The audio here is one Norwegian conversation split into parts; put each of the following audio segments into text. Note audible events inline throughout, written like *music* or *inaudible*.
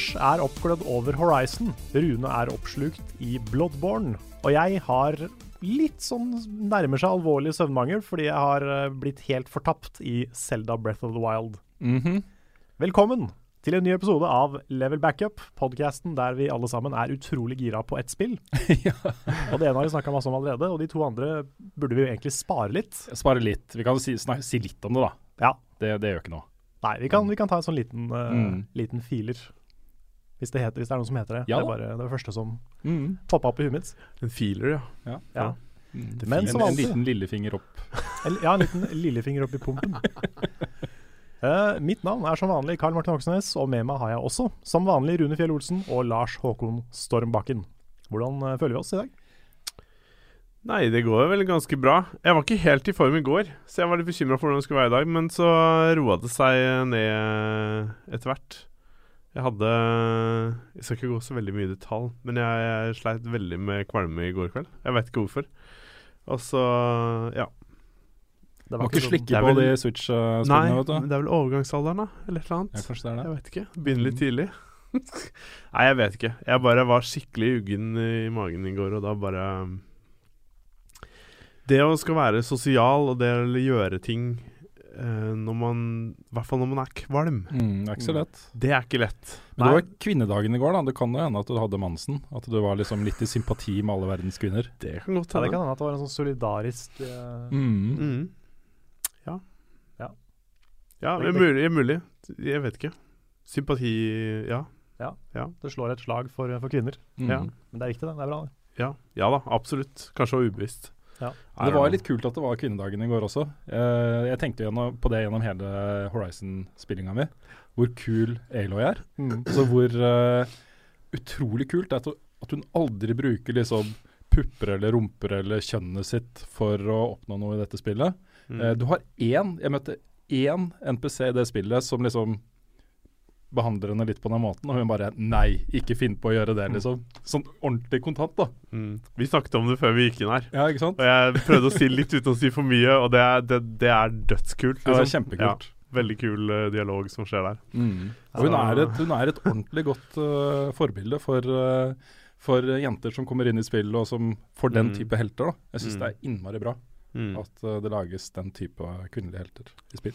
Lars er oppglødd over Horizon. Rune er oppslukt i Bloodborne. Og jeg har litt sånn nærmer seg alvorlig søvnmangel fordi jeg har eh, blitt helt fortapt i Zelda Breath of the Wild. Velkommen til en ny episode av Level Backup, podkasten der vi alle sammen er utrolig gira på ett spill. *laughs* ja. Og det ene har vi snakka masse om allerede, og de to andre burde vi jo egentlig spare litt. Spare litt. Vi kan si, snak, si litt om det, da. Ja. Det, det gjør ikke noe. Nei, vi kan, vi kan ta en sånn liten, uh, Mm. liten filer. Hvis det, heter, hvis det er noen som heter det. Ja det er bare det første som Mm. poppa opp i huet mitt. En feeler, ja. Ja. Ja. Mm. Men en, som en alltid. liten lillefinger opp. *laughs* Ja, en liten lillefinger opp i pumpen. uh, *laughs* mitt navn er som vanlig Karl Martin Hoksnes, og med meg har jeg også, som vanlig, Rune Fjell Olsen og Lars Håkon Stormbakken. Hvordan uh, føler vi oss i dag? Nei, det går vel ganske bra. Jeg var ikke helt i form i går, så jeg var litt bekymra for hvordan det skulle være i dag. Men så roa det seg ned etter hvert. Jeg hadde Jeg skal ikke gå så veldig mye i detalj, men jeg, jeg sleit veldig med kvalme i går kveld. Jeg vet ikke hvorfor. Og så ja. Det Må ikke sånn- slikke er på vel- de Switch-spillene, Nei, vet du. men det er vel overgangsalderen, da? Eller et eller Ja, annet. kanskje det er det. Jeg vet ikke. Begynner litt tidlig. *laughs* Nei, jeg vet ikke. Jeg bare var skikkelig uggen i magen i går, og da bare Det å skal være sosial og det å gjøre ting når man I hvert fall når man er kvalm, Mm, det er ikke så lett. det er ikke lett. Men det var kvinnedagen i går, da. Det kan jo hende at du hadde mensen. At du var liksom litt i sympati med alle verdens kvinner. Det kan godt Ja, det kan hende at det var en sånn solidarisk uh... Mm. Mm. Ja. Ja. Ja, Det- det er mulig, mulig. Jeg vet ikke. Sympati Ja. Det slår et slag for, for kvinner. Mm. Ja. Men det er viktig, det. Det er bra. det. Ja, ja da, absolutt. Kanskje var ubevisst. Ja. Det var litt kult at det var kvinnedagen i går også. Eh, jeg tenkte gjennom, på det gjennom hele Horizon-spillinga mi. Hvor kul Aloy er. Altså hvor uh, utrolig kult det er at, hun- aldri bruker liksom pupper eller rumper eller kjønnet sitt for å oppnå noe i dette spillet. Mm. Eh, du har én Jeg møtte én NPC i det spillet som liksom behandler henne litt på den måten, og hun bare Nei, ikke finn på å gjøre det, liksom. Sånn ordentlig kontant, da. Mm. Vi snakket om det før vi gikk inn her. Ja, ikke sant? Og jeg prøvde å si litt uten å si for mye, og det er, det, det er dødskult. Ja, det er liksom. kjempekult. Ja, veldig kul eh, dialog som skjer der. Mm. Og hun er et, hun er et ordentlig godt eh, forbilde for, eh, for jenter som kommer inn i spillet, og som får den Mm. type helter. da. Jeg syns Mm. det er innmari bra Mm. at eh, det lages den type kvinnelige helter i spill.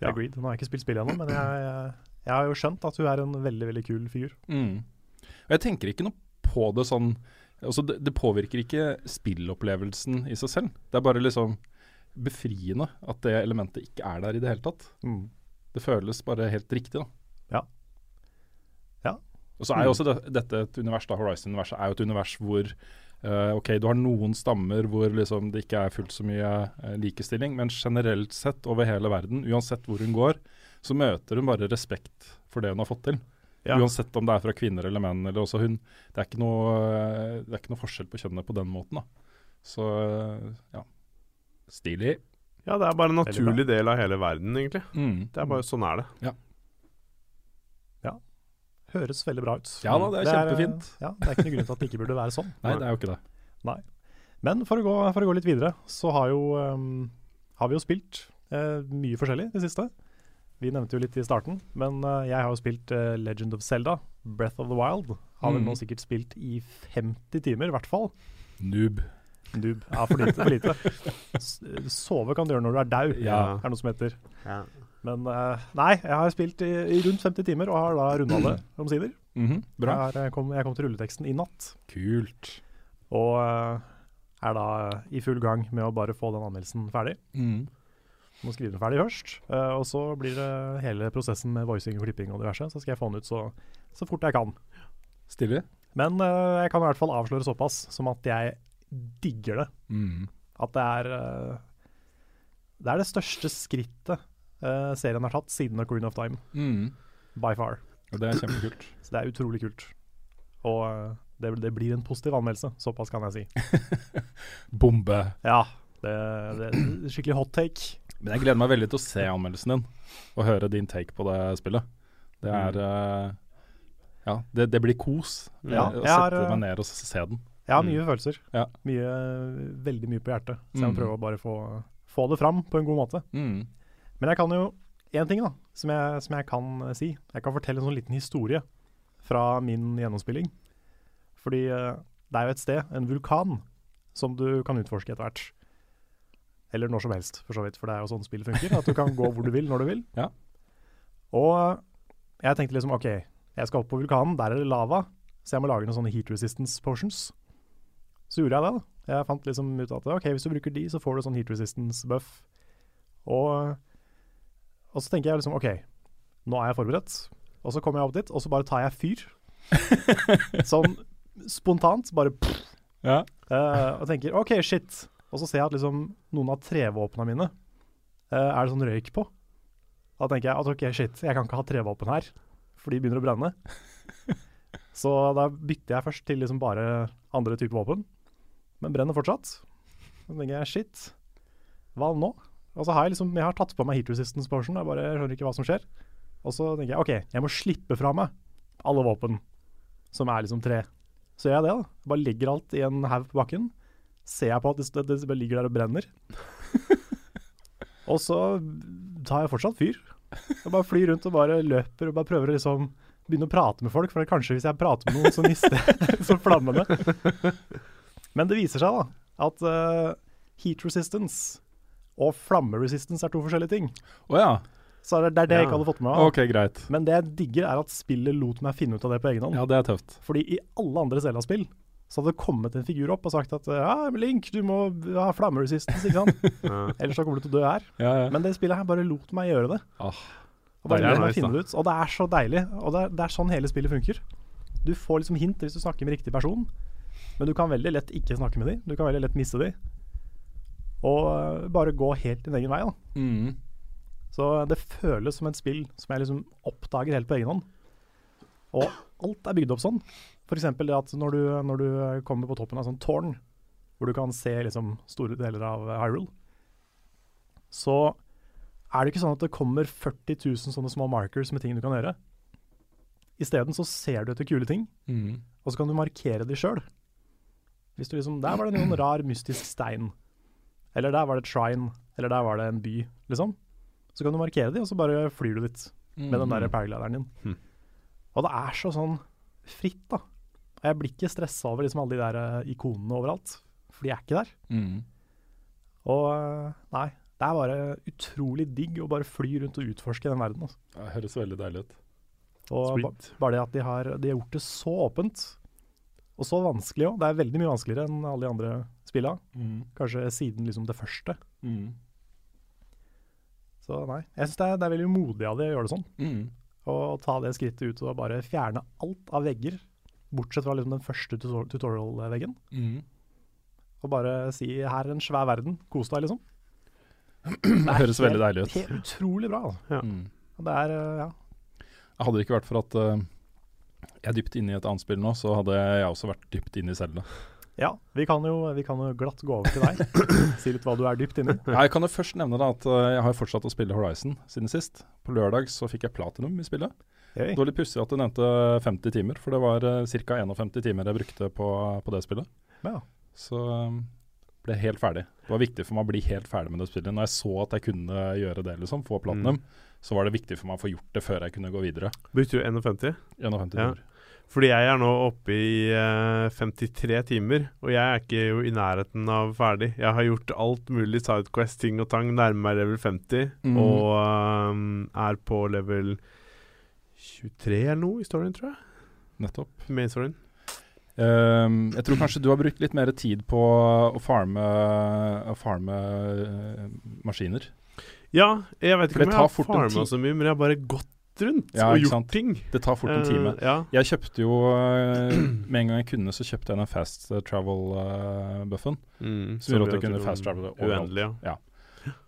Ja. Agreed. Nå har jeg ikke spilt spillet ennå, men jeg, jeg, har jo skjønt at hun er en veldig, veldig kul figur. Mm. Og jeg tenker ikke noe på det sånn altså det, det påvirker ikke spillopplevelsen i seg selv. Det er bare liksom befriende at det elementet ikke er der i det hele tatt. Det føles bare helt riktig, da. Ja. Ja. Og så er jo også det, dette et univers, da, Horizon-universet er jo et univers hvor Uh, OK, du har noen stammer hvor liksom det ikke er fullt så mye uh, likestilling, men generelt sett over hele verden, uansett hvor hun går, så møter hun bare respekt for det hun har fått til. Ja. Uansett om det er fra kvinner eller menn. eller også hun, Det er ikke noe, eh, det er ikke noe forskjell på kjønnet på den måten. da. Så eh, ja. Stilig. ja, det er bare en naturlig del av hele verden, egentlig. Mm. Det er bare sånn er det. Høres veldig bra ut. Ja da, det er kjempefint. Er, ja, det er ikke noen grunn til at det ikke burde være sånn. *laughs* Nei, det er jo ikke det. Men for å gå, for å gå litt videre, så har, jo, um, har vi jo spilt uh, mye forskjellig i det siste. Vi nevnte jo litt i starten, men eh, jeg har jo spilt eh, Legend of Zelda, Breath of the Wild. Har vel Mm. nå sikkert spilt i 50 timer, i hvert fall. Noob. Noob. Ja, for lite. For lite. *laughs* S- Sove kan du gjøre når du er dau, Ja. er noe som heter. Men eh, nei, jeg har spilt i, i rundt 50 timer og har da runda det *clears throat* omsider. Mhm, Bra. Jeg, eh, kom, jeg kom til rulleteksten i natt, Kult. og eh, er da i full gang med å bare få den anmeldelsen ferdig. Mm. Må skrive den ferdig først. Uh, og så blir det hele prosessen med voicing og klipping og diverse. Så skal jeg få den ut så, så fort jeg kan. Stilig. Men uh, jeg kan i hvert fall avsløre såpass som at jeg digger det. Mm. At det er uh, Det er det største skrittet serien har tatt siden Ocarina of Time. Mm. By far. Og det er kjempekult. *clears throat* Så det er utrolig kult. Og det, det blir en positiv anmeldelse, såpass kan jeg si. *laughs* Bombe. Ja, det, det er skikkelig hot take. Men jeg gleder meg veldig til å se anmeldelsen din, og høre din take på det spillet. Det er eh, Ja, det, det blir kos. Ja, å sette eh, meg ned og se den. Jeg har mye følelser. Ja. Mye, veldig mye på hjertet. Så jeg må Mm. prøve å bare få, få det fram på en god måte. Mm. Men jeg kan jo én ting da, som jeg, som jeg kan eh, si. Jeg kan fortelle en sånn liten historie fra min gjennomspilling. Fordi det er jo et sted, en vulkan, som du kan utforske etter hvert. Eller når som helst, for så vidt. For det er jo sånn spill funker. At du kan gå hvor du vil, når du vil. *laughs* Ja. Og jeg tenkte liksom OK, jeg skal opp på vulkanen, der er det lava. Så jeg må lage noen sånne heat resistance potions. Så gjorde jeg det. da. Jeg fant liksom ut at ok, hvis du bruker de, så får du sånn heat resistance buff. Og, og så tenker jeg liksom OK, nå er jeg forberedt. Og så kommer jeg opp dit, og så bare tar jeg fyr. *laughs* sånn spontant. Bare pff, Ja. Uh, og tenker OK, shit. Og så ser jeg at liksom noen av trevåpnene mine uh, er det sånn røyk på. Da tenker jeg at OK, shit, jeg kan ikke ha trevåpen her, for de begynner å brenne. *laughs* så da bytter jeg først til liksom bare andre typer våpen, men brenner fortsatt. Så tenker jeg shit, hva nå? Og så har jeg liksom Jeg har tatt på meg heat resistance-portion, jeg bare skjønner ikke hva som skjer. Og så tenker jeg OK, jeg må slippe fra meg alle våpen som er liksom tre. Så gjør jeg det, da. Bare legger alt i en haug på bakken. Ser jeg på at det, det, bare ligger der og brenner. og så tar jeg fortsatt fyr. Jeg bare flyr rundt og bare løper og bare prøver å liksom begynne å prate med folk, for kanskje hvis jeg prater med noen, så mister jeg *laughs* så flammene. Men det viser seg da at uh, heat resistance og flammeresistance er to forskjellige ting. Oh, ja. Så det, det er det jeg ikke hadde fått med meg. OK, greit. Men det jeg digger, er at spillet lot meg finne ut av det på egen hånd. Ja, det er tøft. Fordi i alle andre Zelda-spill så hadde det kommet en figur opp og sagt at ja, Link, du må ha flammeresistance, ikke sant? *laughs* Ellers så kommer du til å dø her. Ja, ja. Men det spillet her bare lot meg gjøre det. Ah, Og bare det er nice, ut. Og det er så deilig. Og det er, det er sånn hele spillet funker. Du får liksom hint hvis du snakker med riktig person, men du kan veldig lett ikke snakke med dem. Du kan veldig lett miste dem. Og øh, bare gå helt din egen vei, da. mm. Så det føles som et spill som jeg liksom oppdager helt på egen hånd. Og alt er bygd opp sånn. F.eks. det at når du, når du kommer på toppen av sånn tårn, hvor du kan se liksom store deler av Hyrule, så er det ikke sånn at det kommer 40 000 sånne små markers med ting du kan gjøre. Isteden så ser du etter kule ting, Mm. og så kan du markere de sjøl. Hvis du liksom Der var det noen rar mystisk stein. Eller der var det et shrine. Eller der var det en by, liksom. Så kan du markere de, og så bare flyr du litt med den der paraglideren din. Mm. Og det er så sånn fritt, da. Og jeg blir ikke stressa over liksom alle de der eh, ikonene overalt, for de er ikke der. Mm. Og eh, nei, det er bare utrolig digg å bare fly rundt og utforske den verden. Altså. Det høres veldig deilig ut. Og ba, bare det at de har, de har gjort det så åpent, og så vanskelig òg. Det er veldig mye vanskeligere enn alle de andre spilla. Mm. Kanskje siden liksom det første. Mm. Så nei, jeg syns det, er- det er veldig modig av de å gjøre det sånn. Mm. Og ta det skrittet ut og bare fjerne alt av vegger, bortsett fra liksom den første tutorial-veggen. Mm. Og bare si 'her er en svær verden, kos deg', liksom. *clears throat* Det høres veldig deilig ut. Helt utrolig bra. Altså. Ja. Mm. Det er, ja. Jeg Hadde det ikke vært for at uh, jeg er dypt inne i et annet spill nå, så hadde jeg også vært dypt inne i Selda. ja vi, kan jo, vi kan jo glatt gå over til deg. *clears throat* si litt hva du er dypt inni. Ja, jeg kan jo først nevne da at eh, jeg har fortsatt å spille Horizon siden sist. På lørdag så fikk jeg platinum i spillet. Hey. Det var litt pussig at du nevnte 50 timer, for det var uh, ca. 51 timer jeg brukte på, på det spillet. Ja. Så um, ble helt ferdig. Det var viktig for meg å bli helt ferdig med det spillet. Når jeg så at jeg kunne gjøre det, liksom, få platinum, så var det viktig for meg å få gjort det før jeg kunne gå videre. Brukte du 51? 51 Ja. Fordi jeg er nå oppe i eh, 53 timer, og jeg er ikke jo i nærheten av ferdig. Jeg har gjort alt mulig Sidequest, ting og tang, nærmer meg level 50, Mm. og um, er på level 23 eller noe i storyen, tror jeg. Nettopp. Main storyen. Um, jeg tror kanskje du har brukt litt mer tid på å farme, å farme uh, maskiner. Ja, jeg vet ikke om jeg har farma så mye, men jeg har bare gått rundt Ja, og gjort sant. ting. Det tar fort en time. Uh, ja. Jeg kjøpte jo uh, Med en gang jeg kunne, så kjøpte jeg den fast travel-buffen. Mm, Som gjorde at du kunne fast travele overalt. Uendelig, ja.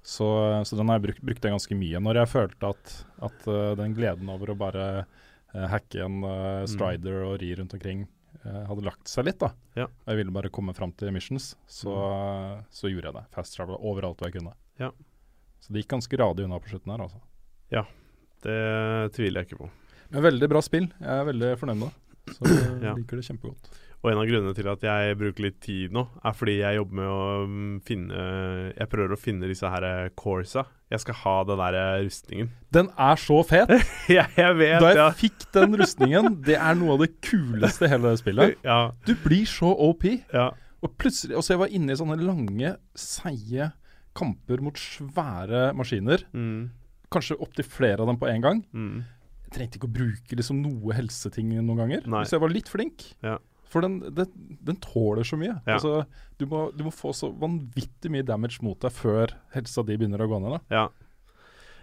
Så, så den har jeg brukt, brukt ganske mye. Når jeg følte at, at uh, den gleden over å bare uh, hacke en uh, strider og ri rundt omkring hadde lagt seg litt, da. Ja. Jeg ville bare komme fram til missions, så, så gjorde jeg det. Fast travel overalt hvor jeg kunne. Ja. Så det gikk ganske radig unna på slutten her, altså. Det tviler jeg ikke på. Men veldig bra spill. Jeg er veldig fornøyd med det. Så jeg Ja. liker det kjempegodt. Og en av grunnene til at jeg bruker litt tid nå, er fordi jeg jobber med å mm, finne Jeg prøver å finne disse her eh, corsa. Jeg skal ha den der eh, rustningen. *laughs* Den er så fet! ja, jeg vet Da jeg ja. fikk den rustningen, det er noe av det kuleste i hele det spillet. *laughs* ja, Du blir så OP. ja. Og plutselig Og så jeg var inne i sånne lange, seige kamper mot svære maskiner. Mm, Kanskje opptil flere av dem på en gang. mm. Jeg trengte ikke å bruke liksom noe helseting noen ganger. Nei. Så jeg var litt flink. Ja. For den, den, den tåler så mye. Ja. Altså, du, må, du må få så vanvittig mye damage mot deg før helsa di begynner å gå ned. Ja.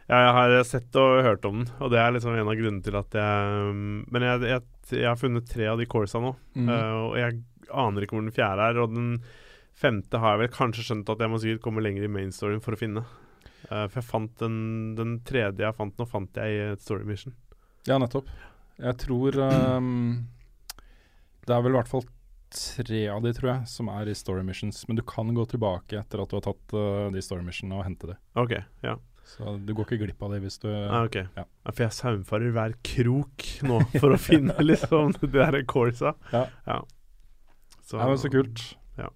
ja. Jeg har sett og hørt om den, og det er liksom en av grunnene til at jeg mm, Men jeg, jeg, jeg har funnet tre av de corsa nå, mm. eh, og jeg aner ikke hvor den fjerde er. Og den femte har jeg vel kanskje skjønt at jeg må sikkert komme lenger i mainstoryen for å finne. Eh, for jeg fant den, den tredje jeg fant nå, fant jeg i et story mission. Ja, nettopp. Jeg tror ehm, Det er vel i hvert fall tre av de, tror jeg, som er i story missions. Men du kan gå tilbake etter at du har tatt uh, de story missionene og hente det. OK. Ja. Så du går ikke glipp av det hvis du Ah, okay. Ja. Ja, for jeg saumfarer hver krok nå for å *laughs* finne liksom det der corsa. Ja. Så, Ja, men så kult. Ja.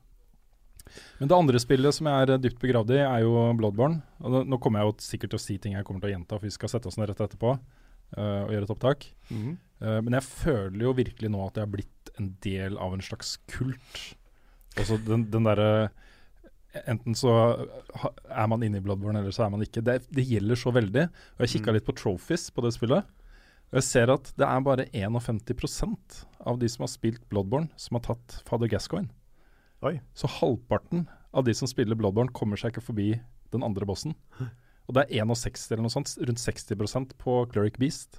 Men det andre spillet som jeg er dypt begravd i, er jo Bloodborne. Og nå kommer jeg jo sikkert til å si ting jeg kommer til å gjenta, for vi skal sette oss ned rett etterpå uh, og gjøre et opptak. Mm -hmm. uh, men jeg føler jo virkelig nå at jeg har blitt en del av en slags kult. Altså den, den derre Enten så er man inne i Bloodborne, eller så er man ikke. Det, det gjelder så veldig. Og jeg kikka Mm. litt på trophies på det spillet. Og jeg ser at det er bare 51% av de som har spilt Bloodborne, som har tatt Father Gascoigne. Oi. Så halvparten av de som spiller Bloodborne, kommer seg ikke forbi den andre bossen. Og det er 61 eller noe sånt, rundt 60% på Cleric Beast.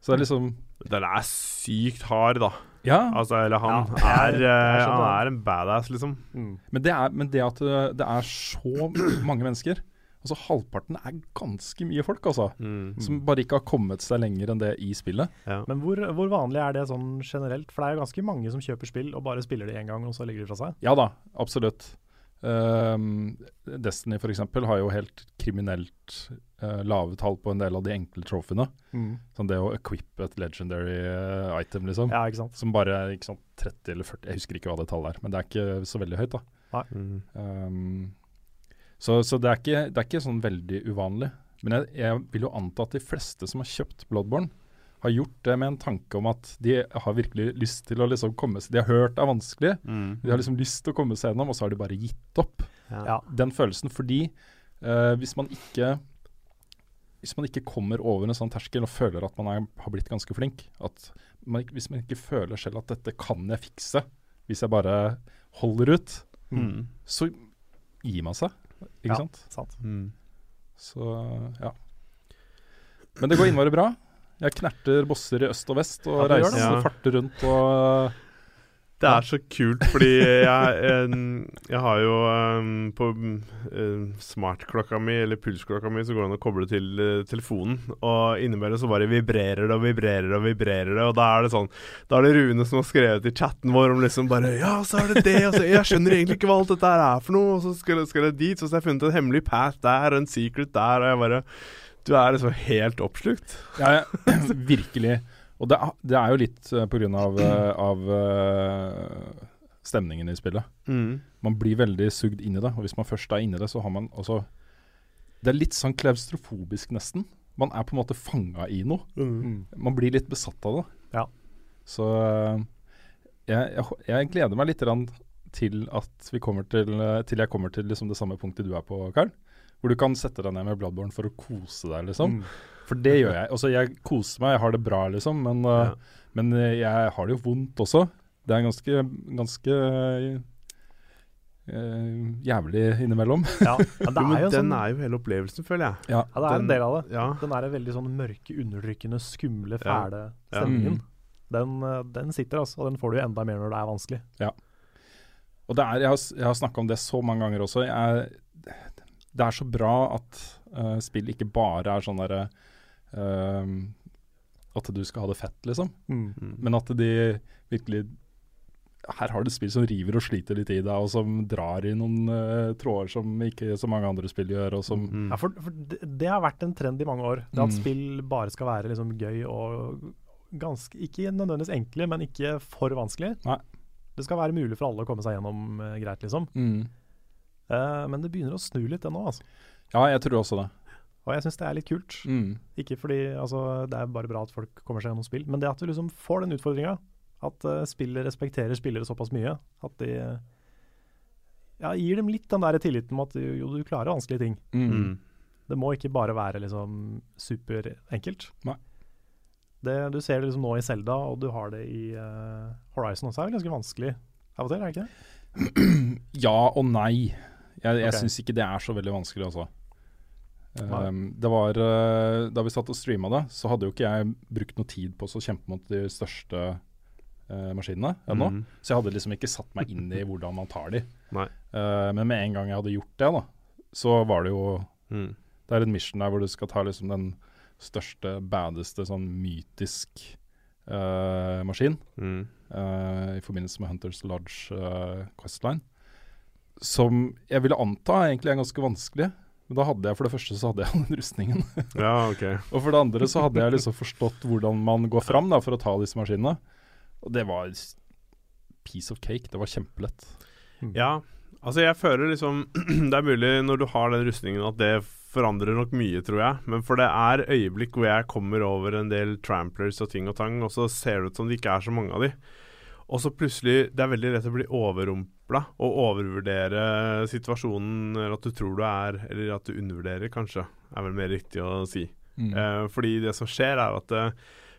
Så det er liksom Den er sykt hard, da. Ja, Altså, eller han Ja, er, er- eh, Han er. en badass, liksom. Mm. men det, er, men det at det, det er så mange mennesker Altså Halvparten er ganske mye folk, altså. Mm. Som bare ikke har kommet seg lenger enn det i spillet. Ja. Men hvor, hvor vanlig er det sånn generelt? For det er jo ganske mange som kjøper spill og bare spiller det én gang, og så legger de fra seg. Ja da, absolutt. Um, Destiny f.eks. har jo helt kriminelt uh, lave tall på en del av de enkle trophyene. Sånn det å equippe et legendary uh, item, liksom. Ja, ikke sant. Som bare er ikke sant, 30 eller 40 Jeg husker ikke hva det tallet er, men det er ikke så veldig høyt. da Mm. Um, så så det, er ikke, det er ikke sånn veldig uvanlig. Men jeg, jeg vil jo anta at de fleste som har kjøpt Bloodborne, har gjort det med en tanke om at de har virkelig lyst til å liksom komme seg De har hørt det er vanskelig, Mm. de har liksom lyst til å komme seg gjennom, og så har de bare gitt opp. Ja. Den følelsen fordi Uh, hvis man ikke hvis man ikke kommer over en sånn terskel og føler at man er, har blitt ganske flink, at man, hvis man ikke føler selv at dette kan jeg fikse, hvis jeg bare holder ut, Mm. så gir man seg. Ikke Ja. sant? Sant. Mm. Så ja. Men det går innmari bra. Jeg knerter bosser i øst og vest og Ja, reiser det. Ja. farter rundt og Det er så kult, fordi jeg, eh, jeg har jo eh, På eh, smartklokka mi, eller pulsklokka mi, så går det an å koble til telefonen. Og innimellom så bare vibrerer det og vibrerer det og vibrerer det. Og da er det sånn Da er det Rune som har skrevet i chatten vår om liksom bare Ja, så er det det, og så Jeg skjønner egentlig ikke hva alt dette her er for noe, og så skal, skal jeg dit, så har jeg funnet en hemmelig path der og en secret der, og jeg bare Du er liksom helt oppslukt. Ja, ja, *clears throat* virkelig. Og det, er- det er jo litt uh, på grunn av, eh, av eh, stemningen i spillet. Mm. Man blir veldig sugd inn i det, og hvis man først er inni det, så har man altså Det er litt sånn klaustrofobisk, nesten. Man er på en måte fanga i noe. Mm. Man blir litt besatt av det. Ja. Så eh, jeg, jeg, jeg gleder meg litt til at vi kommer til eh, Til jeg kommer til liksom det samme punktet du er på, Karl. Hvor du kan sette deg ned med Bloodborne for å kose deg, liksom. Mm. For det gjør jeg. Altså, jeg koser meg, jeg har det bra, liksom. Men, eh, Ja. men eh, jeg har det jo vondt også. Det er ganske, ganske eh, jævlig innimellom. Ja, *laughs* men det Jo, men er jo den sånn, er jo hele opplevelsen, føler jeg. Ja. ja, det er den- en del av det. Ja. Den en veldig sånn mørke, undertrykkende, skumle, fæle Ja. stemningen. Mm. Den, den sitter, altså. Og den får du jo enda mer når det er vanskelig. Og det er, jeg har, jeg har snakka om det så mange ganger også. Jeg, det er så bra at uh, spill ikke bare er sånn derre eh, At du skal ha det fett, liksom. Mm. Men at de virkelig Her har du spill som river og sliter litt i deg, og som drar i noen uh, tråder som ikke så mange andre spill gjør, og som Mm. Ja, for, for det, det har vært en trend i mange år. Det at Mm. spill bare skal være liksom gøy og ganske Ikke nødvendigvis enkle, men ikke for vanskelig. Nei. Det skal være mulig for alle å komme seg gjennom uh, greit, liksom. mm. Uh, men det begynner å snu litt, det nå, altså. Ja, jeg tror også det. Og jeg syns det er litt kult. Mm. Ikke fordi altså, det er bare bra at folk kommer seg gjennom spill, men det at du liksom får den utfordringa. At uh, spillet respekterer spillere såpass mye at de ja, gir dem litt den der tilliten med at jo, du klarer vanskelige ting. Mm. Mm. Det må ikke bare være liksom superenkelt. Du ser det liksom nå i Zelda, og du har det i uh, Horizon også. Det er vel ganske vanskelig av og til, er det ikke det? *clears throat* Ja og nei. Jeg, jeg okay. syns ikke det er så veldig vanskelig, altså. Um, det var uh, Da vi satt og streama det, så hadde jo ikke jeg brukt noe tid på å kjempe mot de største uh, maskinene ennå. Mm. Så jeg hadde liksom ikke satt meg inn i hvordan man tar de. *laughs* Nei. Uh, men med en gang jeg hadde gjort det, da, så var det jo Mm. Det er en mission der hvor du skal ta liksom den største, baddeste, sånn mytisk maskin. Mm. eh, i forbindelse med Hunters Lodge eh, Questline. Som jeg ville anta egentlig er ganske vanskelig. Men da hadde jeg for det første så hadde jeg *laughs* den rustningen. Ja, ok. og for det andre så hadde jeg liksom forstått hvordan man går fram da, for å ta disse maskinene. Og det var piece of cake. Det var kjempelett. Ja, altså jeg føler liksom *clears throat* Det er mulig når du har den rustningen at det forandrer nok mye, tror jeg. Men for det er øyeblikk hvor jeg kommer over en del tramplers og ting og tang, og så ser det ut som det ikke er så mange av de. Og så plutselig Det er veldig lett å bli overrumpla og overvurdere situasjonen, eller at du tror du er Eller at du undervurderer, kanskje, er vel mer riktig å si. Eh, fordi det som skjer, er at eh,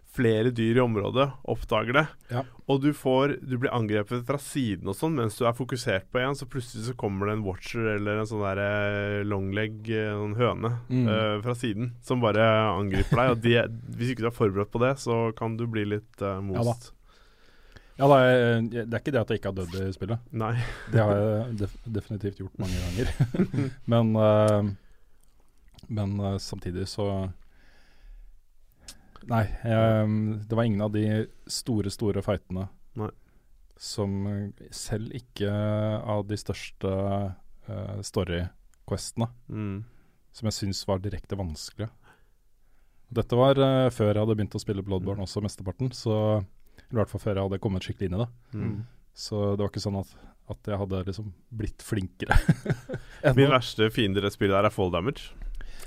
flere dyr i området oppdager det. Ja. Og du får Du blir angrepet fra siden og sånn mens du er fokusert på en, så plutselig så kommer det en watcher eller en sånn der eh, longleg, eh, en høne, Mm. uh, fra siden som bare angriper deg. Og de, hvis ikke du er forberedt på det, så kan du bli litt uh, most. Ja, da, det er, det er ikke det at jeg ikke har dødd i spillet. Nei. *laughs* Det har jeg def definitivt gjort mange ganger. *laughs* *laughs* men uh, men uh, samtidig så Nei, jeg, det var ingen av de store, store fightene Nei. som eh, selv ikke av de største uh, story-questene Mm. som jeg syns var direkte vanskelige. Dette var uh, før jeg hadde begynt å spille Bloodborne også, mesteparten. Så, i hvert fall før jeg hadde kommet skikkelig inn i det. Mm. Så det var ikke sånn at, at jeg hadde liksom blitt flinkere. *laughs* Min verste fiende i det spillet her er fall damage.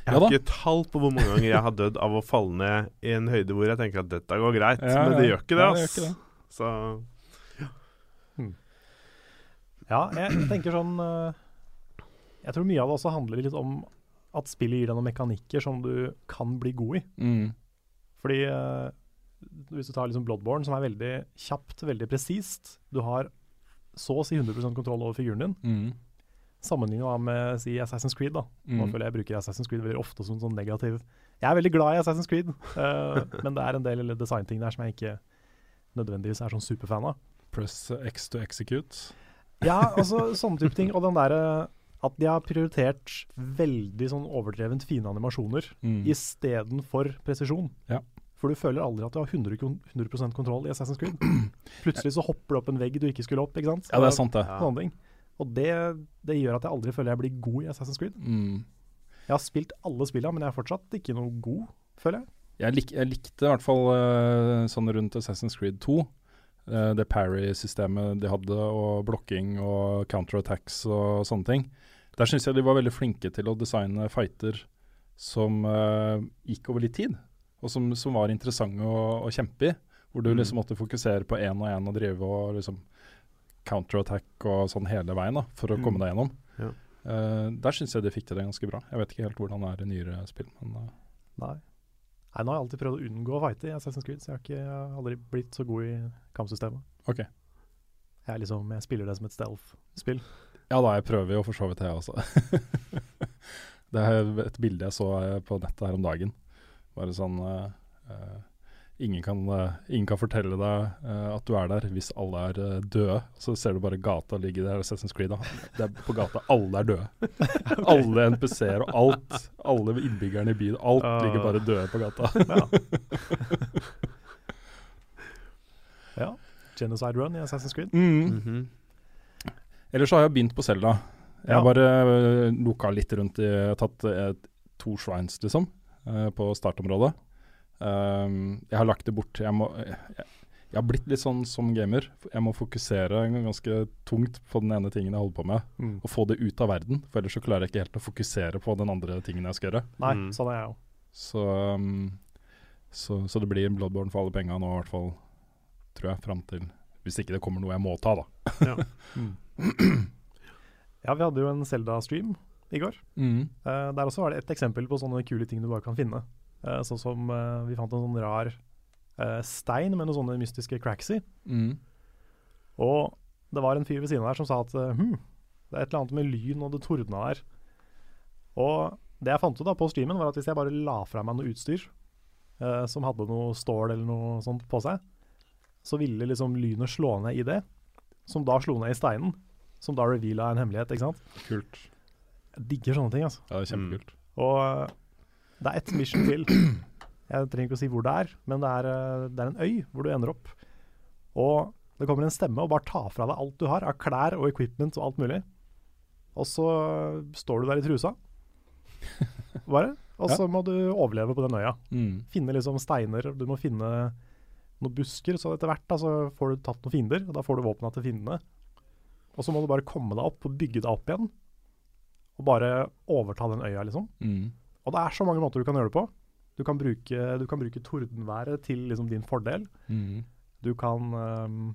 Jeg har ja, ikke tall på hvor mange ganger jeg har dødd av å falle ned i en høyde hvor jeg tenker at dette går greit, Ja, men det gjør ikke det, Ja, det gjør ikke det. Så Ja, jeg tenker sånn eh, Jeg tror mye av det også handler litt om at spillet gir deg noen mekanikker som du kan bli god i. Mm. Fordi eh, hvis du tar liksom Bloodborne, som er veldig kjapt, veldig presist Du har så å si 100% kontroll over figuren din. Mm. Sammenligna med si Assassin's Creed. da Nå Mm. føler jeg bruker Assassin's Creed veldig ofte som sånn negativ Jeg er veldig glad i Assassin's Creed, uh, *laughs* men det er en del designting der som jeg ikke nødvendigvis er sånn superfan av. Press X to execute. Ja, altså *laughs* sånne type ting. Og den derre at de har prioritert veldig sånn overdrevent fine animasjoner Mm. istedenfor presisjon. Ja. For du føler aldri at du har 100, kon- 100 kontroll i Assassin's Creed. Plutselig så hopper det opp en vegg du ikke skulle opp, ikke sant? Ja, det er sant, det. Ja. Og det, det gjør at jeg aldri føler jeg blir god i Assassin's Creed. Mm. Jeg har spilt alle spillene, men jeg er fortsatt ikke noe god, føler jeg. Jeg, lik, jeg likte i hvert fall eh, sånn rundt Assassin's Creed 2. eh, det parry-systemet de hadde, og blokking og counterattacks og sånne ting. Der syns jeg de var veldig flinke til å designe fighter som eh, gikk over litt tid, og som, som var interessante å, å kjempe i. Hvor du Mm. liksom måtte fokusere på én og én og drive og liksom counterattack og sånn hele veien da, for å Mm. komme deg gjennom. Ja. Uh, der syns jeg de fikk til det ganske bra. Jeg vet ikke helt hvordan det er i nyere spill, men uh. Nei. Nei, nå har jeg alltid prøvd å unngå å fighte i Assassin's Creed, så jeg har, ikke, jeg har aldri blitt så god i kampsystemet. OK. Jeg, liksom, jeg spiller det som et stealth-spill. Ja da, jeg prøver jo for så vidt jeg også. *laughs* det er et bilde jeg så eh, på nettet her om dagen. Bare sånn eh, eh, ingen, kan, eh, ingen kan fortelle deg at du er der hvis alle er døde. Så ser du bare gata ligge der, Assassin's Creed. Da. Det er på gata alle er døde. *laughs* *laughs* alle NPC-er og alt. Alle innbyggerne i byen. Alt ligger bare døde på gata. *laughs* Ja. Genocide Run i Assassin's Creed. Mm. Mhm. Ellers så har jeg begynt på Selda. Jeg har Ja. bare uh, loka litt rundt i tatt uh, to shrines, liksom, eh, på startområdet. Um, jeg har lagt det bort. Jeg, må, jeg, jeg har blitt litt sånn som gamer. Jeg må fokusere ganske tungt på den ene tingen jeg holder på med, Mm. og få det ut av verden. For ellers så klarer jeg ikke helt å fokusere på den andre tingen jeg skal gjøre. Nei, Mm. sånn er jeg jo. Så, um, så, så det blir en Bloodborne for alle penga nå, i hvert fall. Tror jeg. Fram til Hvis ikke det kommer noe jeg må ta, da. Ja, *laughs* vi hadde jo en Zelda-stream i går. Mm. Uh, der også var det et eksempel på sånne kule ting du bare kan finne. Uh, sånn som uh, vi fant en sånn rar stein med noen sånne mystiske cracks i. Mm. Og det var en fyr ved siden av der som sa at hm, det er et eller annet med lyn og det tordna der. Og det jeg fant ut da på streamen, var at hvis jeg bare la fra meg noe utstyr som hadde noe stål eller noe sånt på seg, så ville liksom lynet slå ned i det, som da slo ned i steinen. Som da reveala en hemmelighet, ikke sant. Kult. Jeg digger sånne ting, altså. Ja, det er kjempekult. Og eh, det er ett mission til. Jeg trenger ikke å si hvor det er, men det er, eh, det er en øy hvor du ender opp. Og det kommer en stemme og bare tar fra deg alt du har av klær og equipment og alt mulig. Og så står du der i trusa, bare. Og så må du overleve på den øya. Mm. Finne liksom steiner, du må finne noen busker. Så etter hvert da, så får du tatt noen fiender, og da får du våpna til fiendene. Og så må du bare komme deg opp og bygge deg opp igjen. Og bare overta den øya, liksom. Mm. Og det er så mange måter du kan gjøre det på. Du kan bruke, du kan bruke tordenværet til liksom din fordel. Mm. Du kan um,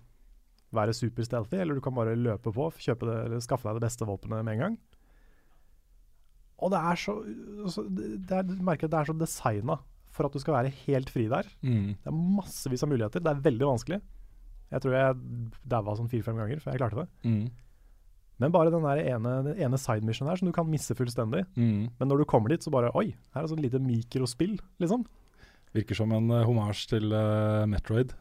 være super stealthy, eller du kan bare løpe på, kjøpe det, eller skaffe deg det beste våpenet med en gang. Og det er så, så det er, Du merker at det er så designa for at du skal være helt fri der. Mm. Det er massevis av muligheter. Det er veldig vanskelig. Jeg tror jeg daua sånn fire-fem ganger før jeg klarte det. Mm. Men bare den ene, den ene side mission her som du kan misse fullstendig. Mm. Men når du kommer dit, så bare Oi, her er det sånn lite mikrospill, liksom. Virker som en uh, homasj til uh, Metroid.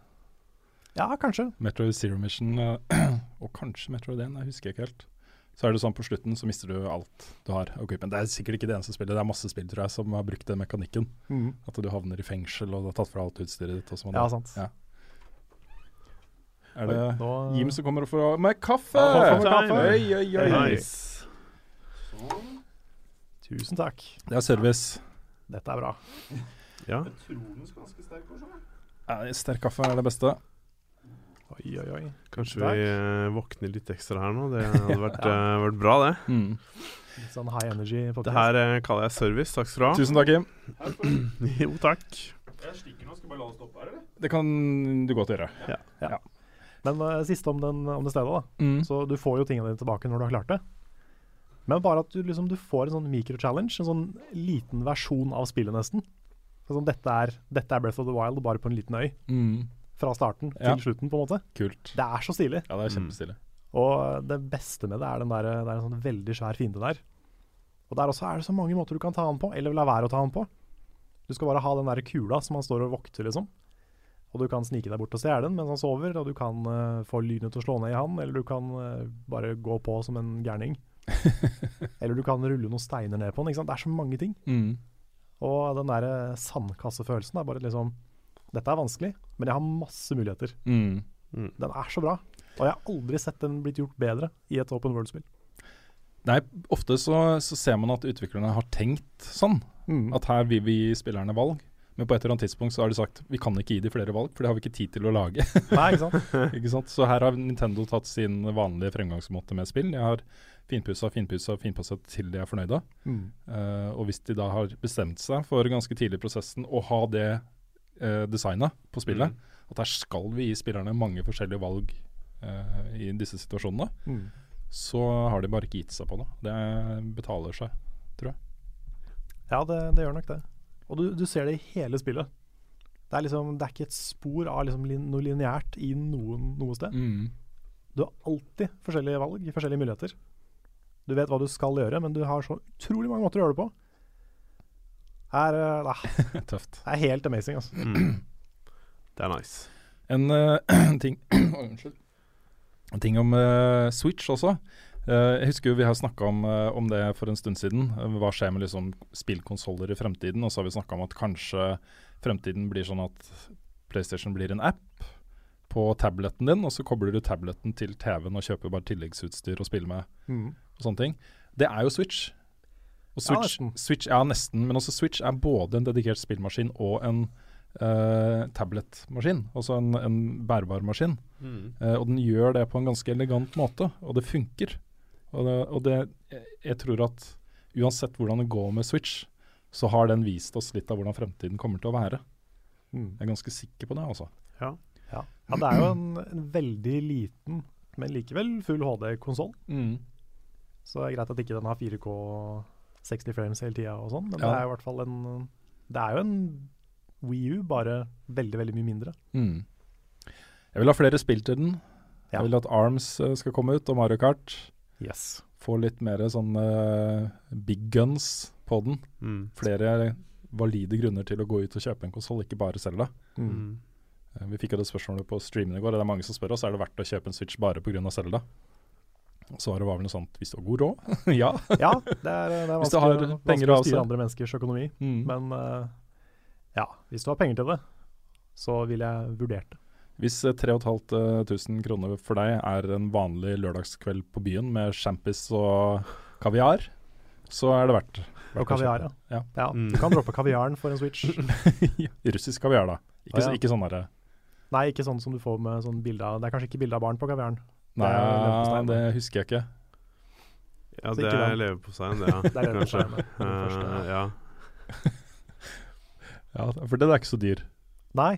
Ja, kanskje. Metroid Zero Mission, uh, *clears throat* og kanskje Metroid 1, jeg husker ikke helt. Så er det sånn på slutten så mister du alt du har Okay, men Det er sikkert ikke det eneste spillet, det er masse spill tror jeg som har brukt den mekanikken. At du havner i fengsel og du har tatt fra alt utstyret ditt. Og så Ja, sant. Ja. Er det nå- Jim som kommer og får med kaffe? Ja, får med kaffe. Oi, oi, oi. Nice. Tusen takk. Det er service. Dette er bra. Ja. Ja, sterk kaffe er det beste. Oi, oi, oi. Kanskje Takk. vi uh, våkner litt ekstra her nå. Det *laughs* hadde vært, eh, vært bra, det. Mm. Litt sånn high energy. Det her uh, kaller jeg service. Takk skal du ha. Tusen takk, Jim. *clears throat* Jo, takk. Det kan du godt gjøre. Men uh, siste om, den, om det stedet, da. Mm. Så du får jo tingene dine tilbake når du har klart det. Men bare at du, liksom, du får en sånn micro-challenge, en sånn liten versjon av spillet nesten. Sånn, dette, er, dette er Breath of the Wild, bare på en liten øy. Mm. Fra starten Ja. til slutten, på en måte. Kult. Det er så stilig. Ja, det er kjempestilig. Og eh, det beste med det er den der, det er en sånn veldig svær fiende der. Og der også er det så mange måter du kan ta han på, eller la være å ta han på. Du skal bare ha den der kula som han står og vokter, liksom. Og du kan snike deg bort og stjele den mens han sover, og du kan uh, få lynet til å slå ned i han, eller du kan uh, bare gå på som en gærning. *laughs* eller du kan rulle noen steiner ned på den. Ikke sant? Det er så mange ting. Mm. Og den der eh, sandkassefølelsen er bare liksom Dette er vanskelig, men jeg har masse muligheter. Mm. Den er så bra. Og jeg har aldri sett den blitt gjort bedre i et open world-spill. Nei, ofte så, så ser man at utviklerne har tenkt sånn. Mm. At her vil vi gi spillerne valg. Men på et eller annet tidspunkt så har de sagt vi kan ikke gi de flere valg, for det har vi ikke tid til å lage. *laughs* Nei, ikke sant? *laughs* ikke sant? Så her har Nintendo tatt sin vanlige fremgangsmåte med spill. Jeg har finpussa, finpussa, finpussa til de er fornøyde. Mm. Uh, og hvis de da har bestemt seg for ganske tidlig i prosessen å ha det uh, designa på spillet, at her skal vi gi spillerne mange forskjellige valg uh, i disse situasjonene, Mm. så har de bare ikke gitt seg på det. Det betaler seg, tror jeg. Ja, det, det gjør nok det. Og du, du ser det i hele spillet. Det er liksom, det er ikke et spor av liksom lin, noe lineært i noen, noe sted. Mm. Du har alltid forskjellige valg, forskjellige muligheter. Du vet hva du skal gjøre, men du har så utrolig mange måter å gjøre det på. Her, *laughs* Tøft. det er helt amazing, altså. Mm. Det er nice. En uh, *clears throat* ting *clears throat* Unnskyld. En ting om uh, Switch også. Eh, jeg husker jo vi har snakka om, eh, om det for en stund siden. Eh, hva skjer med liksom spillkonsoller i fremtiden? Og så har vi snakka om at kanskje fremtiden blir sånn at PlayStation blir en app på tableten din, og så kobler du tableten til TV-en og kjøper bare tilleggsutstyr å spille med. Mm. og sånne ting. Det er jo Switch. Og Ja, Switch, nesten. Switch ja, nesten. Men også Switch er både en dedikert spillmaskin og en Uh, tabletmaskin. Altså en, en bærbar maskin. Mm. Uh, og den gjør det på en ganske elegant måte, og det funker. Og, det, og det, jeg, tror at uansett hvordan det går med Switch, så har den vist oss litt av hvordan fremtiden kommer til å være. Mm. Jeg er ganske sikker på det, altså. Ja. Ja. ja, det er jo en, en veldig liten, men likevel full HD-konsoll. Så det er greit at ikke den har 4K 60 frames hele tida og sånn, men det Ja. er i hvert fall en Det er jo en Wii U, bare veldig, veldig mye mindre. Mm. Jeg vil ha flere spill til den. Ja. Jeg vil at Arms eh, skal komme ut, og Mario Kart. Yes. Få litt mer sånn eh, big guns på den. Mm. Flere valide grunner til å gå ut og kjøpe en konsoll, ikke bare selge. Mm. Eh, Vi fikk jo det spørsmålet på streamen i går, og det er mange som spør oss er det verdt å kjøpe en Switch bare pga. Selda. Svaret var vel noe sånt hvis du har god råd. *laughs* ja. Ja, det er, det er Hvis du vanskelig, har vanskelig å styre andre menneskers økonomi, Mm. men uh, ja, hvis du har penger til det, så ville jeg vurdert det. Hvis eh, 3500 kroner for deg er en vanlig lørdagskveld på byen med champis og kaviar, så er det verdt Og kaviar, ja. ja. ja. Mm. Du kan droppe kaviaren for en Switch. *laughs* Russisk kaviar, da. Ikke, Å, ja. ikke sånn derre Nei, ikke sånn som du får med sånn bilde av Det er kanskje ikke bilde av barn på kaviaren. Nei, Det det husker jeg ikke. Ja, *laughs* det er leverposteien, det, ja. Det er Kanskje. det. Første. Eh, ja. *laughs* Ja, For den er ikke så dyr. Nei,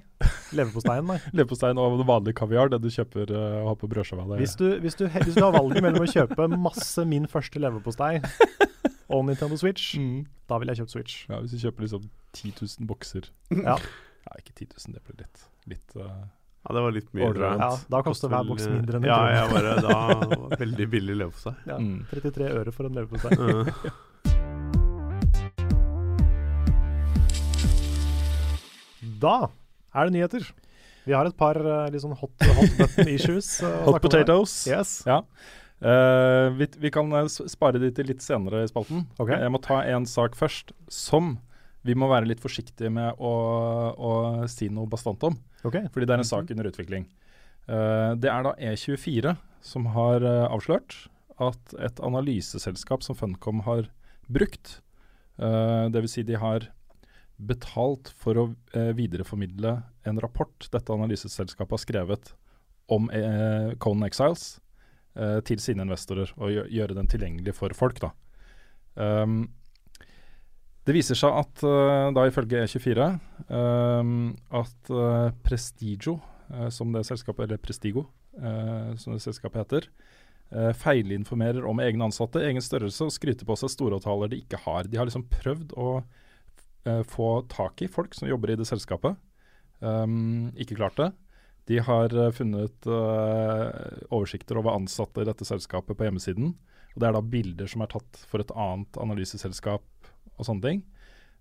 leverposteien, nei. *laughs* Leverposteien og vanlig kaviar, det du kjøper uh, og har på brødskiva. Hvis du, hvis, hvis du har valget mellom å kjøpe masse min første leverpostei *laughs* og Nintendo Switch, Mm. da ville jeg kjøpt Switch. Ja, Hvis du kjøper liksom 10 000 bokser Ja. ja. ikke 10 000, det blir litt, litt uh, ja, det var litt mye. Ja, da koster hver boks mindre enn en Ja, krone. jeg bare da *laughs* Veldig billig leverpostei. Ja, Mm. 33 øre for en leverpostei. Da er det nyheter. Vi har et par eh, litt sånn hot, hot button *laughs* issues. Hot potatoes. Yes. Ja. Uh, vi, vi kan eh, spare de til litt senere i spalten. Okay. Jeg må ta en sak først som vi må være litt forsiktige med å, å si noe bastant om. Okay. Fordi det er en sak under utvikling. Uh, det er da E24 som har uh, avslørt at et analyseselskap som Funcom har brukt, uh, dvs. Si de har betalt for å eh, videreformidle en rapport dette analyseselskapet har skrevet om eh, Conan Exiles eh, til sine investorer, og gjø gjøre den tilgjengelig for folk. da. Um, det viser seg at uh, da ifølge E24 um, at uh, Prestigio, uh, som det selskapet, eller Prestigo, som det selskapet heter, feilinformerer om egne ansatte, egen størrelse og skryter på seg storavtaler de ikke har. De har liksom prøvd å eh, få tak i folk som jobber i det selskapet. Um, ikke klart det. De har eh, funnet eh, oversikter over ansatte i dette selskapet på hjemmesiden. Og Det er da bilder som er tatt for et annet analyseselskap og sånne ting.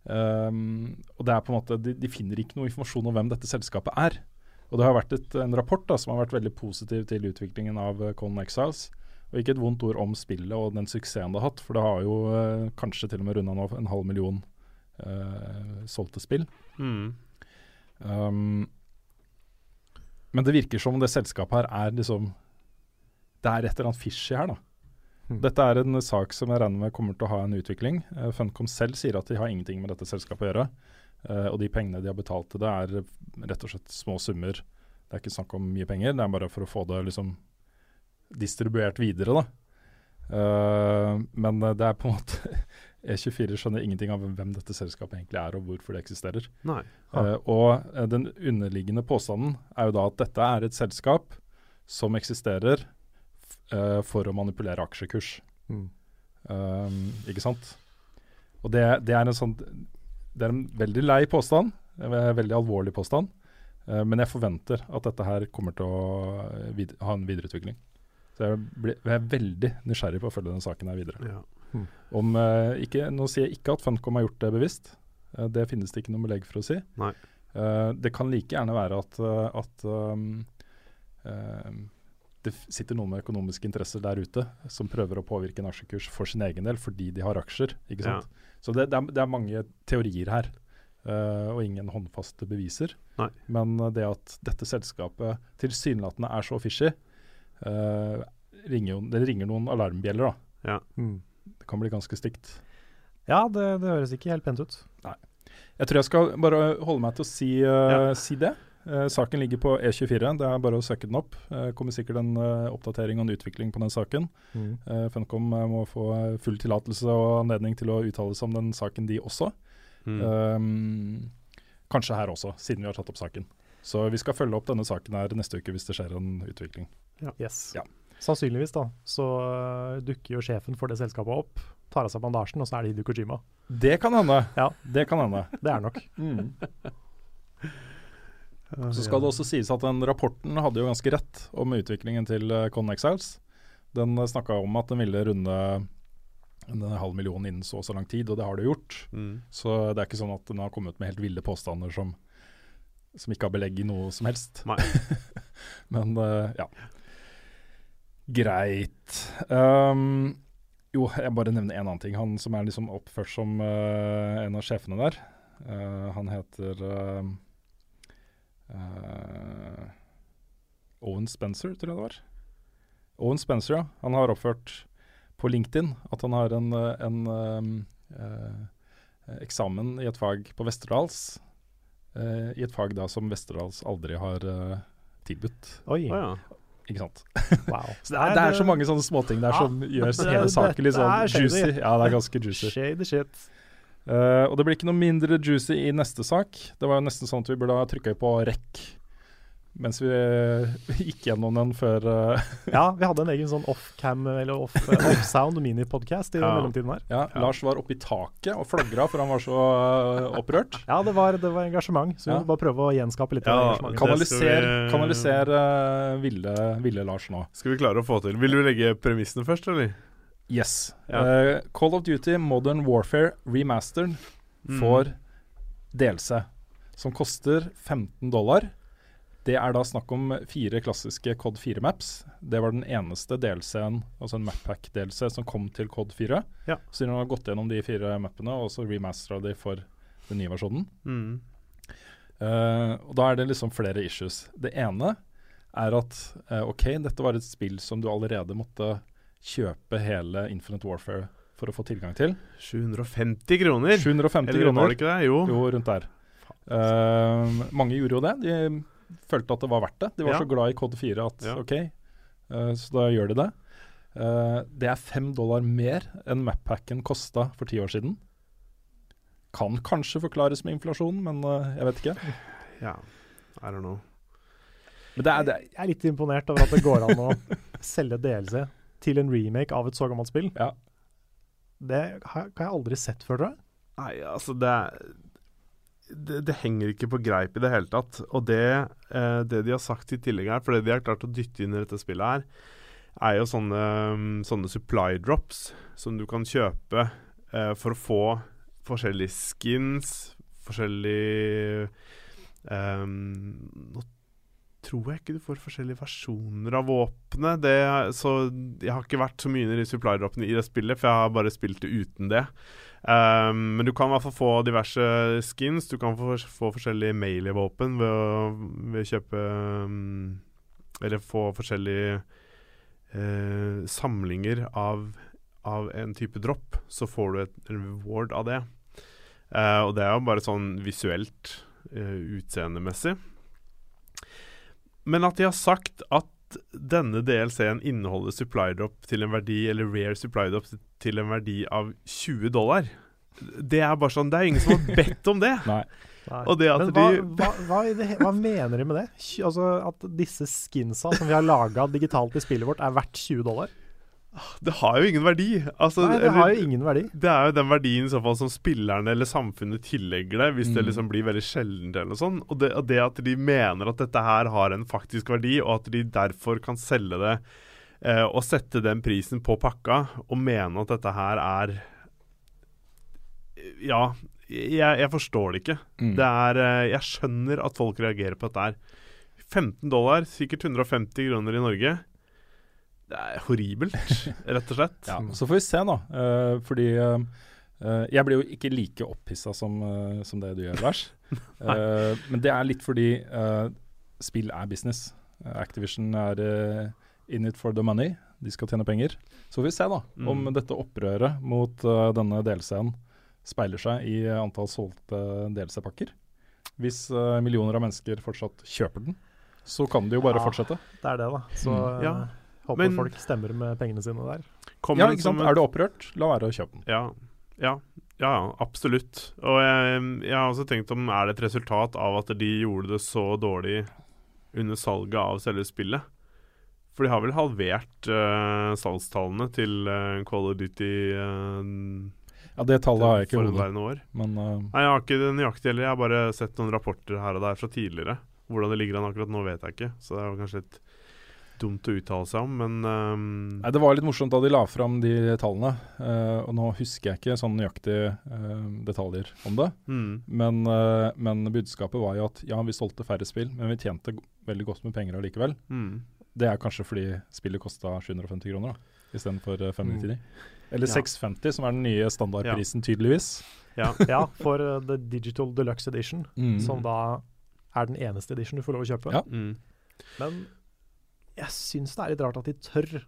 Um, og det er på en måte, de, de finner ikke noe informasjon om hvem dette selskapet er. Og det har vært et, en rapport da, som har vært veldig positiv til utviklingen av uh, Exiles. Og ikke et vondt ord om spillet og den suksessen det har hatt, for det har jo uh, kanskje til og med runda nå en halv million solgte spill. mm. Um, men det virker som det selskapet her er liksom Det er et eller annet fishy her, da. Hmm. Dette er en sak som jeg regner med kommer til å ha en utvikling. Uh, Funcom selv sier at de har ingenting med dette selskapet å gjøre. Uh, og de pengene de har betalt til det, er rett og slett små summer. Det er ikke snakk om mye penger, det er bare for å få det liksom distribuert videre, da. Uh, men det er på en måte *laughs* E24 skjønner ingenting av hvem dette selskapet egentlig er, og hvorfor det eksisterer. Nei. Uh, og uh, den underliggende påstanden er jo da at dette er et selskap som eksisterer eh, for å manipulere aksjekurs. Mm. Um, ikke sant? Og det, det er en sånn Det er en veldig lei påstand, en veldig alvorlig påstand. men jeg forventer at dette her kommer til å ha en videreutvikling. Så jeg, ble, jeg er veldig nysgjerrig på å følge den saken her videre. Ja. Om, eh, ikke, nå sier jeg ikke at Funcom har gjort det bevisst. Eh, det finnes det ikke noe belegg for å si. Nei. Eh, det kan like gjerne være at, at um, det sitter noen med økonomiske interesser der ute som prøver å påvirke en aksjekurs for sin egen del fordi de har aksjer. ikke Ja. sant? Så det, det, er, det er mange teorier her, uh, og ingen håndfaste beviser. Nei. Men det at dette selskapet tilsynelatende er så fishy, uh, ringer jo, det ringer noen alarmbjeller. da. Ja. Mm. Det kan bli ganske stygt. Ja, det, det høres ikke helt pent ut. Jeg tror jeg skal bare holde meg til å si, uh, Ja. si det. Uh, saken ligger på E24, det er bare å søke den opp. Uh, kommer sikkert en uh, oppdatering og en utvikling på den saken. Mm. Uh, Funcom må få full tillatelse og anledning til å uttale seg om den saken, de også. Mm. Um, kanskje her også, siden vi har tatt opp saken. Så vi skal følge opp denne saken her neste uke hvis det skjer en utvikling. Yes. Ja. Sannsynligvis da, så øh, dukker jo sjefen for det selskapet opp, tar av seg bandasjen, og så er det Hideo Kojima. Det kan hende. Ja. Det kan hende. *laughs* Det er nok. Så skal det også sies at den rapporten hadde jo ganske rett om utviklingen til uh, Con Exiles. Den uh, snakka om at den ville runde en halv million innen så og så lang tid, og det har det gjort. Mm. Så det er ikke sånn at den har kommet med helt ville påstander som, som ikke har belegg i noe som helst. Nei. *laughs* Men uh, ja. Greit. Um, jo, jeg bare nevner en annen ting. Han som er liksom oppført som uh, en av sjefene der, uh, han heter uh, uh, Owen Spencer, tror jeg det var. Owen Spencer, ja. Han har oppført på LinkedIn at han har en, en um, uh, eksamen i et fag på Westerdals. uh, I et fag da som Westerdals aldri har uh, tilbudt. Oi, Oh, ja. Ikke sant? wow. *laughs* Så det, er, det er så mange sånne småting der Ja, som gjør *laughs* hele saken litt sånn juicy. Ja, det er ganske juicy. Shady shit. Uh, og det blir ikke noe mindre juicy i neste sak. Det var jo nesten sånn at vi burde ha trykka på rekk mens vi eh, *laughs* gikk gjennom den før eh, *laughs* Ja, vi hadde en egen sånn off-cam, eller off- eh, off-sound mini-podcast i Ja. mellomtiden her. ja, Lars var oppe i taket og flagra for han var så opprørt. Ja, det var, det var engasjement, så vi Ja. må bare prøve å gjenskape litt Ja, av engasjementet. Kanaliser, vi- kanaliser eh, ville, ville Lars nå. Skal vi klare å få til Vil du legge premissene først, eller? Yes. Ja. Eh, Call of Duty Modern Warfare Remastered Mm. får delse, som koster 15 dollar. Det er da snakk om fire klassiske Cod 4-maps. Det var den eneste DLC-en, altså en Mappack-delse, som kom til Cod 4. Ja. Så de har gått gjennom de fire mappene og så remastera de for den nye versjonen. Mm. Uh, og Da er det liksom flere issues. Det ene er at uh, OK, dette var et spill som du allerede måtte kjøpe hele Infinite Warfare for å få tilgang til. 750 kroner? 750 Eller var det ikke det? Jo. Jo, rundt der. Uh, mange gjorde jo det. De følte at det var verdt det. De var Ja. så glad i Code 4 at Ja. OK, uh, så da gjør de det. Uh, det er fem dollar mer enn mappacken kosta for ti år siden. Kan kanskje forklares med inflasjon, men uh, jeg vet ikke. *laughs* Ja. I don't know. Men det er, det er Jeg er litt imponert over at det går an å *laughs* selge DLC til en remake av et så gammelt spill. Ja. Det har har jeg aldri sett før, tror jeg. Nei, altså det er det, det henger ikke på greip i det hele tatt. Og det, eh, det de har sagt i tillegg her, for det de har klart å dytte inn i dette spillet her, er jo sånne, mm, sånne supply drops som du kan kjøpe eh, for å få forskjellige skins, forskjellige eh, Nå tror jeg ikke du får forskjellige versjoner av våpenet. Så jeg har ikke vært så mye i supply dropene i det spillet, for jeg har bare spilt det uten det. Um, men du kan i hvert fall få diverse skins. Du kan få, få forskjellige melee-våpen ved, å- ved å kjøpe um, Eller få forskjellige uh, samlinger av, av en type drop. Så får du et, reward av det. Uh, og det er jo bare sånn visuelt, uh, utseendemessig. Men at de har sagt at denne DLC-en inneholder supply drop til en verdi, eller rare supply drop til en verdi av 20 dollar. Det er bare sånn Det er ingen som har *laughs* bedt om det. Nei. Nei. Og det at Men hva, de hva, hva, det, hva mener de med det? Altså At disse skinsa som vi har laga digitalt i spillet vårt, er verdt 20 dollar? Det har jo ingen verdi. Altså, Nei, det eller- har jo ingen verdi. Det er jo den verdien i så fall som spillerne eller samfunnet tillegger det, hvis det Mm. liksom blir veldig sjeldent eller noe sånt. Og det, og det at de mener at dette her har en faktisk verdi, og at de derfor kan selge det Eh, og sette den prisen på pakka og mene at dette her er Ja, jeg, jeg forstår det ikke. Mm. Det er eh, Jeg skjønner at folk reagerer på dette her. 15 dollar, sikkert 150 kroner i Norge. Det er horribelt, rett og slett. *laughs* Ja, så får vi se, da. Uh, fordi uh, eh, jeg blir jo ikke like opphissa som, uh, som det du gjør, Lars. *laughs* Eh, men det er litt fordi eh, spill er business. Eh, Activision er eh, in it for the money. De skal tjene penger. Så får vi se da om Mm. dette opprøret mot eh, denne delscenen speiler seg i antall solgte DLC-pakker. Hvis eh, millioner av mennesker fortsatt kjøper den, så kan det jo bare Ja. fortsette. Det er det, da. Så Mm. eh, Ja, håper men- folk stemmer med pengene sine der. Ja, ikke sant? et- Er du opprørt, la være å kjøpe den. Ja, ja, ja absolutt. Og jeg, jeg har også tenkt om er det et resultat av at de gjorde det så dårlig under salget av selve spillet. For de har vel halvert uh, salgstallene til uh, Call of Duty uh, Ja, Det tallet har jeg ikke i hodet, år. men uh, Nei, Jeg har ikke det nøyaktig heller. Jeg har bare sett noen rapporter her og der fra tidligere. Hvordan det ligger an akkurat nå, vet jeg ikke. Så det er jo kanskje litt dumt å uttale seg om, men um Nei, Det var litt morsomt da de la fram de tallene. Uh, og Nå husker jeg ikke sånn nøyaktige uh, detaljer om det. mm, Men, uh, men budskapet var jo at ja, vi solgte færre spill, men vi tjente veldig godt med penger allikevel. mm. Det er kanskje fordi spillet kosta 750 kroner da, istedenfor 599. Mm. Eller Ja. 650, som er den nye standardprisen, tydeligvis. Ja. *laughs* Ja, for The Digital Deluxe Edition, Mm. som da er den eneste edition du får lov å kjøpe. Ja. Mm. Men jeg syns det er litt rart at de tør,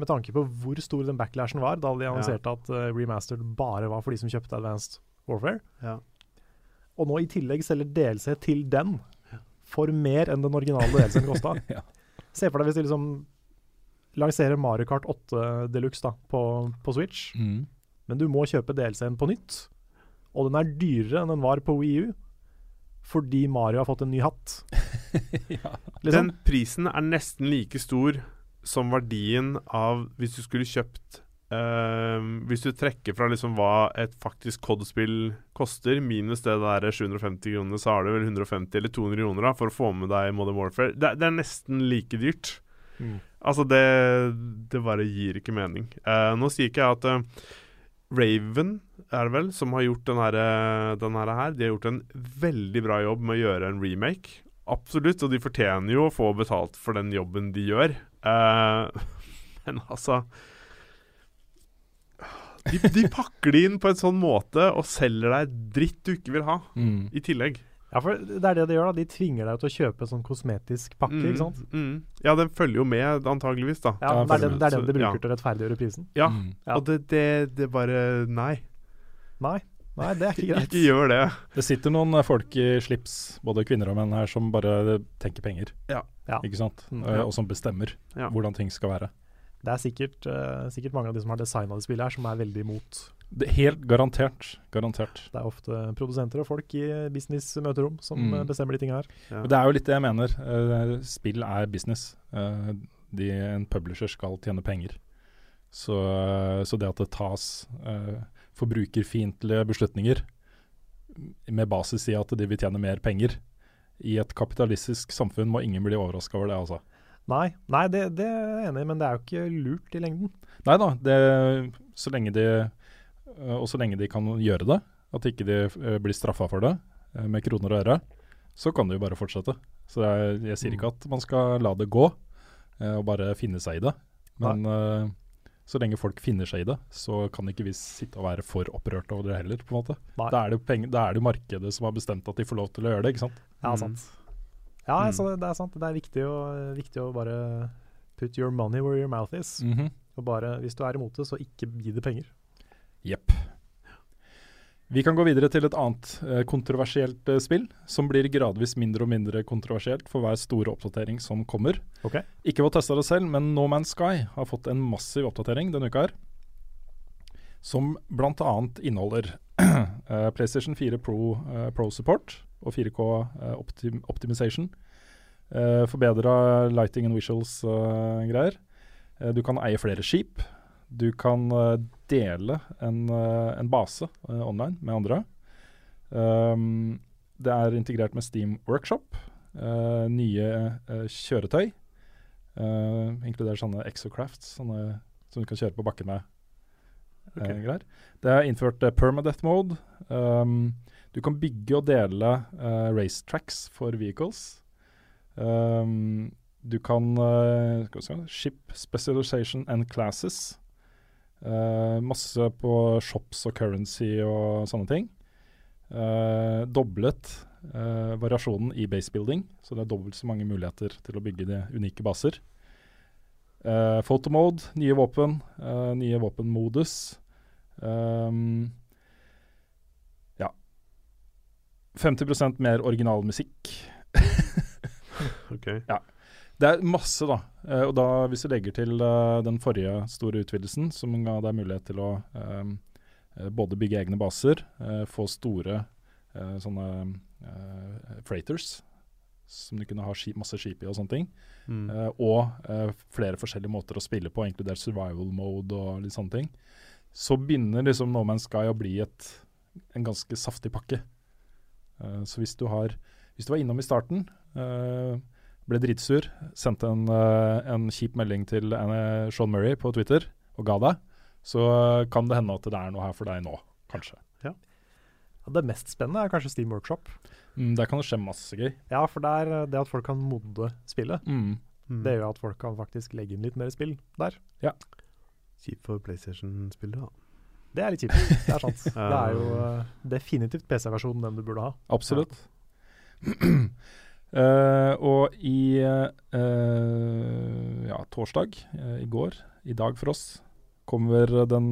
med tanke på hvor stor den backlashen var da de annonserte at uh, remastered bare var for de som kjøpte Advanced Warfare. Ja. Og nå i tillegg selger DLC til den for mer enn den originale DLC-en kosta. *laughs* Ja. Se for deg hvis de liksom lanserer Mario Kart 8 Deluxe da, på, på Switch, Mm. men du må kjøpe DLC-en på nytt. Og den er dyrere enn den var på Wii U, fordi Mario har fått en ny hatt. *laughs* *laughs* ja. Liksom. Den prisen er nesten like stor som verdien av hvis du skulle kjøpt Uh, Hvis du trekker fra liksom hva et faktisk COD-spill koster, minus det der 750 kronene, så har du vel 150 eller 200 kroner da, for å få med deg Modern Warfare. Det, det er nesten like dyrt. Mm. Altså, det, det bare gir ikke mening. Uh, nå sier ikke jeg at uh, Raven er det vel, som har gjort den her, den her, her. De har gjort en veldig bra jobb med å gjøre en remake. Absolutt, og de fortjener jo å få betalt for den jobben de gjør. Eh, *laughs* men altså de, de pakker det inn på en sånn måte og selger deg dritt du ikke vil ha, Mm. i tillegg. Ja, for det er det de gjør. da De tvinger deg til å kjøpe en sånn kosmetisk pakke. Mm, ikke sant? Mm. Ja, den følger jo med, antageligvis, da. Ja, det, er den, det er den de bruker ja. til å rettferdiggjøre prisen. Ja, Mm. Ja. og det, det, det bare Nei. Nei, nei det er ikke greit. Ikke gjør det. Det sitter noen eh, folk i slips, både kvinner og menn her, som bare tenker penger. Ja. Ja. Ikke sant? Mm. Eh, og som bestemmer Ja. hvordan ting skal være. Det er sikkert, uh, sikkert mange av de som har designa det spillet her, som er veldig imot. Det, helt garantert. Garantert. Det er ofte produsenter og folk i business-møterom som Mm. eh, bestemmer de tinga her. Ja. Det er jo litt det jeg mener. Uh, spill er business. Uh, de, en publisher skal tjene penger. Så, så det at det tas uh, forbrukerfiendtlige beslutninger med basis i at de vil tjene mer penger i et kapitalistisk samfunn, må ingen bli overraska over det, altså. Nei, nei det, det er jeg enig i, men det er jo ikke lurt i lengden. Nei da, det, så lenge de øh, Og så lenge de kan gjøre det, at ikke de øh, blir straffa for det øh, med kroner og øre, så kan de jo bare fortsette. Så jeg, jeg sier ikke at man skal la det gå og bare finne seg i det. Men øh, så lenge folk finner seg i det, så kan ikke vi sitte og være for opprørte over det heller, på en måte. Da er, det penge, da er det markedet som har bestemt at de får lov til å gjøre det, ikke sant. Ja, Mm. sant. Ja, Mm. altså, det er sant. Det er viktig å, viktig å bare put your money where your mouth is. Mhm. Og bare, hvis du er imot det, så ikke gi det penger. Jepp. Vi kan gå videre til et annet eh, kontroversielt eh, spill, som blir gradvis mindre og mindre kontroversielt for hver store oppdatering som kommer. Okay. Ikke for å teste det selv, men No Man's Sky har fått en massiv oppdatering denne uka her. Som bl.a. inneholder *clears throat* eh, PlayStation 4 Pro, Pro Support og 4K eh, optim Optimization. Forbedra lighting and visuals-greier. du kan eie flere skip. Du kan eh, dele en, eh, en base eh, online med andre. Um, det er integrert med Steam Workshop. nye kjøretøy. Uh, inkluderer sånne exocrafts, sånne som du kan kjøre på bakken med. Okay. Ok. Det er innført uh, permadeath mode. Um, du kan bygge og dele uh, racetracks for vehicles. Um, du kan uh, ship specialization and classes. Uh, masse på shops og currency og sånne ting. Uh, doblet uh, variasjonen i basebuilding, så det er dobbelt så mange muligheter til å bygge de unike baser. Uh, photomode, nye våpen, nye våpenmodus. Um, ja. 50% mer original musikk. *laughs* Ok. Det er masse, da. Eh, og da hvis du legger til eh, den forrige store utvidelsen, som ga deg mulighet til å eh, både bygge egne baser, uh, få store uh, sånne uh, freighters, som du kunne ha skip, masse skip i og sånne ting, Mm. og flere forskjellige måter å spille på, inkludert survival mode og litt sånne ting, så begynner liksom No Man's Sky å bli et, en ganske saftig pakke. Så hvis du, har, hvis du var innom i starten, eh, ble dritsur, sendte en, eh, en kjip melding til Sean Murray på Twitter og ga deg, så kan det hende at det er noe her for deg nå, kanskje. Ja, det mest spennende er kanskje Steam Workshop. Mm, der kan det skje masse gøy. Ja, for det er eh, det at folk kan modde spillet, Mm. Det gjør at folk kan faktisk legge inn litt mer spill der. Kjipt for PlayStation-spillet, da. Det er litt kjipt. Det er sant. *laughs* det er jo eh, definitivt PC-versjonen den du burde ha. Absolutt. *clears throat* *clears throat* Eh, og i uh, ja, torsdag, uh, i går, i dag for oss, kommer den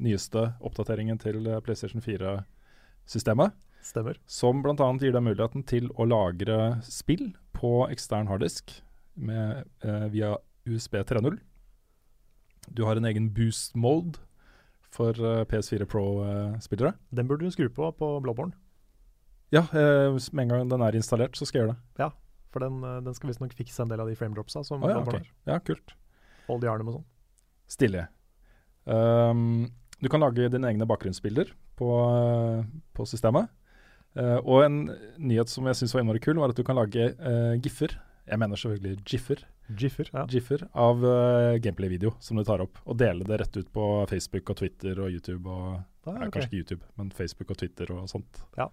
nyeste oppdateringen til PlayStation 4-systemet. Stemmer. Som bl.a. gir deg muligheten til å lagre spill på ekstern harddisk med, via USB 3.0. Du har en egen boost mode for eh, PS4 Pro-spillere. Den burde du skru på på Bloodborne, Ja, eh, med en gang den er installert, så skal jeg gjøre det. Ja, for den, eh, den skal visstnok fikse en del av de frame-dropsa som oh, ja, okay. ok. ja, kult. Hold i med sånn. Stilig. Um, du kan lage dine egne bakgrunnsbilder på, eh, på systemet. Uh, og en nyhet som jeg syns var innmari kul, var at du kan lage uh, giffer. Jeg mener selvfølgelig giffer. Jiffer. Ja. Giffer av uh, gameplay-video som du tar opp, og dele det rett ut på Facebook og Twitter og YouTube og Ah, Nei, ok. Kanskje ikke YouTube, men Facebook og Twitter og sånt. Ja.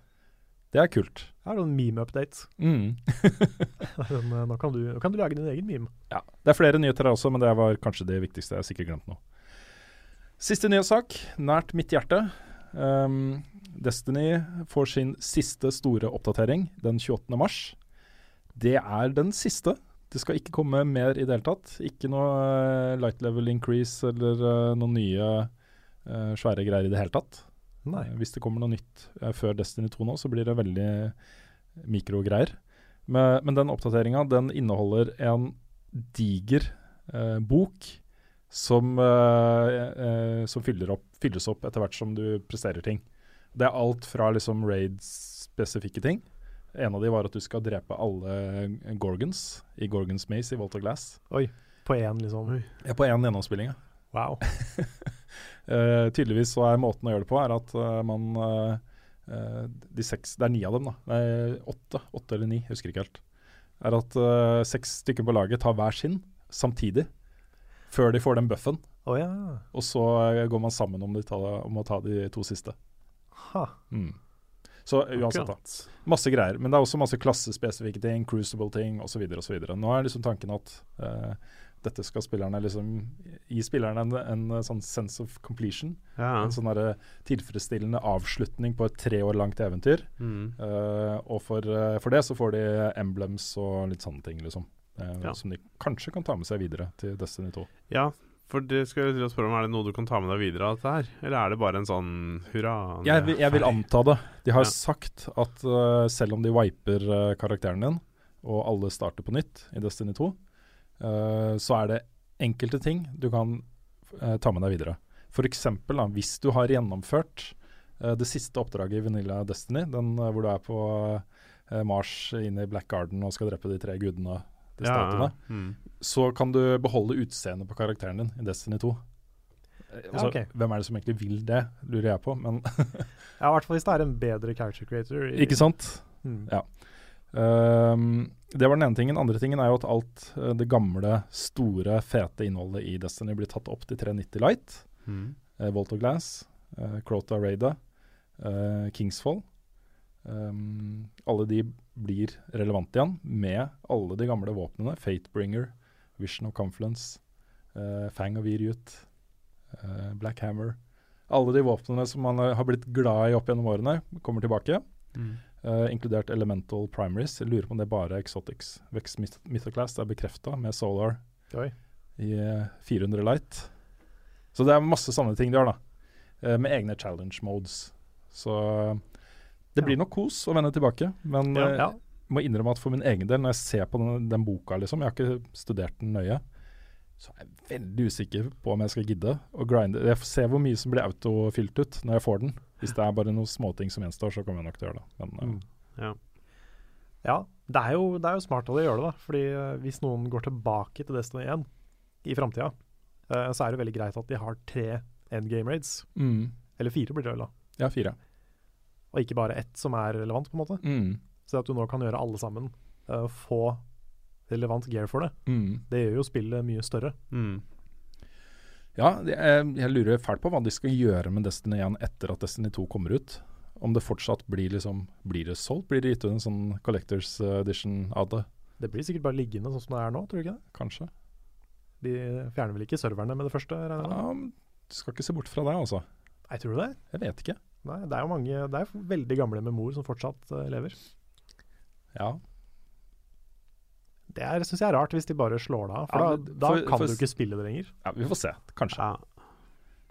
Det er kult. *laughs* Det er noen meme-update. Mm. Eh, nå, kan du- nå kan du lage din egen meme. Ja, Det er flere nyheter her også, men det var kanskje det viktigste. Jeg har sikkert glemt noe. Siste nyhetssak, nært mitt hjerte. Um, Destiny får sin siste store oppdatering den 28. mars. Det er den siste. Det skal ikke komme mer i det hele tatt. Ikke noe eh, light level increase eller uh, noen nye uh, svære greier i det hele tatt. Nei. Eh, Hvis det kommer noe nytt eh, før Destiny 2 nå, så blir det veldig mikrogreier. Men, men den oppdateringa den inneholder en diger eh, bok som, eh, eh, som fyller opp, fylles opp etter hvert som du presterer ting. Det er alt fra liksom raid-spesifikke ting. En av de var at du skal drepe alle Gorgons i Gorgons Maze i Volt of Glass. På én, liksom. Ja, på én gjennomspilling, ja. Wow. *laughs* Eh, tydeligvis så er måten å gjøre det på er at uh, man eh, De seks Det er ni av dem, da. Nei, åtte. Åtte eller ni, husker ikke helt. Er at seks stykker på laget tar hver sin samtidig. Før de får den buffen. Oh, ja. Og så går man sammen om, de ta, om å ta de to siste. Ha. Mm. Så uansett, da. Masse greier. Men det er også masse klassespesifikke ting, crucible-ting osv. Nå er liksom tanken at dette skal spillerne liksom gi spillerne en, en sånn sense of completion. Ja. En sånn tilfredsstillende avslutning på et tre år langt eventyr. Mm. Uh, og for, uh, for det så får de emblems og litt sånne ting, liksom. Uh, Ja. Som de kanskje kan ta med seg videre til Destiny 2. ja, for det skal jeg spørre om Er det noe du kan ta med deg videre av dette her? Eller er det bare en sånn hurra? Jeg, vil- jeg vil anta det. De har Ja. sagt at eh, selv om de wiper eh, karakteren din, og alle starter på nytt i Destiny 2, eh, så er det enkelte ting du kan eh, ta med deg videre. F.eks. hvis du har gjennomført eh, det siste oppdraget i Vanilla Destiny, den eh, hvor du er på eh, Mars inne i Black Garden og skal drepe de tre gudene, til statene, ja. Mm. så kan du beholde utseendet på karakteren din i Destiny 2. Eh, Altså, okay. Hvem er det som egentlig vil det, lurer jeg på. Men *laughs* Ja, i hvert fall hvis det er en bedre character creator. i- ikke sant? Mm. Ja. Um, det var den ene tingen. Andre tingen er jo at alt eh, det gamle, store, fete innholdet i Destiny blir tatt opp til 390 Light. Mm. Uh, Volt of Glass, uh, Crota Raida, uh, Kingsfall. Um, alle de blir relevante igjen med alle de gamle våpnene. Fatebringer, Vision of Confluence, uh, Fang of Virut, uh, Black Hammer. Alle de våpnene som man har blitt glad i opp gjennom årene, kommer tilbake. Mm. Uh, inkludert Elemental Primaries. Jeg lurer på om det er bare Exotics. Vex Myth Mythoclast er bekrefta med Solar Oi. i uh, 400 Light. Så det er masse sånne ting de har, da. Uh, med egne challenge modes. Så det blir nok kos å vende tilbake. Men Ja, ja. må innrømme at for min egen del, når jeg ser på den, den boka, liksom, jeg har ikke studert den nøye, så er jeg veldig usikker på om jeg skal gidde å grinde. Jeg ser hvor mye som blir autofylt ut når jeg får den. Hvis det er bare noen småting som gjenstår, så kommer jeg nok til å gjøre det. Men uh, Mm. Ja. Ja, det er, jo, det er jo smart av de å gjøre det, da. Fordi eh, hvis noen går tilbake til Destiny 1 i framtida, uh, så er det veldig greit at de har tre endgame raids. mm, Eller fire, blir det vel da. ja, fire. Og ikke bare ett som er relevant, på en måte. Mm, Så at du nå kan gjøre alle sammen. uh, få relevant gear for det. mm. Det gjør jo spillet mye større. Mm. Ja, er, jeg lurer fælt på hva de skal gjøre med Destiny 1 etter at Destiny 2 kommer ut. Om det fortsatt blir liksom Blir det solgt? Blir det gitt ut en sånn Collectors Edition av det? Det blir sikkert bare liggende sånn som det er nå, tror du ikke det? Kanskje? De fjerner vel ikke serverne med det første? regner jeg med? Ja, du skal ikke se bort fra det, altså. Nei, tror du det? Jeg vet ikke. Nei, det er jo mange Det er veldig gamle med mor som fortsatt eh, lever. Ja. Det syns jeg er rart, hvis de bare slår det av. For Ja, da, da for- kan for du ikke spille det lenger. ja, vi får se. Kanskje. Ja.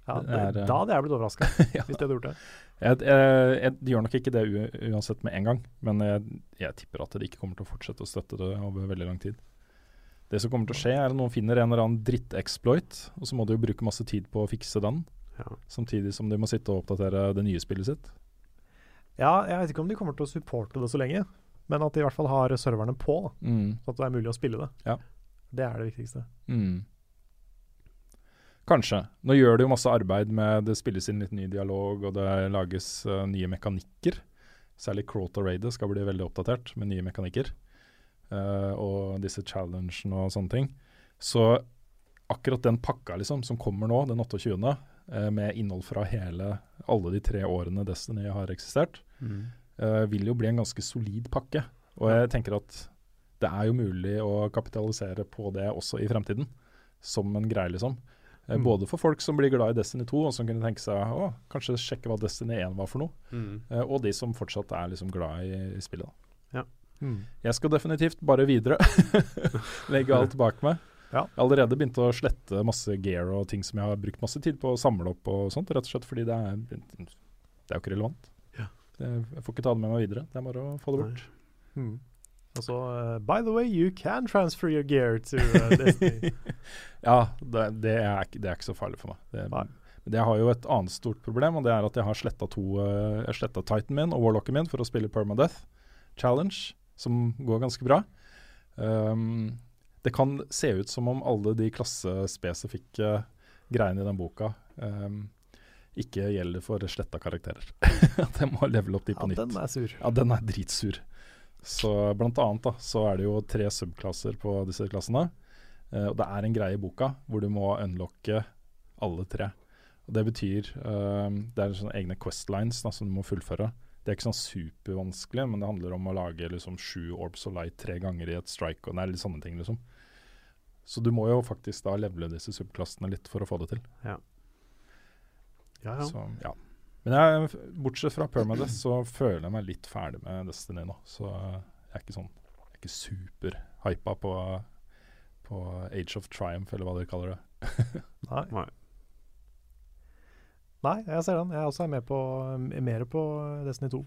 Ja, Det det, er, eh, da hadde jeg blitt overraska, *laughs* Ja. hvis de hadde gjort det. Jeg, jeg, jeg gjør nok ikke det uansett med en gang, men jeg, jeg tipper at de ikke kommer til å fortsette å støtte det over veldig lang tid. Det som kommer til å skje, er at noen finner en eller annen drittexploit, og så må de jo bruke masse tid på å fikse den, Ja. samtidig som de må sitte og oppdatere det nye spillet sitt. Ja, jeg vet ikke om de kommer til å supporte det så lenge, men at de i hvert fall har serverne på, da, Mm. så at det er mulig å spille det. Ja. Det er det viktigste. Mm. Kanskje. Nå gjør det jo masse arbeid med Det spilles inn litt ny dialog, og det lages uh, nye mekanikker. Særlig Crota Raider skal bli veldig oppdatert med nye mekanikker. Uh, og disse challengene og sånne ting. Så akkurat den pakka liksom som kommer nå, den 28., uh, med innhold fra hele alle de tre årene Destiny har eksistert, Mm. Eh, vil jo bli en ganske solid pakke. Og jeg tenker at det er jo mulig å kapitalisere på det også i fremtiden, som en greie, liksom. Eh, Mm. Både for folk som blir glad i Destiny 2, og som kunne tenke seg å kanskje sjekke hva Destiny 1 var for noe, Mm. Uh, og de som fortsatt er liksom glad i, i spillet. Da. Mm. Jeg skal definitivt bare videre. *laughs* Legge alt bak meg. Ja. Jeg har allerede begynt å slette masse gear og ting som jeg har brukt masse tid på å samle opp og sånt, rett og slett fordi det er, det er jo ikke relevant. Jeg får ikke ta det med meg videre. Det er bare å få det bort. Mm. Og så eh, By the way, you can transfer your gear to uh, Disney. *laughs* Ja, det, det, er, ikke- det er ikke så farlig for meg. Det, men jeg har jo et annet stort problem, og det er at jeg har sletta uh, Titan min og Warlocken min for å spille Permadeath Challenge, som går ganske bra. Um, det kan se ut som om alle de klassespesifikke greiene i den boka um, ikke gjelder for sletta karakterer. *laughs* At jeg må levele opp de på Ja, nytt. den er sur. Ja, den er dritsur. Så blant annet da, så er det jo tre subklasser på disse klassene. Eh, og det er en greie i boka hvor du må unlocke alle tre. Og Det betyr uh, Det er sånne egne questlines da, som du må fullføre. Det er ikke sånn supervanskelig, men det handler om å lage liksom sju orbs og light tre ganger i et strike. og det er litt sånne ting liksom. Så du må jo faktisk da levele disse subklassene litt for å få det til. Ja, ja. Så, ja. Men jeg, bortsett fra Permadeath så føler jeg meg litt ferdig med Destiny nå. Så jeg er ikke sånn Jeg er ikke superhypa på, på Age of Triumph, eller hva dere kaller det. *laughs* Nei. Nei. Nei, jeg ser den. Jeg også er med på, mer på Destiny 2.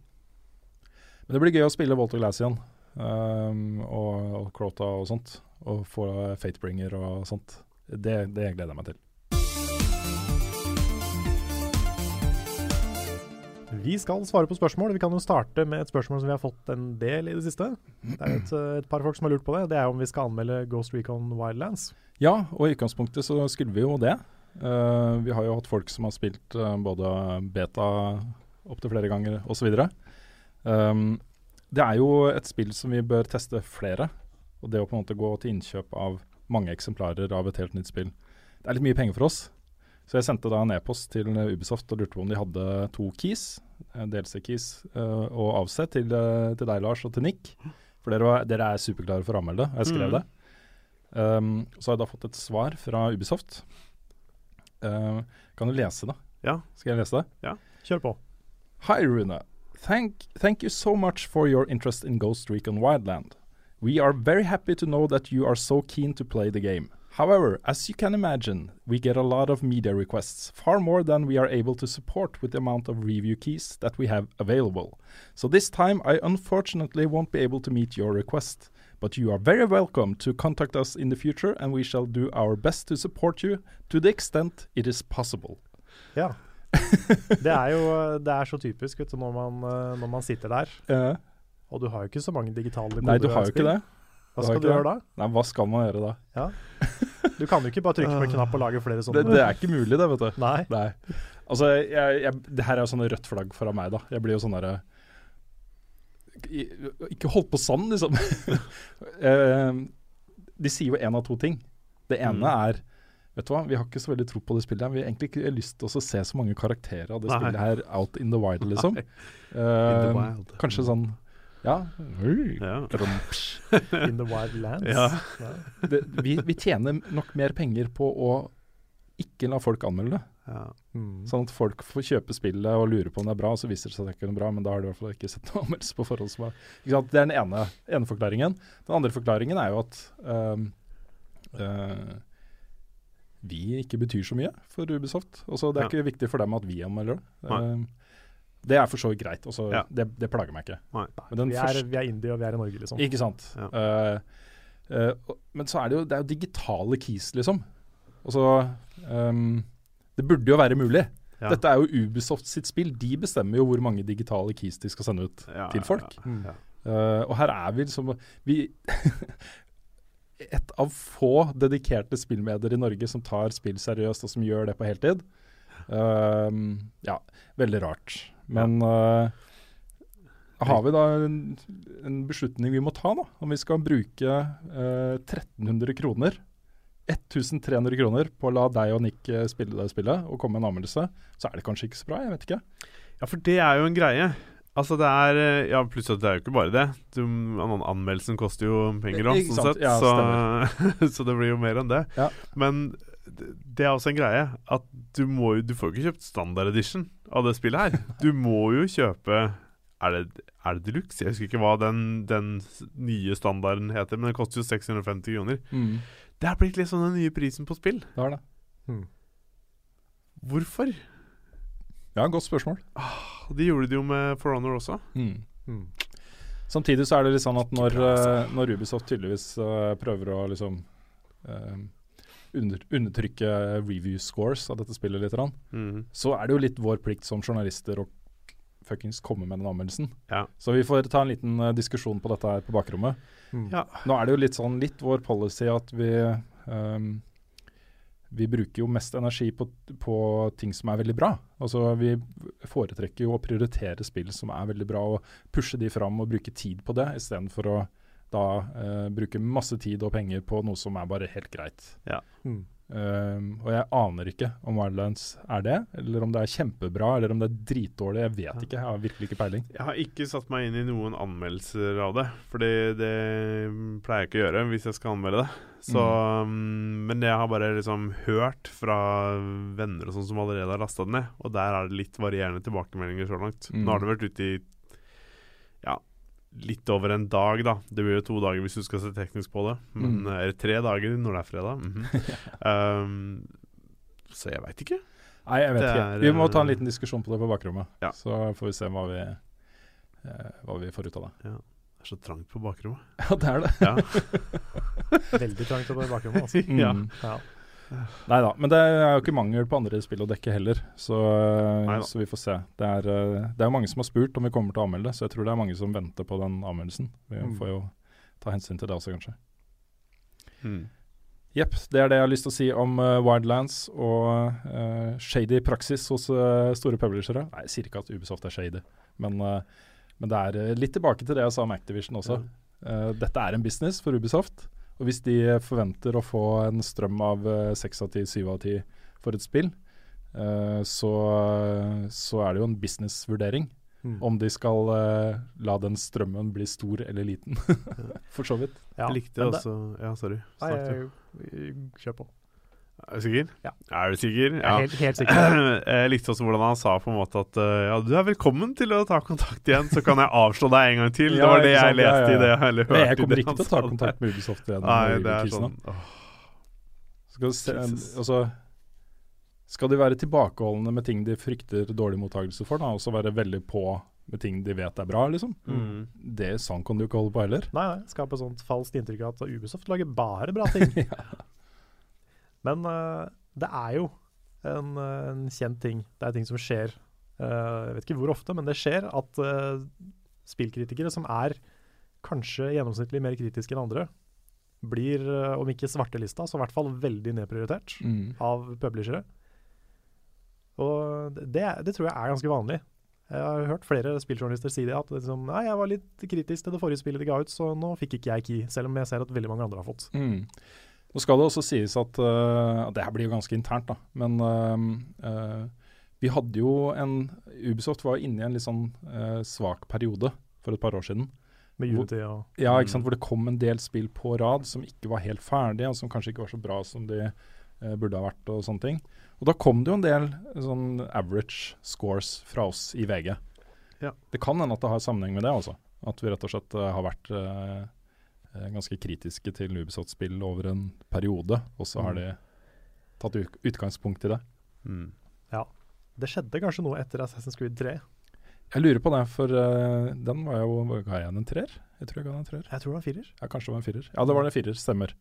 Men det blir gøy å spille Volt of Glass igjen. Um, og, og Crota og sånt. Og få Fatebringer og sånt. Det, det gleder jeg meg til. Vi skal svare på spørsmål. Vi kan jo starte med et spørsmål som vi har fått en del i det siste. Det er et, et par folk som har lurt på det. Det er om vi skal anmelde Ghost Recon Wildlands. Ja, og i utgangspunktet så skulle vi jo det. Uh, vi har jo hatt folk som har spilt uh, både beta opptil flere ganger osv. Um, det er jo et spill som vi bør teste flere. Og det å på en måte gå til innkjøp av mange eksemplarer av et helt nytt spill. Det er litt mye penger for oss. Så jeg sendte da en e-post til Ubisoft og lurte på om de hadde to keys, eh, DLC-keys, eh, og avsett til, eh, til deg, Lars, og til Nick. For dere, var, dere er superklare for å anmelde det. Jeg skrev mm. det. Um, så har jeg da fått et svar fra Ubisoft. Uh, kan du lese det? Ja. Skal jeg lese det? Ja, Kjør på. Hi, Rune. Thank, thank you so much for your interest in Ghost Recon Wildland. We are very happy to know that you are so keen to play the game. However, as you can imagine, we get a lot of media requests, far more than we are able to support with the amount of review keys that we have available. So this time, I unfortunately won't be able to meet your request. But you are very welcome to contact us in the future, and we shall do our best to support you to the extent it is possible. Ja. *laughs* Det er jo det er så typisk vet du, når, man, eh, når man sitter der. Uh, Og du har jo ikke så mange digitale koder. nei, du har jo ikke det. Hva skal du gjøre da? Nei, hva skal man gjøre da? Ja. Du kan jo ikke bare trykke på en knapp og lage flere sånne. Det, det er ikke mulig, det, vet du. Nei. Nei. Altså, jeg, jeg, det her er jo sånne rødt flagg fra meg, da. Jeg blir jo sånn derre Ikke holdt på sånn, liksom. *laughs* Eh, De sier jo én av to ting. Det ene Mm. er Vet du hva, vi har ikke så veldig tro på det spillet. her. Vi har egentlig ikke lyst til å se så mange karakterer av det Nei. spillet her out in the wild, *laughs* liksom. Eh, In the wild. Kanskje sånn Ja. Ja. *laughs* In the wild lands. Ja. det, vi, vi tjener nok mer penger på å ikke la folk anmelde det. ja. Mm. Sånn at folk får kjøpe spillet og lure på om det er bra, og så viser det seg at det ikke er noe bra, men da har de i hvert fall ikke sett noe anmeldelse på forhånd. Som er, ikke sant? Det er den ene, ene forklaringen. Den andre forklaringen er jo at um, uh, vi ikke betyr så mye for Ubisoft. Også, det er Ja. ikke viktig for dem at vi anmelder det. Ehm, det er for så vidt greit. Altså, Ja. det, det plager meg ikke. Nei. Men den Vi, første er, vi er indie, og vi er i Norge, liksom. ikke sant. Ja. Uh, uh, men så er det jo, det er jo digitale keys, liksom. Altså um, Det burde jo være mulig. Ja. Dette er jo Ubisoft sitt spill. De bestemmer jo hvor mange digitale keys de skal sende ut Ja, til folk. ja, ja. Eh, og her er vi liksom vi, *laughs* Et av få dedikerte spillmedier i Norge som tar spill seriøst, og som gjør det på heltid. Uh, ja, veldig rart. Men eh, har vi da en, en beslutning vi må ta, da? Om vi skal bruke eh, 1300 kroner 1300 kroner på å la deg og Nick eh, spille det spillet og komme med en anmeldelse, så er det kanskje ikke så bra. Jeg vet ikke. Ja, for det er jo en greie. Altså det er eh, Ja, pluss at det er jo ikke bare det. Du, anmeldelsen koster jo penger òg, sånn sett. Ja, så, *laughs* så det blir jo mer enn det. Ja. Men det det er også en greie at du må Du får jo ikke kjøpt standard edition av det spillet her. Du må jo kjøpe Er det, er det deluxe? Jeg husker ikke hva den, den nye standarden heter, men den koster jo 650 kroner. Det har blitt liksom den nye prisen på spill. Det har det. Hvorfor? Ja, godt spørsmål. De gjorde det jo med For Honor også. Mm. Samtidig så er det litt sånn at når, altså. eh, når Ubisoft tydeligvis eh, prøver å liksom eh, under, undertrykke review scores av dette spillet litt, grann, Mhm. så er det jo litt vår plikt som journalister å fuckings komme med den anmeldelsen. Ja. Så vi får ta en liten uh, diskusjon på dette her på bakrommet. Ja. Nå er det jo litt sånn litt vår policy at vi um, vi bruker jo mest energi på, på ting som er veldig bra. Altså Vi foretrekker jo å prioritere spill som er veldig bra, og pushe de fram og bruke tid på det, istedenfor å da eh, bruke masse tid og penger på noe som er bare helt greit. Ja. Mm. Ehm, og jeg aner ikke om Wildlands er det, eller om det er kjempebra, eller om det er dritdårlig. Jeg vet ikke, jeg har virkelig ikke peiling. Jeg har ikke satt meg inn i noen anmeldelser av det, for det, det pleier jeg ikke å gjøre hvis jeg skal anmelde det. Så, mm, men jeg har bare liksom hørt fra venner og sånn som allerede har lasta det ned, og der er det litt varierende tilbakemeldinger så langt. Mm. Nå har det vært ute i ja, litt over en dag, da. Det blir jo to dager hvis du skal se teknisk på det, men Mm. Eller tre dager når det er fredag. mhm. um, *laughs* så jeg veit ikke. Nei, jeg vet Det ikke. er, Vi må ta en eh, liten diskusjon på det på bakrommet. Ja. Så får vi se hva vi, eh, hva vi får ut av det. Det er så trangt på bakrommet. Ja, det er det. Ja. *laughs* Veldig trangt på bakrommet. Altså. ja. Mm. Ja. Nei da, men det er jo ikke mangel på andre spill å dekke heller, så, så vi får se. Det er, eh, det er mange som har spurt om vi kommer til å anmelde det, så jeg tror det er mange som venter på den anmeldelsen. Vi Mm. får jo ta hensyn til det også, kanskje. Mm. Det er det jeg har lyst til å si om uh, Wildlands og uh, shady praksis hos uh, store publishere. Nei, jeg sier ikke at Ubisoft er shady, men Men det er litt tilbake til det jeg sa om Activision også. Eh, dette er en business for Ubisoft. Og hvis de forventer å få en strøm av eh, seks av ti, syv av ti for et spill, uh, så, så er det jo en businessvurdering. Mm. Om de skal uh, la den strømmen bli stor eller liten. *laughs* for så vidt. Ja, Jeg likte det- også Ja, sorry. Nei, jeg- kjør på. Er du sikker? Ja. Er du sikker? Jeg er helt, helt sikker. *clears throat* Jeg likte også hvordan han sa på en måte at uh, ja, du er velkommen til å ta kontakt igjen, så kan jeg avslå deg en gang til. *laughs* Ja, det var det jeg? Ja, leste ja, i ja. det. Eller hørte Nei, jeg kommer ikke til å ta kontakt med Ubisoft igjen. Nei, det er sånn Skal, se, altså, skal de være tilbakeholdne med ting de frykter dårlig mottakelse for, da, og så være veldig på med ting de vet er bra, liksom? mm. Det Sånn kan du ikke holde på heller. Nei, nei, skape sånt falskt inntrykk av at Ubisoft lager bare bra ting. *laughs* *laughs* Men eh, det er jo en, eh, en kjent ting. Det er ting som skjer. Eh, jeg vet ikke hvor ofte, men det skjer at spillkritikere som er kanskje gjennomsnittlig mer kritiske enn andre, blir, om ikke svartelista, så i hvert fall veldig nedprioritert av publishere. Og det, det tror jeg er ganske vanlig. Jeg har hørt flere spilljournalister si det, at liksom, nei, jeg var litt kritisk til det forrige spillet de ga ut, så nå fikk ikke jeg Key, selv om jeg ser at veldig mange andre har fått. Mm. Nå skal det også sies at uh, Det her blir jo ganske internt, da. Men uh, uh, vi hadde jo en Ubisoft var inne i en litt sånn svak periode for et par år siden. Med UD Unity og Ja, ikke sant? Hvor det kom en del spill på rad som ikke var helt ferdige, og som kanskje ikke var så bra som de burde ha vært, og sånne ting. Og da kom det jo en del sånn average scores fra oss i VG. Ja. Det kan hende at det har sammenheng med det, altså. At vi rett og slett har vært ganske kritiske til Ubisoft-spill over en periode, og så har Mm. de tatt utgangspunkt i det. Mm. Det skjedde kanskje noe etter Assassin's Creed 3. Jeg lurer på det, for uh, den var jo Ga jeg den en treer? Jeg tror jeg ga den en treer. Jeg tror det var firer. Ja, kanskje det var en firer. Ja, det var en firer, stemmer.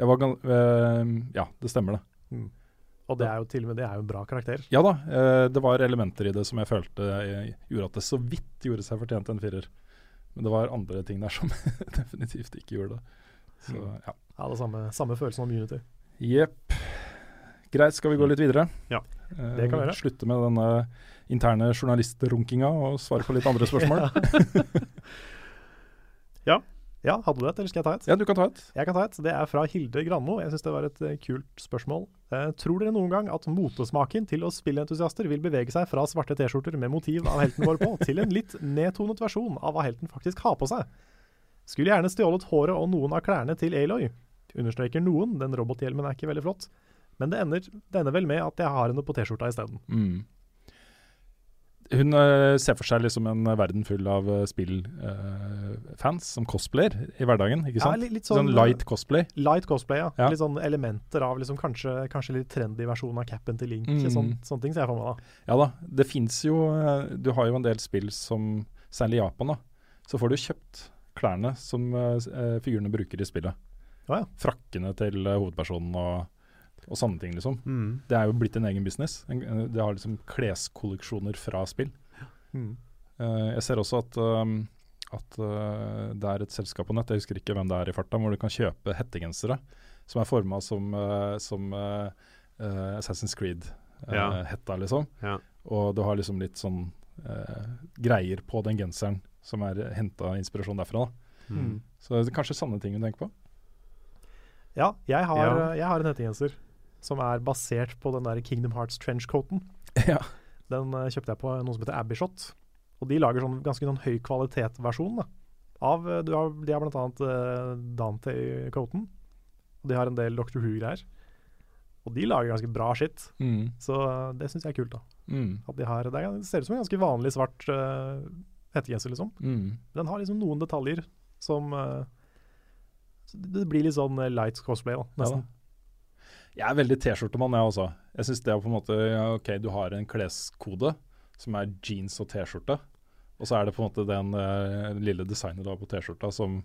Jeg var eh, ja, det stemmer det. Og det er jo til og med det er jo en bra karakter. Ja da, Uh, det var elementer i det som jeg følte jeg gjorde at det så vidt gjorde seg fortjent en firer. Men det var andre ting der som *laughs* definitivt ikke gjorde det. Så ja. Ja, det samme, samme følelsen om Unity. Jepp. Greit, skal vi gå litt videre? Ja, Eh, det kan vi gjøre. Slutte med denne interne journalistrunkinga og svare på litt andre spørsmål. *laughs* Ja, *laughs* hadde du et, eller skal jeg ta et? ja, du kan ta et. Jeg kan ta et. Det er fra Hilde Granmo. Jeg syns det var et eh, kult spørsmål. Eh, tror dere noen gang at motesmaken til oss spillentusiaster vil bevege seg fra svarte T-skjorter med motiv av helten vår på, *laughs* til en litt nedtonet versjon av hva helten faktisk har på seg? Skulle gjerne stjålet håret og noen av klærne til Aloy. Understreker noen, den robothjelmen er ikke veldig flott. Men det ender, det ender vel med at jeg har henne på T-skjorta isteden. Mm. Hun eh, ser for seg liksom en verden full av uh, spillfans som cosplayer i hverdagen, ikke Ja, sant? litt- litt sånn, sånn, light cosplay. Light cosplay, ja. Ja. Litt sånn elementer av liksom kanskje, kanskje litt trendy versjon av capen til Link. Mm. Sånn, sånne ting ser jeg for meg da. Ja da, det fins jo eh, Du har jo en del spill som Særlig i Japan, da. Så får du kjøpt klærne som uh, eh, figurene bruker i spillet. Ja, ja. Frakkene til eh, hovedpersonen og, og sånne ting, liksom. Mm. Det er jo blitt en egen business. Det har liksom kleskolleksjoner fra spill. Mm. Eh, jeg ser også at, um, at eh, det er et selskap på nett, jeg husker ikke hvem det er i farta, hvor du kan kjøpe hettegensere som er forma som, eh, som Assassin's Creed-hetta, Ja. liksom. Ja. Og du har liksom litt sånn eh, greier på den genseren som er henta inspirasjon derfra. Da. Mm. Så det er kanskje sanne ting du tenker på. Ja, jeg har, Ja. jeg har en hettegenser som er basert på den der Kingdom Hearts trenchcoaten. *laughs* ja. Den uh, kjøpte jeg på noe som heter Abishot. Og de lager sånn ganske sånn høy kvalitet-versjon av eh, du har, De har annet uh, Dante-coaten. Og de har en del Doctor Who-greier. Og de lager ganske bra skitt. Mm. Så eh, det syns jeg er kult. da Mm. At de har, Det er- det ser ut som en ganske vanlig svart uh, hettegenser, liksom. Mm. Den har liksom noen detaljer som uh, det- blir litt sånn eh, light cosplay, da, Ja da. Jeg er veldig T-skjortemann, jeg også. Jeg syns det er på en måte ja, OK, du har en kleskode som er jeans og T-skjorte. Og så er det på en måte den uh, lille designet du har på T-skjorta som,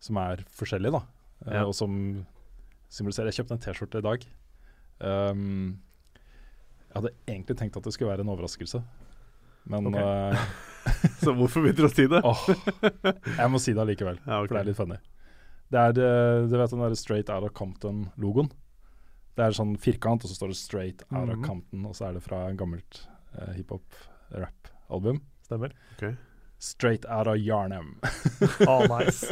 som er forskjellig, da. Uh, Ja. Og som symboliserer Jeg kjøpte en T-skjorte i dag. Um, jeg hadde egentlig tenkt at det skulle være en overraskelse, men Ok. uh, *laughs* Så hvorfor begynte du å si det? oh, jeg må si det allikevel, Ja, okay. for det er litt funny. Det er du vet den der Straight Out of Compton-logoen. Det er sånn firkant, og så står det Straight Out of. Compton, og så er det fra en gammelt uh, hiphop-rap-album. Stemmer. Straight out of Yarnham. Oh, *laughs* nice.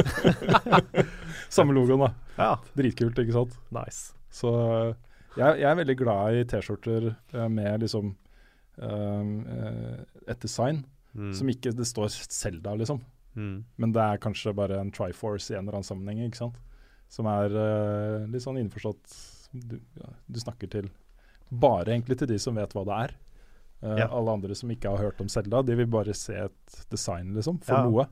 *laughs* Samme logoen, da. ja, Dritkult, ikke sant? nice. Så eh, jeg, jeg er veldig glad i T-skjorter eh, med liksom um, eh, et design Mm. som ikke det står Selda, liksom. Mm. Men det er kanskje bare en Triforce i en eller annen sammenheng, ikke sant. Som er uh, litt sånn innforstått du, ja, du snakker til bare egentlig til de som vet hva det er. Uh, Ja. Alle andre som ikke har hørt om Selda, de vil bare se et design, liksom, for Ja. noe.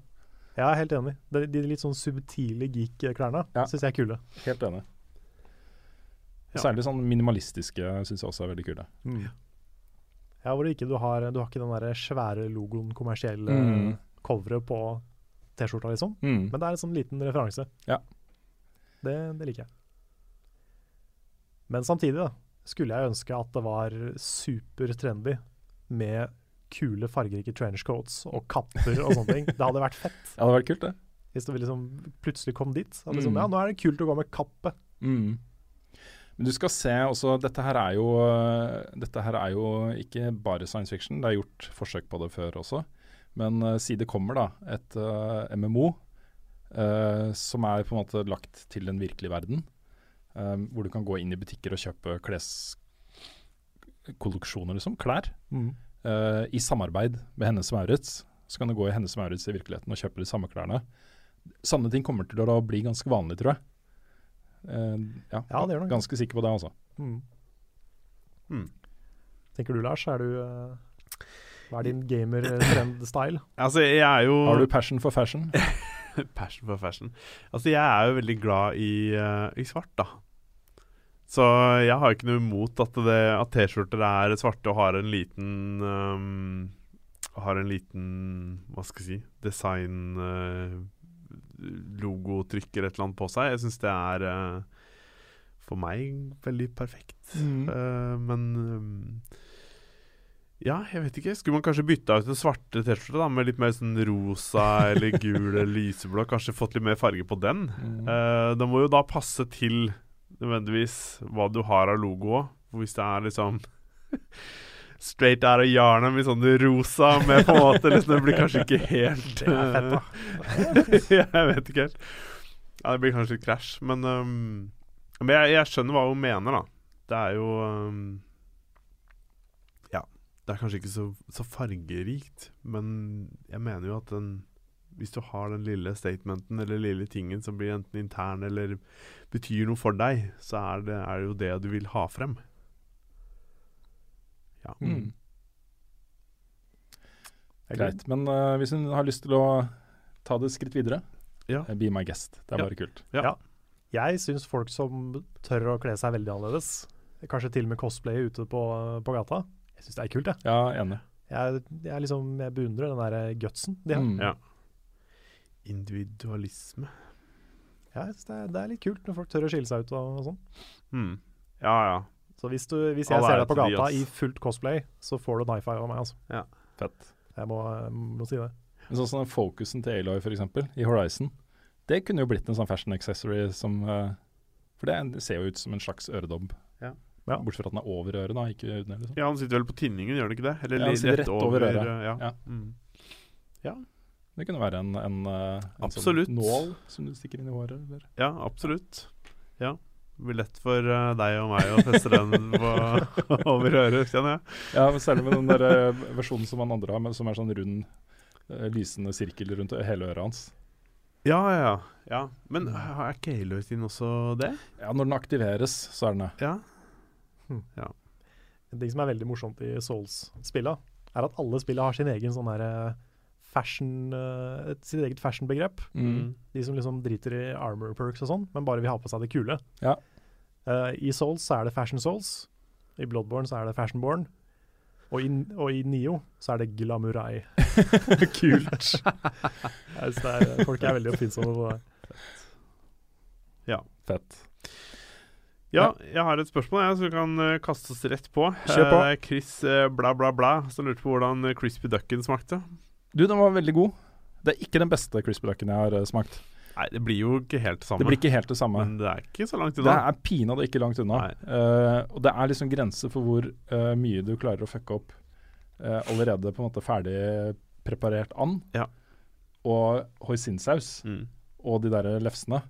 Jeg er helt enig. De, de litt sånn subtile geek-klærne Ja. syns jeg er kule. Helt enig. Ja. Særlig sånn minimalistiske syns jeg også er veldig kule. Ja, hvor ikke du har Du har ikke den der svære logoen, kommersielle Mm. coveret på T-skjorta, liksom. Mm. Men det er en sånn liten referanse. Ja. Det, det liker jeg. Men samtidig da, skulle jeg ønske at det var supertrendy med kule, fargerike trenchcoats og kapper og sånne ting. *laughs* Det hadde vært fett det hadde vært kult, det. hvis det liksom plutselig kom dit. Liksom, Mm. Ja, nå er det kult å gå med kappe. Mm. Men du skal se også Dette her er jo øh, Dette her er jo ikke bare science fiction. Det er gjort forsøk på det før også. Men uh, si det kommer da et uh, MMO uh, som er på en måte lagt til den virkelige verden, øh, hvor du kan gå inn i butikker og kjøpe kleskolleksjoner, liksom. Klær. øh, I samarbeid med Hennes Maurits. Så kan du gå i Hennes Maurits i virkeligheten og kjøpe de samme klærne. Sanne ting kommer til å bli ganske vanlig, tror jeg. Uh, ja, Ja, det gjør det. ganske sikker på det, altså. Mm. Mm. Tenker du, Lars? Er du uh, Hva er din gamer-trend-style? *laughs* Altså, jeg er jo Har du passion for fashion? *laughs* Passion for fashion. Altså, jeg er jo veldig glad i, uh, i svart, da. Så jeg har ikke noe imot at, at T-skjorter er svarte og har en liten um, Har en liten Hva skal jeg si Design uh, Logotrykk eller et eller annet på seg. Jeg syns det er uh, for meg veldig perfekt. Eh, men um, ja, jeg vet ikke. Skulle man kanskje bytta ut den svarte T-skjorta med litt mer sånn rosa eller gul eller lyseblå? Kanskje fått litt mer farge på den? Eh, det må jo da passe til nødvendigvis hva du har av logo. Hvis det er liksom *laughs* straight out of Yarnum i sånn rosa med på en måte liksom, Det blir kanskje ikke helt Det er fett, da. *laughs* jeg vet ikke helt. Ja, Det blir kanskje et krasj, men um, Men jeg, jeg skjønner hva hun mener, da. Det er jo um, Ja. Det er kanskje ikke så, så fargerikt, men jeg mener jo at den hvis du har den lille statementen eller lille tingen som blir enten intern eller betyr noe for deg, så er det, er det jo det du vil ha frem. Ja. Mm. er Greit. Men uh, hvis hun har lyst til å ta det et skritt videre, Ja. eh, be my guest. Det er Ja. bare kult. Ja. Jeg syns folk som tør å kle seg veldig annerledes, kanskje til og med cosplay ute på, på gata, jeg syns det er kult, jeg. Ja, enig. Jeg, jeg, liksom, jeg beundrer den der gutsen de har. Mm. Ja. Individualisme. Ja, jeg synes det, er, det er litt kult når folk tør å skille seg ut og, og sånn. Mm. Ja, ja. Så hvis, du, hvis jeg All ser deg på gata i fullt cosplay, så får du en high five av meg, altså. Fett. Jeg må, må si det. Men sånn som den fokusen til Aloy, f.eks., i Horizon, det kunne jo blitt en sånn fashion accessory som eh, For det, ser jo ut som en slags øredobb. Ja. Ja. Bortsett fra at den er over øret, da, ikke under. Liksom. Ja, Han sitter vel på tinningen, gjør han ikke det? Eller Ja, han sitter rett over øret. øret. Ja. Ja. Det kunne være en, en, eh, en sånn nål som du stikker inn i håret. Eller? ja, absolutt. Ja. Det blir lett for uh, deg og meg å feste den på, *laughs* over øret, kjenner jeg. Ja, men særlig med den der eh, versjonen som han andre har, men som er sånn rund, eh, lysende sirkel rundt hele øret hans. Ja, ja, ja. ja. Men er ikke Aloy sin også det? Ja, når den aktiveres, så er den det. Ja. En ting som er veldig morsomt i Souls-spilla, er at alle spillene har sin egen sånn herre eh, fashion eh, et- Sitt eget fashion-begrep. Mm. De som liksom driter i armor perks og sånn, men bare vil ha på seg det kule. Ja. Uh, I Souls så er det Fashion Souls. I Bloodborne så er det Fashionborn. Og i, og i Nio så er det Glamurai. *laughs* Kult. *laughs* altså, er, folk er veldig oppfinnsomme på det. Fett. Ja, jeg har et spørsmål jeg, som kan uh, kaste oss rett på. Kjør på. Eh, Chris uh, bla, bla, bla som lurte på hvordan uh, crispy ducken smakte. Du, den var veldig god. Det er ikke den beste crispy ducken jeg har eh, smakt. Nei, det blir jo ikke helt det samme. Det blir ikke helt det samme. Men det er ikke så langt unna. Det er pinadø ikke langt unna. Eh, og det er liksom grenser for hvor uh, mye du klarer å fucke opp uh, allerede på en måte ferdig preparert and. Ja. og hoisinsaus Mm. og de der lefsene.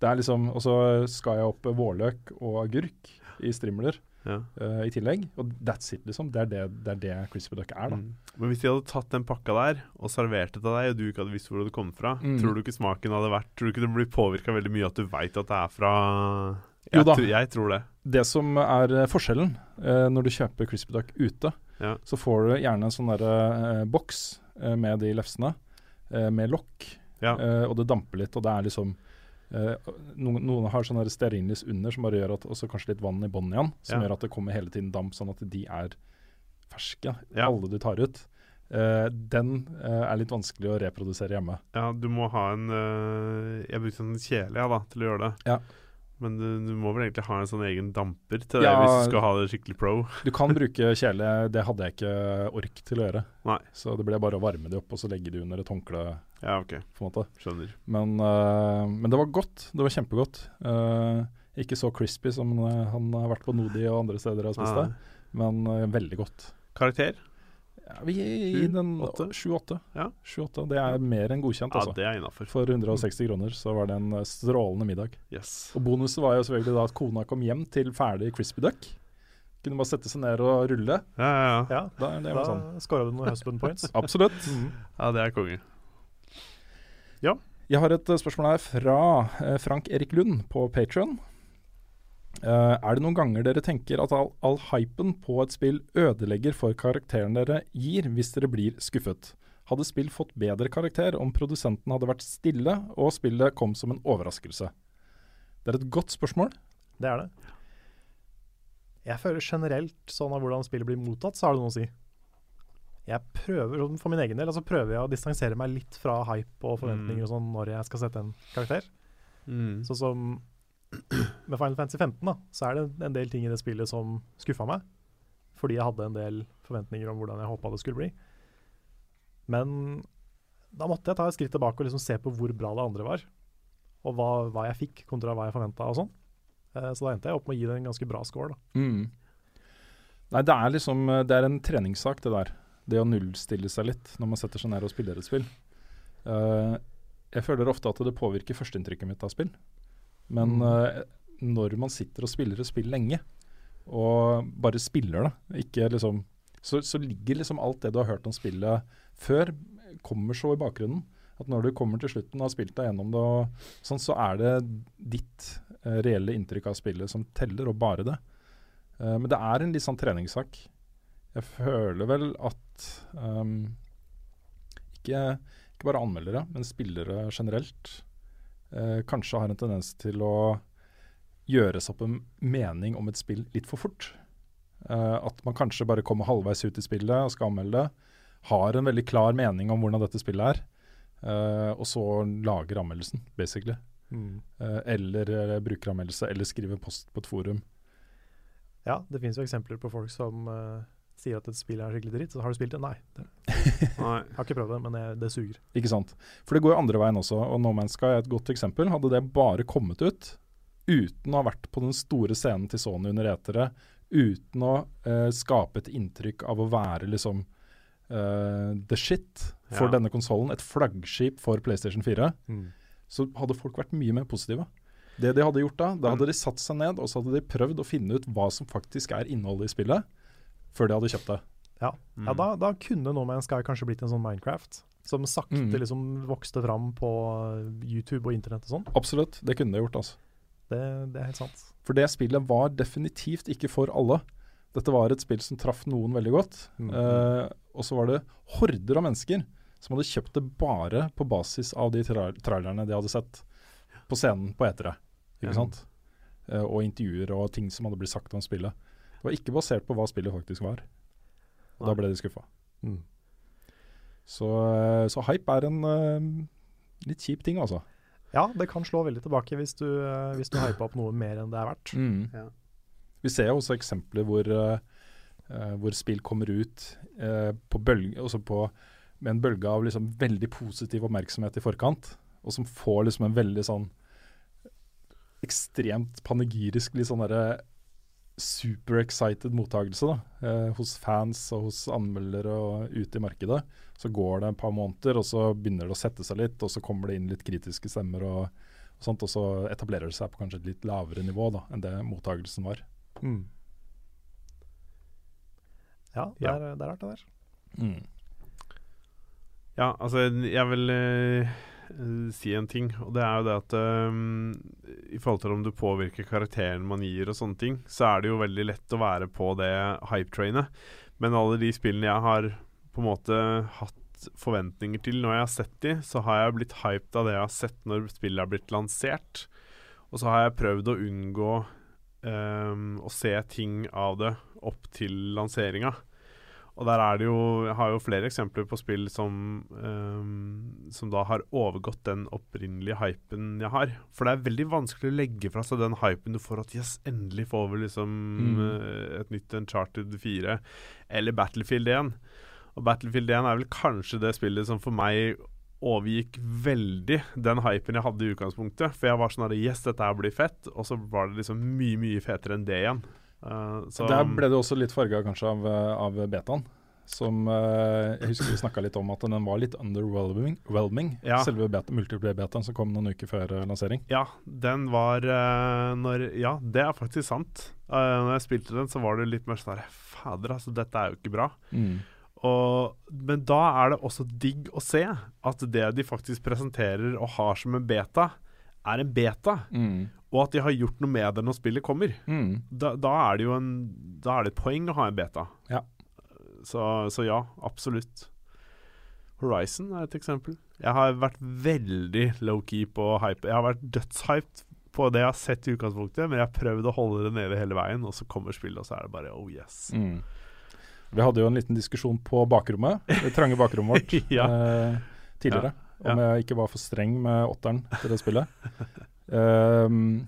Det er liksom, Og så skal jeg opp vårløk og agurk i strimler Ja. eh, i tillegg. Og that's it, liksom. Det er det, det, er det crispy duck er, da. Mm. Men hvis de hadde tatt den pakka der og servert det til deg, og du ikke hadde visst hvor det kom fra, Mm. tror du ikke smaken hadde vært Tror du ikke det blir påvirka veldig mye at du veit at det er fra Jo jeg, da. tror- jeg tror det. Det som er eh, forskjellen uh, når du kjøper crispy duck ute, Ja. så får du gjerne en sånn derre uh, boks med de lefsene, med lokk, Ja. og det damper litt, og det er liksom eh, noen, noen har sånn der stearinlys under som bare gjør at Og så kanskje litt vann i bånn igjen, som Ja. gjør at det kommer hele tiden damp, sånn at de er ferske, Ja. alle du tar ut. Uh, den uh, er litt vanskelig å reprodusere hjemme. ja, du må ha en Jeg brukte en kjele ja, da, til å gjøre det. Ja. Men du, du må vel egentlig ha en sånn egen damper til det Ja. hvis du skal ha det skikkelig pro. *laughs* Du kan bruke kjele, det hadde jeg ikke ork til å gjøre. Nei. Så det ble bare å varme de opp og så legge de under et håndkle. Ja, OK. på en måte. Skjønner. Men, uh, men det var godt. Det var kjempegodt. Uh, ikke så crispy som eh, han har vært på Nodi og andre steder og spist Nei. det, men uh, veldig godt. Karakter? Ja, vi gir den åtte? 7-8. Ja. Det er mer enn godkjent, Ja, altså. det er innafor. For 160 kroner så var det en strålende middag. Yes. Og bonuset var jo selvfølgelig da at kona kom hjem til ferdig crispy duck. Kunne bare sette seg ned og rulle. Ja, ja, ja. Ja, Da, det da var sånn. scora du noen husband points. *laughs* Absolutt. ja det er konge. Jeg har et eh, spørsmål her fra eh, Frank Erik Lund på Patron. er det noen ganger dere tenker at all, all hypen på et spill ødelegger for karakteren dere gir, hvis dere blir skuffet? Hadde spill fått bedre karakter om produsenten hadde vært stille og spillet kom som en overraskelse? Det er et godt spørsmål. Det er det. Jeg føler generelt sånn av hvordan spillet blir mottatt, så har det noe å si. Jeg prøver, For min egen del altså prøver jeg å distansere meg litt fra hype og forventninger Mm. og sånn når jeg skal sette en karakter. Mm. Sånn som *clears throat* med Final Fantasy 15, da, så er det en del ting i det spillet som skuffa meg. Fordi jeg hadde en del forventninger om hvordan jeg håpa det skulle bli. Men da måtte jeg ta et skritt tilbake og liksom se på hvor bra det andre var. Og hva, hva jeg fikk kontra hva jeg forventa og sånn. Eh, Så da endte jeg opp med å gi det en ganske bra score. da. Mm. Nei, det er liksom Det er en treningssak, det der. Det å nullstille seg litt når man setter seg ned og spiller et spill. Uh, jeg føler ofte at det påvirker førsteinntrykket mitt av spill. Men eh, når man sitter og spiller et spill lenge, og bare spiller det, ikke liksom så, så ligger liksom alt det du har hørt om spillet før, kommer så i bakgrunnen. At når du kommer til slutten og har spilt deg gjennom det, sånn, så er det ditt eh, reelle inntrykk av spillet som teller, og bare det. Eh, men det er en litt sånn treningssak. Jeg føler vel at ehm, ikke, ikke bare anmeldere, men spillere generelt Uh, kanskje har en tendens til å gjøre seg opp en mening om et spill litt for fort. Uh, at man kanskje bare kommer halvveis ut i spillet og skal anmelde det. Har en veldig klar mening om hvordan dette spillet er, uh, og så lager anmeldelsen, basically. Eh, eller bruker brukeranmeldelse, eller skriver post på et forum. Ja, det finnes jo eksempler på folk som eh, sier at et spill er skikkelig dritt. Så har du spilt det? Nei. Det, *laughs* Nei. jeg har ikke prøvd det, men det, det suger. Ikke sant. For det går jo andre veien også, og No Man's Sky er et godt eksempel. Hadde det bare kommet ut uten å ha vært på den store scenen til Sony under etere, uten å eh, skape et inntrykk av å være liksom eh, the shit for Ja. denne konsollen, et flaggskip for PlayStation 4, så hadde folk vært mye mer positive. Det de hadde gjort da, da hadde de satt seg ned og så hadde de prøvd å finne ut hva som faktisk er innholdet i spillet, før de hadde kjøpt det. Ja, Mm. ja da, da kunne No Man's Sky kanskje blitt en sånn Minecraft. Som sakte Mm. liksom vokste fram på YouTube og internett og sånn. Absolutt, det kunne det gjort. altså. Det, det er helt sant. For det spillet var definitivt ikke for alle. Dette var et spill som traff noen veldig godt. Mm. Eh, og så var det horder av mennesker som hadde kjøpt det bare på basis av de tra trailerne de hadde sett på scenen på etere. Ikke sant? Eh, og intervjuer og ting som hadde blitt sagt om spillet. Det var ikke basert på hva spillet faktisk var. Og da ble de skuffa. Mm. Så, eh, så hype er en uh, litt kjip ting, altså. Ja, det kan slå veldig tilbake hvis du, uh, hvis du hyper opp noe mer enn det er verdt. Ja. Vi ser jo også eksempler hvor, eh, eh, hvor spill kommer ut eh, på bølge, også på, med en bølge av liksom veldig positiv oppmerksomhet i forkant, og som får liksom en veldig sånn ekstremt panegyrisk litt sånn derre super excited mottakelse da, eh, hos fans og hos anmeldere og ute i markedet. Så går det et par måneder, og så begynner det å sette seg litt, og så kommer det inn litt kritiske stemmer, og, og sånt, og så etablerer det seg på kanskje et litt lavere nivå da, enn det mottakelsen var. Mm. Ja, det Ja. er, det er rart, det der. Mm. Ja, altså, jeg vil eh, si en ting, og det er jo det at um, I forhold til om du påvirker karakteren man gir og sånne ting, så er det jo veldig lett å være på det hype-trainet. Men alle de spillene jeg har på en måte hatt forventninger til når jeg har sett de, så har jeg blitt hyped av det jeg har sett når spillet er blitt lansert. Og så har jeg prøvd å unngå um, å se ting av det opp til lanseringa. Og der er det jo Jeg har jo flere eksempler på spill som um, Som da har overgått den opprinnelige hypen jeg har. For det er veldig vanskelig å legge fra seg den hypen du får at yes, endelig får vi liksom Mm. eh, et nytt Uncharted 4 eller Battlefield 1. Og Battlefield 1 er vel kanskje det spillet som for meg overgikk veldig den hypen jeg hadde i utgangspunktet. For jeg var sånn at yes, dette her blir fett, og så var det liksom mye, mye fetere enn det igjen. Eh, så Der ble det også litt farga kanskje av, eh, av betaen. Som eh, Jeg husker vi snakka litt om at den var litt underwhelming. Ja. Selve beta, multiplayer-betaen som kom noen uker før lansering. Ja, den var når Ja, det er faktisk sant. Når jeg spilte den, så var det litt mer sånn Fader, altså, dette er jo ikke bra. Mm. Og, men da er det også digg å se at det de faktisk presenterer og har som en beta, er en beta. Mm. Og at de har gjort noe med det når spillet kommer. Mm. Da, da er det jo en Da er det et poeng å ha en beta. Ja. Så, så ja, absolutt. Horizon er et eksempel. Jeg har vært veldig low-key på hype. Jeg har vært dødshyped på det jeg har sett i utgangspunktet, men jeg har prøvd å holde det nede hele veien, og så kommer spillet, og så er det bare oh yes. Mm. Vi hadde jo en liten diskusjon på bakrommet, det trange bakrommet vårt, *laughs* Ja. eh, tidligere. Ja. Om jeg ikke var for streng med åtteren til det spillet. um,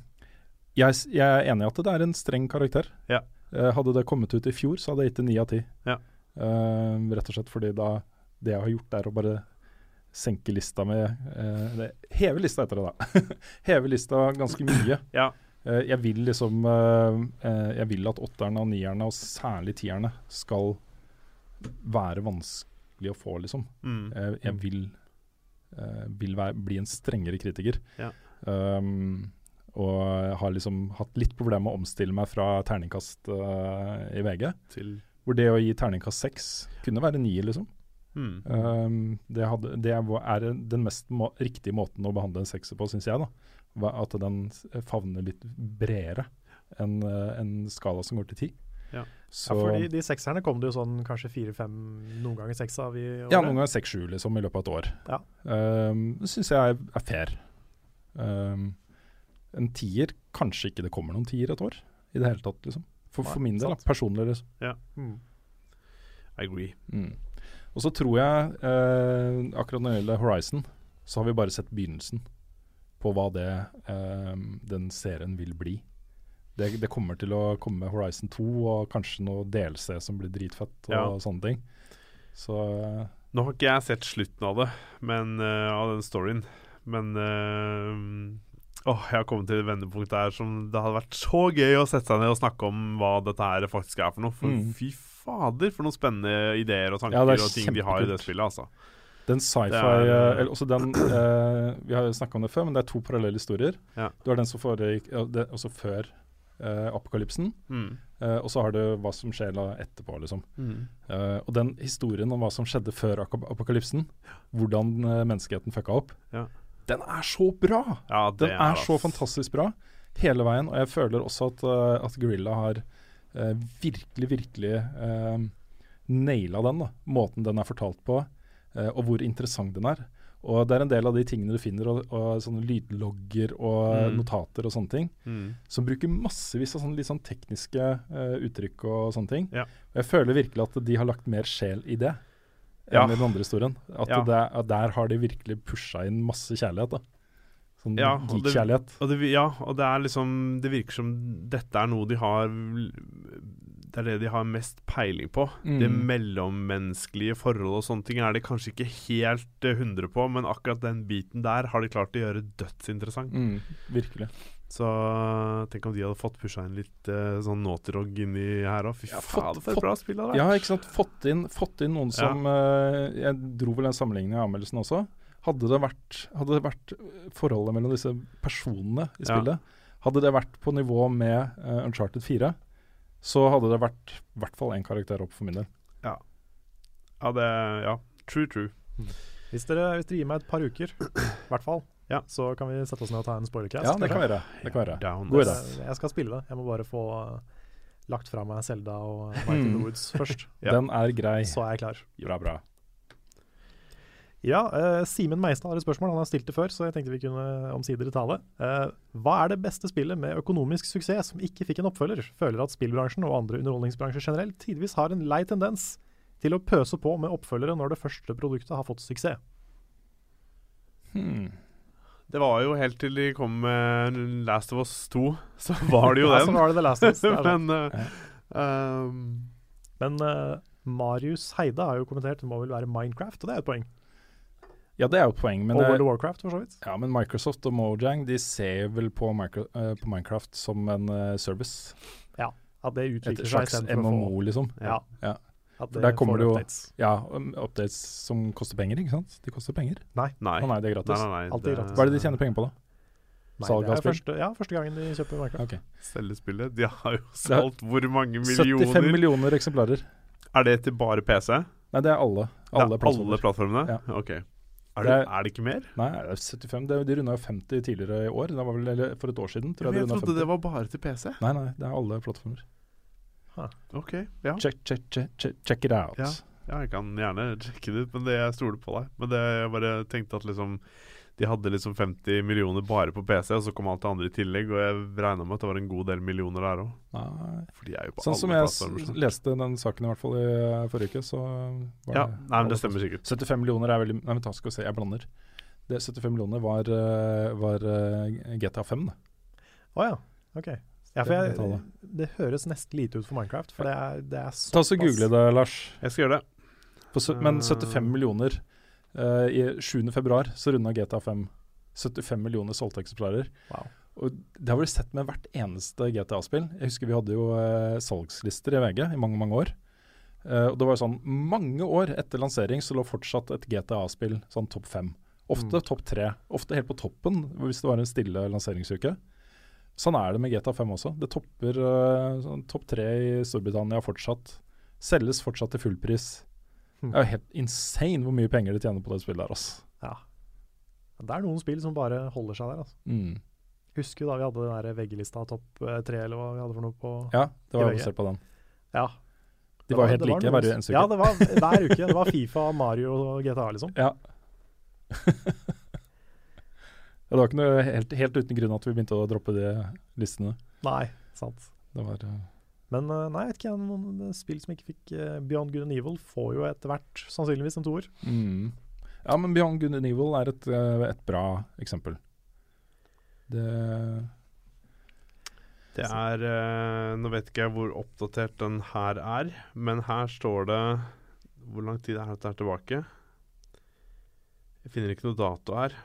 jeg, jeg er enig i at det er en streng karakter. Ja. Uh, hadde det kommet ut i fjor, så hadde jeg gitt det ni av ti. Ja. Ehm, rett og slett fordi da det jeg har gjort, er å bare senke lista med uh, Heve lista etter det, da. *laughs* Heve lista ganske mye. *clears throat* Ja. Uh, jeg vil liksom Jeg vil at åtterne og nierne, og særlig tierne, skal være vanskelig å få, liksom. Mm. Eh, jeg vil, eh, vil være, bli en strengere kritiker. Ja. Um, og jeg har liksom hatt litt problemer med å omstille meg fra terningkast uh, i VG. Til Hvor det å gi terningkast seks kunne være ni, liksom. mm. Um, det, hadde, det er den mest må riktige måten å behandle en sekser på, syns jeg. da At den favner litt bredere enn eh, en skala som går til ti. Ja. Så, Ja, fordi de sekserne kom det jo sånn kanskje fire-fem, noen ganger seks av i året. ja, noen ganger seks-sju liksom, i løpet av et år. Ja. Um, det syns jeg er, er fair. Um, en tier Kanskje ikke det kommer noen tier et år i det hele tatt, liksom. For, for min del, da, personlig. liksom. Mm. I agree. Mm. Og så tror jeg, eh, akkurat når det gjelder Horizon, så har vi bare sett begynnelsen på hva det, eh, den serien vil bli. Det, det kommer til å komme Horizon 2 og kanskje noe DLC som blir dritfett og Ja. sånne ting. Så eh, Nå har ikke jeg sett slutten av det, men uh, av den storyen. Men uh, åh, jeg har kommet til et vendepunkt der som det hadde vært så gøy å sette seg ned og snakke om hva dette her faktisk er for noe. For Mm. fy fader, for noen spennende ideer og tanker Ja, og ting de har i det spillet, altså. den sci-fi eh, eller også den, *clears throat* eh, Vi har snakka om det før, men det er to parallelle historier. Ja. Du har den som foregikk også før eh, apokalypsen, Mm. Uh, og så har du hva som skjer da etterpå, liksom. Mm. Uh, og den historien om hva som skjedde før apokalypsen, hvordan eh, menneskeheten fucka opp, Ja. den er så bra! Ja, Den er er så fantastisk bra hele veien. Og jeg føler også at, at Gorilla har virkelig, virkelig uh, naila den. da Måten den er fortalt på, og hvor interessant den er. Og det er en del av de tingene du finner, og, og sånne lydlogger og Mm. notater og sånne ting, Mm. som bruker massevis av sånne litt sånn tekniske uh, uttrykk og sånne ting. Ja. Og jeg føler virkelig at de har lagt mer sjel i det enn Ja. i den andre historien. At, Ja. det, at der har de virkelig pusha inn masse kjærlighet. da Sånn Ja, geek-kjærlighet. Ja, og det er liksom Det virker som dette er noe de har Det er det de har mest peiling på. Mm. Det mellommenneskelige forholdet og sånne ting er de kanskje ikke helt Hundre 100 på, men akkurat den biten der har de klart å gjøre dødsinteressant. Mm, virkelig. Så tenk om de hadde fått pusha inn litt uh, sånn Naughty inni her òg. Fy Ja, faen, for et bra spill det har Ja, vært. ikke sant. Fått inn, fått inn noen som uh, Jeg dro vel den sammenligningen i anmeldelsen også. Hadde det vært, hadde det vært forholdet mellom disse personene i Ja. spillet Hadde det vært på nivå med uh, Uncharted 4, så hadde det vært i hvert fall én karakter opp for min del. Ja, ja, det Ja. True, true. Hvis dere, hvis dere gir meg et par uker, i hvert fall, Ja. så kan vi sette oss ned og ta en spoilercast. Ja, det kan være. Det kan være. God idé. Jeg, skal spille det. Jeg må bare få uh, lagt fra meg Selda og Michael Woods først. Ja. *laughs* Den er grei. Så er jeg klar. Bra, bra. Ja, eh, Simen Meistad har et spørsmål. Han har stilt det før, så jeg tenkte vi kunne omsider tale. Eh, hva er det beste spillet med økonomisk suksess som ikke fikk en oppfølger? Føler at spillbransjen og andre underholdningsbransjer generelt tidvis har en lei tendens til å pøse på med oppfølgere når det første produktet har fått suksess. Hmm. Det var jo helt til de kom med Last of Us 2, *laughs* så var det jo *laughs* Ja, så var det The Last of Us. *laughs* Men uh, um, Men uh, Marius Heide har jo kommentert det må vel være Minecraft, og det er et poeng. Ja, det er jo et poeng, men, og World of Warcraft, for så vidt. ja, men Microsoft og Mojang de ser vel på, micro, uh, på Minecraft som en uh, service. At det utvikler seg Et slags MMO, få liksom. ja. Ja. At det der kommer det jo- updates. Ja, um, updates som koster penger, ikke sant? De koster penger. Nei. Å nei, det er Nei, gratis. nei, nei, er gratis. Hva er det de tjener penger på, da? Nei, Salg det av er spill? første, ja, første gangen de kjøper Minecraft. Ok. Selge spillet. De har jo solgt hvor mange millioner? 75 millioner? eksemplarer. Er det til bare PC? Nei, det er alle. Det er Alle plattformer. alle plattformene? Ja. Ok. Er Det er- det ikke mer? Nei, det er 75. Det, de runda jo 50 tidligere i år. Det var vel eller for et år siden. Tror Jeg, jeg, de jeg trodde det var bare til PC. Nei, nei, det er alle plattformer. Ok, ja. Check, check, check, check, check it out. Ja. Ja, jeg kan gjerne sjekke det ut, men det jeg stoler på deg. Men det jeg bare tenkte at liksom De hadde liksom 50 millioner bare på PC, og så kom alt det andre i tillegg. Og jeg regna med at det var en god del millioner der òg. Er Sånn som jeg plattformer. leste den saken i hvert fall i eh, forrige uke, så var Ja, det nei, men det stemmer sikkert. 75 millioner er veldig Nei, men ta, skal vi se, jeg blander. Det 75 millioner var, eh, var eh, GTA 5, det. Å ja, ok. Ja, for jeg, det høres nesten lite ut for Minecraft, for det er, det er Ta så Google det, Lars. Jeg skal gjøre det. På, men 75 millioner eh, I 7. februar så runda GTA 5 75 millioner solgte eksemplarer. Wow. Og det har vi sett med hvert eneste GTA-spill. Jeg husker vi hadde jo uh, salgslister i VG i mange, mange år. Uh, og det var jo sånn Mange år etter lansering så lå fortsatt et GTA-spill sånn topp fem. Ofte topp tre. Ofte helt på toppen hvis det var en stille lanseringsuke. Sånn er det med GTA 5 også. Det topper uh, sånn, topp tre i Storbritannia fortsatt. Selges fortsatt til fullpris. Det er jo helt insane hvor mye penger de tjener på det spillet der. Altså. Ja. Det er noen spill som bare holder seg der. Altså. Mm. Husker du da vi hadde den der VG-lista topp eh, tre, eller hva vi hadde for noe på Ja, det var basert på den. Ja. De var, var helt like noen- hver eneste uke. Ja, det var hver uke. Det var Fifa, Mario og GTA, liksom. Ja. *laughs* Ja, det var ikke noe helt, helt uten grunn at vi begynte å droppe de listene. Nei, sant. Det var eh, Men eh, nei, jeg vet ikke, noen spill som ikke fikk eh, Beyond Good and Evil, får jo etter hvert sannsynligvis en toer. mm. Ja, men Beyond Good and Evil er et, eh, et bra eksempel. Det Det er Nå vet ikke jeg hvor oppdatert den her er, men her står det Hvor lang tid er dette tilbake? Jeg finner ikke noe dato her,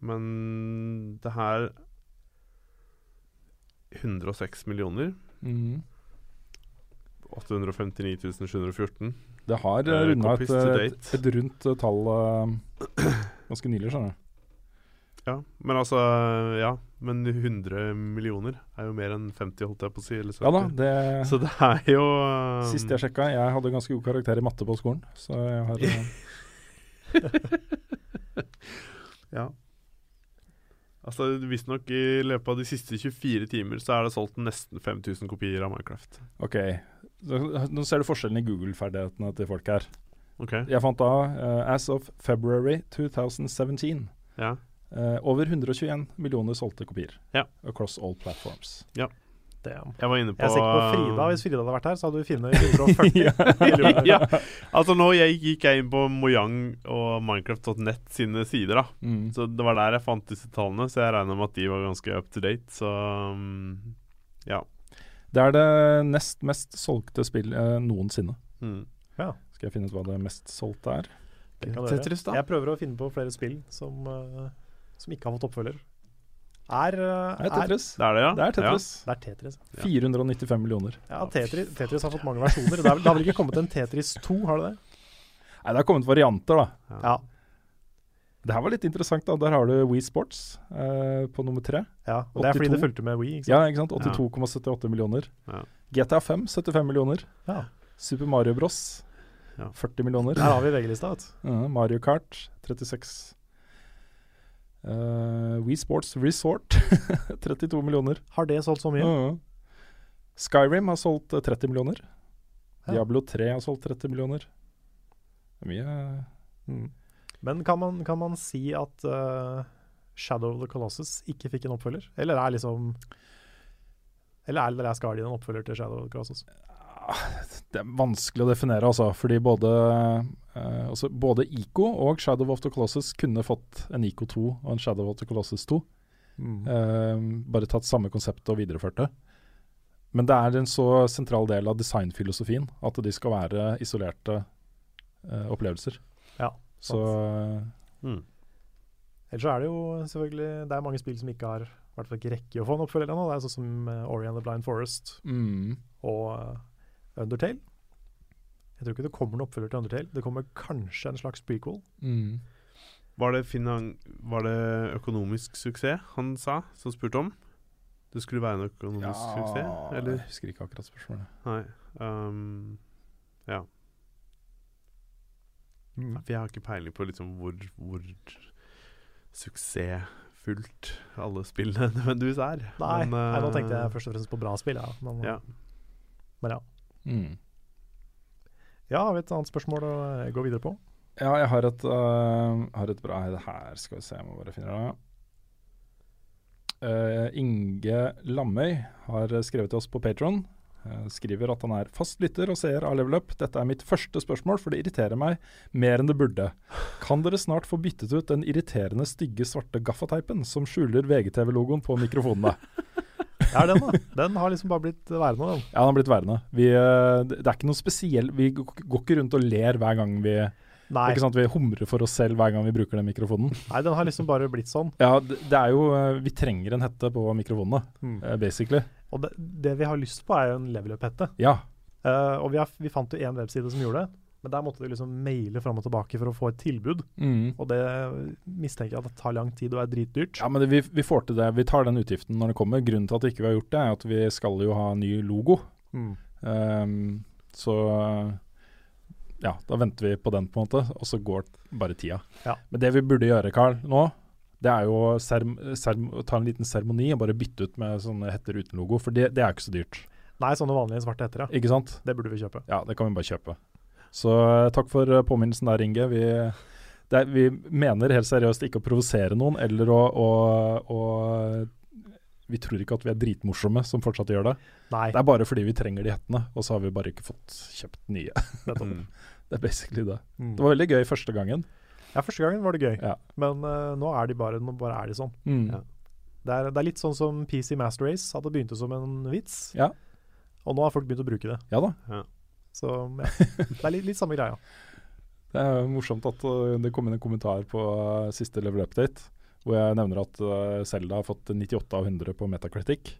men det her 106 millioner. mm. 859 714. Det har uh, Eh, runda et, et, et rundt eh, tall uh, *clears throat* ganske nylig, skjønner du. Ja, men altså Ja, men 100 millioner er jo mer enn 50, holdt jeg på å si. Eller 70. Ja da, det Så det er jo um, Sist jeg sjekka, jeg hadde ganske god karakter i matte på skolen, så jeg har eh, *laughs* Ja. Altså Visstnok i løpet av de siste 24 timer så er det solgt nesten 5000 kopier av Minecraft. OK. Nå ser du forskjellen i Google-ferdighetene til folk her. Ok, Jeg fant da, uh, as of February 2017, ja. uh, over 121 millioner solgte kopier. Ja. Across all platforms. Ja. Jeg var inne på jeg er sikker på Frida. Hvis Frida hadde vært her, så hadde du funnet *laughs* 140 millioner. ja, altså nå jeg gikk jeg inn på Mojang og Minecraft.net sine sider, da. Mm. Så det var der jeg fant disse tallene, så jeg regner med at de var ganske up to date. Så um, ja. Det er det nest mest solgte spill eh, noensinne. Mm. Skal jeg finne ut hva det mest solgte er? Tetris, da? Jeg prøver å finne på flere spill som, eh, som ikke har fått oppfølger. Er, eh, er Tetris. Det er det, ja? Det er Tetris. Det er Tetris. 495 millioner. Ja, Tetris, Tetris har fått mange versjoner. Det, er, det har vel ikke kommet en Tetris 2, har det det? Nei, det har kommet varianter, da. Ja. Det her var litt interessant, da. Der har du Wii Sports eh, på nummer tre. ja. Og det er fordi det fulgte med sant? Ja, ikke sant? 82,78 millioner. Ja. GTA 5 75 millioner. Ja. Super Mario Bros. Ja. 40 millioner. Der har vi VG-lista. Ja, Mario Kart 36. Uh, Wii Sports Resort *laughs* 32 millioner. Har det solgt så mye? Ja. Skyrim har solgt eh, 30 millioner. Ja. Diablo 3 har solgt 30 millioner. Det er mye Mm. Men kan man, kan man si at uh, Shadow of the Colossus ikke fikk en oppfølger? Eller er liksom Eller er Last Guardian en oppfølger til Shadow of the Colossus? Det er vanskelig å definere, altså. Fordi både, uh, altså både ICO og Shadow of the Colossus kunne fått en ICO 2 og en Shadow of the Colossus 2. Eh, bare tatt samme konsept og videreført det. Men det er en så sentral del av designfilosofien at de skal være isolerte uh, opplevelser. Ja, Så Mm. Ellers er det jo selvfølgelig Det er mange spill som ikke har i hvert fall ikke rekke å få en oppfølger ennå. Det er sånn som uh, Ori and the Blind Forest mm, og eh, Undertale. Jeg tror ikke det kommer en oppfølger til Undertale. Det kommer kanskje en slags prequel. mm. Var, det finan var det økonomisk suksess han sa, som spurte om? Det skulle være en økonomisk suksess, eller? Jeg husker ikke akkurat spørsmålet. Nei. Um, ja. Mm. For jeg har ikke peiling på liksom hvor, hvor suksessfullt alle spillene *laughs* nødvendigvis er. Nei, Men, nei, nå eh, tenkte jeg først og fremst på bra spill. Ja. Men, Ja. men ja. Mm. ja, har vi et annet spørsmål å eh, gå videre på? Ja, jeg har et, uh, har et bra Det her skal vi se, jeg må bare finne det. Uh, Inge Lammøy har skrevet til oss på Patron. Skriver at han er fast lytter og seer av Level Up. Dette er mitt første spørsmål, for det irriterer meg mer enn det burde. Kan dere snart få byttet ut den irriterende stygge svarte gaffateipen som skjuler VGTV-logoen på mikrofonene? *laughs* Ja, den da. Den har liksom bare blitt værende, den. Ja, den har blitt værende. Vi, øh, det er ikke noe spesiell Vi går ikke rundt og ler hver gang vi Nei, Ikke sant, Vi humrer for oss selv hver gang vi bruker den mikrofonen. nei, den har liksom bare blitt sånn. Ja, det, det er jo øh, Vi trenger en hette på mikrofonene, Mm. eh, basically. Og det, det vi har lyst på, er jo en level up-hette. Ja. Uh, og vi, har, vi fant jo én webside som gjorde det, men der måtte du liksom maile fram og tilbake for å få et tilbud. Mm. Og det mistenker jeg at det tar lang tid og er dritdyrt. Ja, men det, vi, vi får til det. Vi tar den utgiften når det kommer. Grunnen til at ikke vi har gjort det, er at vi skal jo ha ny logo. Mm. Um, så ja, da venter vi på den, på en måte, og så går bare tida. Ja. Men det vi burde gjøre, Carl, nå, det er jo å ta en liten seremoni og bare bytte ut med sånne hetter uten logo, for det, det er ikke så dyrt. Nei, sånne vanlige svarte hetter, ja. Ikke sant? Det burde vi kjøpe. Ja, det kan vi bare kjøpe. Så eh, takk for eh, påminnelsen der, Inge. Vi, det er, vi mener helt seriøst ikke å provosere noen, eller å, å, å Vi tror ikke at vi er dritmorsomme som fortsatt gjør det. Nei, Det er bare fordi vi trenger de hettene, og så har vi bare ikke fått kjøpt nye. Det er *laughs* basically det. Mm. Det var veldig gøy første gangen. Ja, første gangen var det gøy, Ja. men uh, nå er de bare, nå bare er de sånn. Mm. Ja. Det er, det er litt sånn som PC Master Race, at det begynte som en vits, Ja. og nå har folk begynt å bruke det. Ja da. Så ja, *laughs* det er litt, litt samme greia. Det er morsomt at uh, det kom inn en kommentar på uh, siste level update, hvor jeg nevner at Zelda har fått 98 av 100 på Metacritic.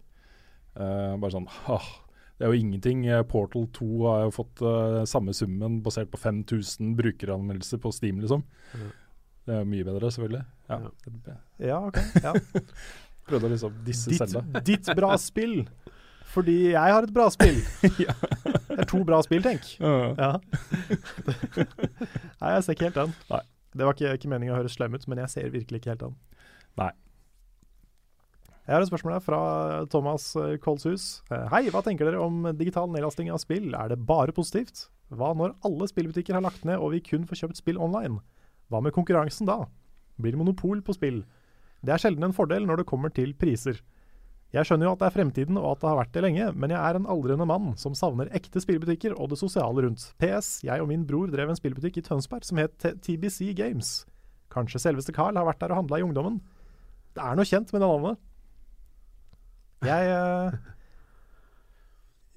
Uh, bare sånn ah, Det er jo ingenting. Uh, Portal 2 har jo fått uh, samme summen basert på 5000 brukeranmeldelser på Steam, liksom. Mm. Det er jo mye bedre, selvfølgelig. Ja. Ja. Ja, ok. Ja. *laughs* Prøvde å liksom disse. Ditt, *laughs* ditt bra spill, fordi jeg har et bra spill. *laughs* Ja. Det er to bra spill, tenk. Uh, Ja. Nei, jeg ser ikke helt den. Nei. Det var ikke, ikke meningen å høres slem ut, men jeg ser virkelig ikke helt den. Nei. Jeg har et spørsmål fra Thomas eh, Kolshus. Eh, Hei, hva tenker dere om digital nedlasting av spill? Er det bare positivt? Hva når alle spillbutikker har lagt ned og vi kun får kjøpt spill online? Hva med konkurransen da? Blir det monopol på spill? Det er sjelden en fordel når det kommer til priser. Jeg skjønner jo at det er fremtiden og at det har vært det lenge, men jeg er en aldrende mann som savner ekte spillbutikker og det sosiale rundt. PS. Jeg og min bror drev en spillbutikk i Tønsberg som het TBC Games. Kanskje selveste Carl har vært der og handla i ungdommen. Det er noe kjent med det navnet. Jeg uh,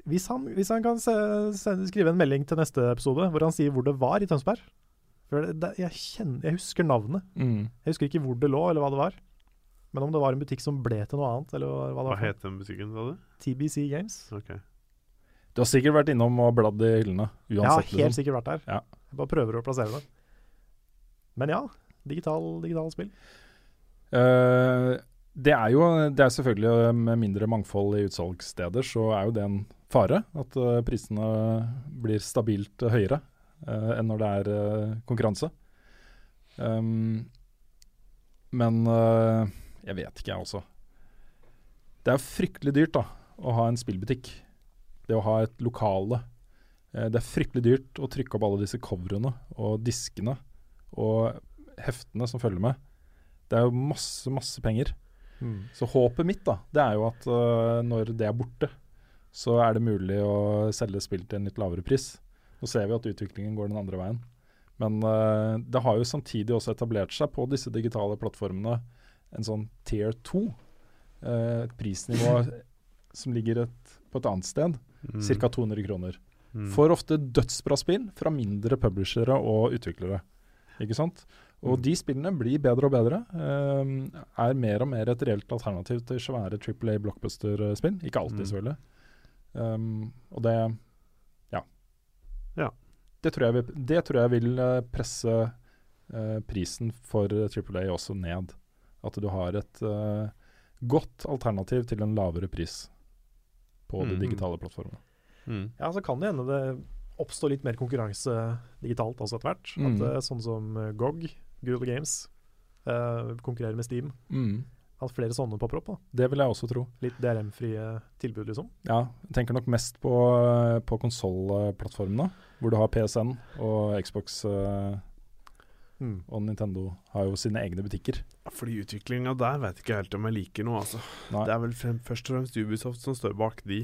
hvis, han, hvis han kan se, se, skrive en melding til neste episode hvor han sier hvor det var i Tønsberg For det, det, jeg, kjenner, jeg husker navnet. mm. Jeg husker ikke hvor det lå, eller hva det var. Men om det var en butikk som ble til noe annet, eller hva det Hva var het den butikken, sa du? TBC Games. Okay. Du har sikkert vært innom og bladd i hyllene, Jeg har helt liksom. sikkert vært der. Ja. Jeg bare prøver å plassere det. Men ja, digital, digital spill. Eh, det er jo det er selvfølgelig eh, med mindre mangfold i utsalgssteder, så er jo det en fare. At uh, prisene blir stabilt høyere uh, enn når det er uh, konkurranse. Um, men jeg vet ikke, jeg også. Det er fryktelig dyrt da, å ha en spillbutikk. Det å ha et lokale. Det er fryktelig dyrt å trykke opp alle disse coverene og diskene og heftene som følger med. Det er jo masse, masse penger. Så håpet mitt da, det er jo at uh, når det er borte, så er det mulig å selge spill til en litt lavere pris. Nå ser vi at utviklingen går den andre veien. Men uh, det har jo samtidig også etablert seg på disse digitale plattformene en sånn tier 2. Uh, et prisnivå *laughs* som ligger et, på et annet sted. Mm. Ca. 200 kroner. Mm. For ofte dødsbra spill fra mindre publishere og utviklere. Ikke sant? Og Mm. de spillene blir bedre og bedre. Um, er mer og mer et reelt alternativ til svære Triple A blockbuster-spill. Ikke alltid, Mm. selvfølgelig. Um, og det Ja. Ja. Det tror jeg vil, det tror jeg vil eh, presse uh, prisen for Triple A også ned. At du har et uh, godt alternativ til en lavere pris på de Mm. digitale plattformene. Mm. Ja, så kan det hende det oppstår litt mer konkurranse digitalt også etter hvert. Mm. At eh, sånn som GOG, Guerrilla Games, uh, konkurrerer med Steam. Mm. At flere sånne popper opp. da. Det vil jeg også tro. Litt DRM-frie tilbud, liksom. Ja, jeg tenker nok mest på, på konsollplattformene, hvor du har PSN og Xbox Uh, Mm. og Nintendo har jo sine egne butikker. Fordi utviklinga der vet ikke helt om jeg liker noe, altså. Nei. Det er vel frem, først og fremst Ubisoft som står bak de.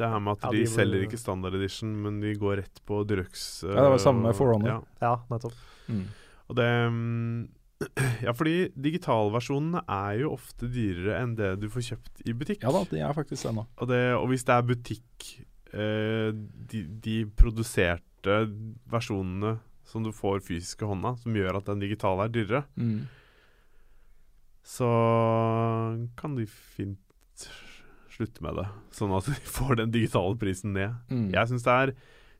Det her med at Ja, de, de selger ikke standard edition, men de går rett på Deluxe. Ja, det var samme med Forerunner. Ja. Ja, nettopp. Og det mm, *clears throat* Ja, fordi digitalversjonene er jo ofte dyrere enn det du får kjøpt i butikk. Ja da, de er faktisk det nå. Og, det, og hvis det er butikk eh, de, de produserte versjonene som du får fysisk i hånda, som gjør at den digitale er dyrere, Mm. så kan de fint slutte med det. Sånn at *laughs* de får den digitale prisen ned. Mm. Jeg syns det er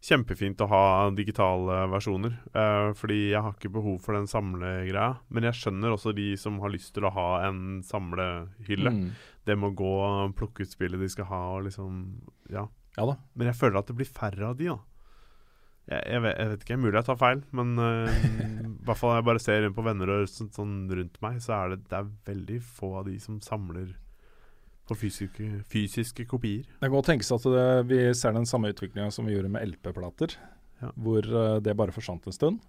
kjempefint å ha digitale versjoner, Uh, fordi jeg har ikke behov for den samlegreia. Men jeg skjønner også de som har lyst til å ha en samlehylle. Mm. Det med å gå og plukke ut spillet de skal ha og liksom Ja. Ja da. Men jeg føler at det blir færre av de, da. Jeg, jeg, vet, jeg vet ikke, mulig jeg tar feil, men uh, *laughs* i hvert fall når jeg bare ser rundt på venner og sånn, sånn rundt meg, så er det, det er veldig få av de som samler på fysiske, fysiske kopier. Det kan godt tenkes at det, vi ser den samme utviklinga som vi gjorde med LP-plater, Ja. hvor eh, det bare forsvant en stund.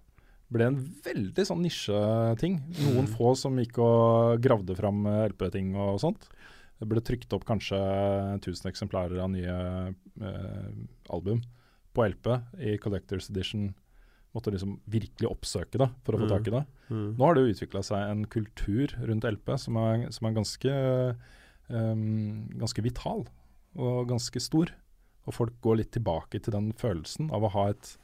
Ble en veldig sånn nisjeting. Noen få som gikk og gravde fram eh, LP-ting og sånt. Det ble trykt opp kanskje 1000 eksemplarer av nye eh, album på LP i Collectors Edition. Måtte liksom virkelig oppsøke det for å få Mm. tak i det. Nå har det jo utvikla seg en kultur rundt LP som er, som er ganske, ehm, ganske vital og ganske stor. Og folk går litt tilbake til den følelsen av å ha et,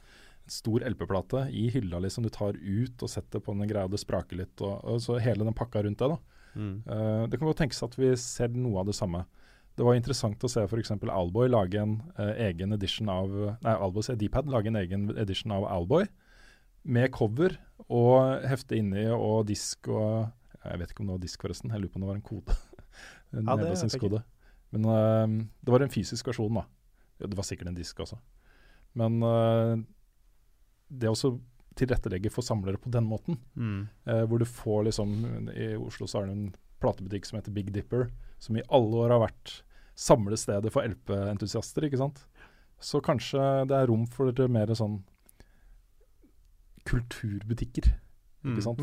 en stor LP-plate i hylla liksom du tar ut og setter på den greia, og det spraker litt. Og, og så hele den pakka rundt det. da. Mm. Uh, det kan godt tenkes at vi ser noe av det samme. Det var interessant å se f.eks. Alboy lage en uh, egen edition av Nei, Alboy sier Dpad lage en egen edition av Alboy. Med cover og hefte inni og disk og Jeg vet ikke om det var disk, forresten. Jeg lurer på om det var en kode. En Ja, nedlastingskode. Men uh, det var en fysisk versjon, da. Det var sikkert en disk også. Men uh, det å tilrettelegge for samlere på den måten, Mm. uh, hvor du får liksom I Oslo så er det en platebutikk som heter Big Dipper, som i alle år har vært samlestedet for LP-entusiaster, ikke sant. Så kanskje det er rom for mer sånn kulturbutikker,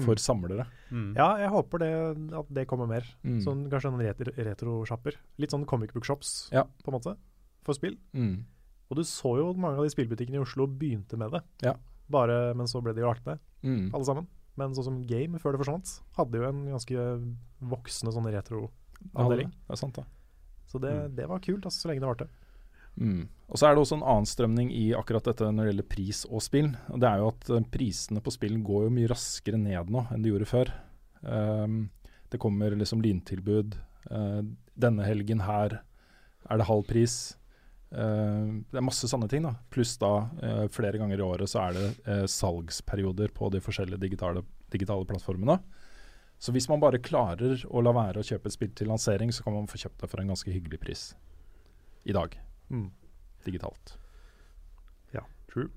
for samlere. Mm. Ja, jeg håper det, at det kommer mer. Mm. Sånn, kanskje noen retro, retrosjapper. Litt sånn comic book shops, Ja. på en måte, for spill. Mm. Og du så jo mange av de spillbutikkene i Oslo begynte med det. Ja. Bare, men så ble de jo lagt ned, Mm. alle sammen. Men sånn som Game, før det forsvant, hadde jo en ganske voksende sånn Ja, retroavdeling. det er sant, det. Så det, Mm. det var kult, altså, så lenge det varte. Mm. Og så er det også en annen strømning i akkurat dette når det gjelder pris og spill. Og det er jo at eh, prisene på spill går jo mye raskere ned nå enn de gjorde før. Um, Det kommer liksom lyntilbud. Uh, denne helgen her er det halv pris. Uh, det er masse sånne ting. da Pluss da uh, flere ganger i året så er det salgsperioder på de forskjellige digitale, digitale plattformene. Så hvis man bare klarer å la være å kjøpe et spill til lansering, så kan man få kjøpt det for en ganske hyggelig pris i dag, Mm. digitalt. Ja, true.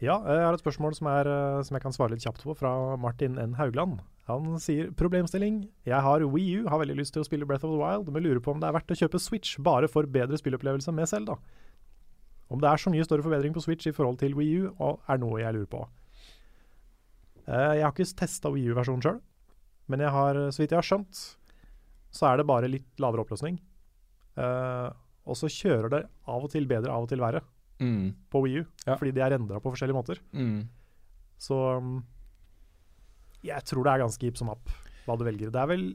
Ja, jeg har et spørsmål som, er, eh, som jeg kan svare litt kjapt på, fra Martin N. Haugland. Han sier problemstilling. Jeg har Wii U, har veldig lyst til å spille Breath of the Wild, men lurer på om det er verdt å kjøpe Switch bare for bedre spillopplevelse med Selda. Om det er så mye større forbedring på Switch i forhold til Wii U, er noe jeg lurer på. Eh, Jeg har ikke testa Wii U-versjonen sjøl, men jeg har, så vidt jeg har skjønt, så er det bare litt lavere oppløsning. Eh, og så kjører det av og til bedre, av og til verre Mm. på Wii U, Ja. fordi de er endra på forskjellige måter. Mm. Så um, jeg tror det er ganske hipp som app hva du velger. Det er vel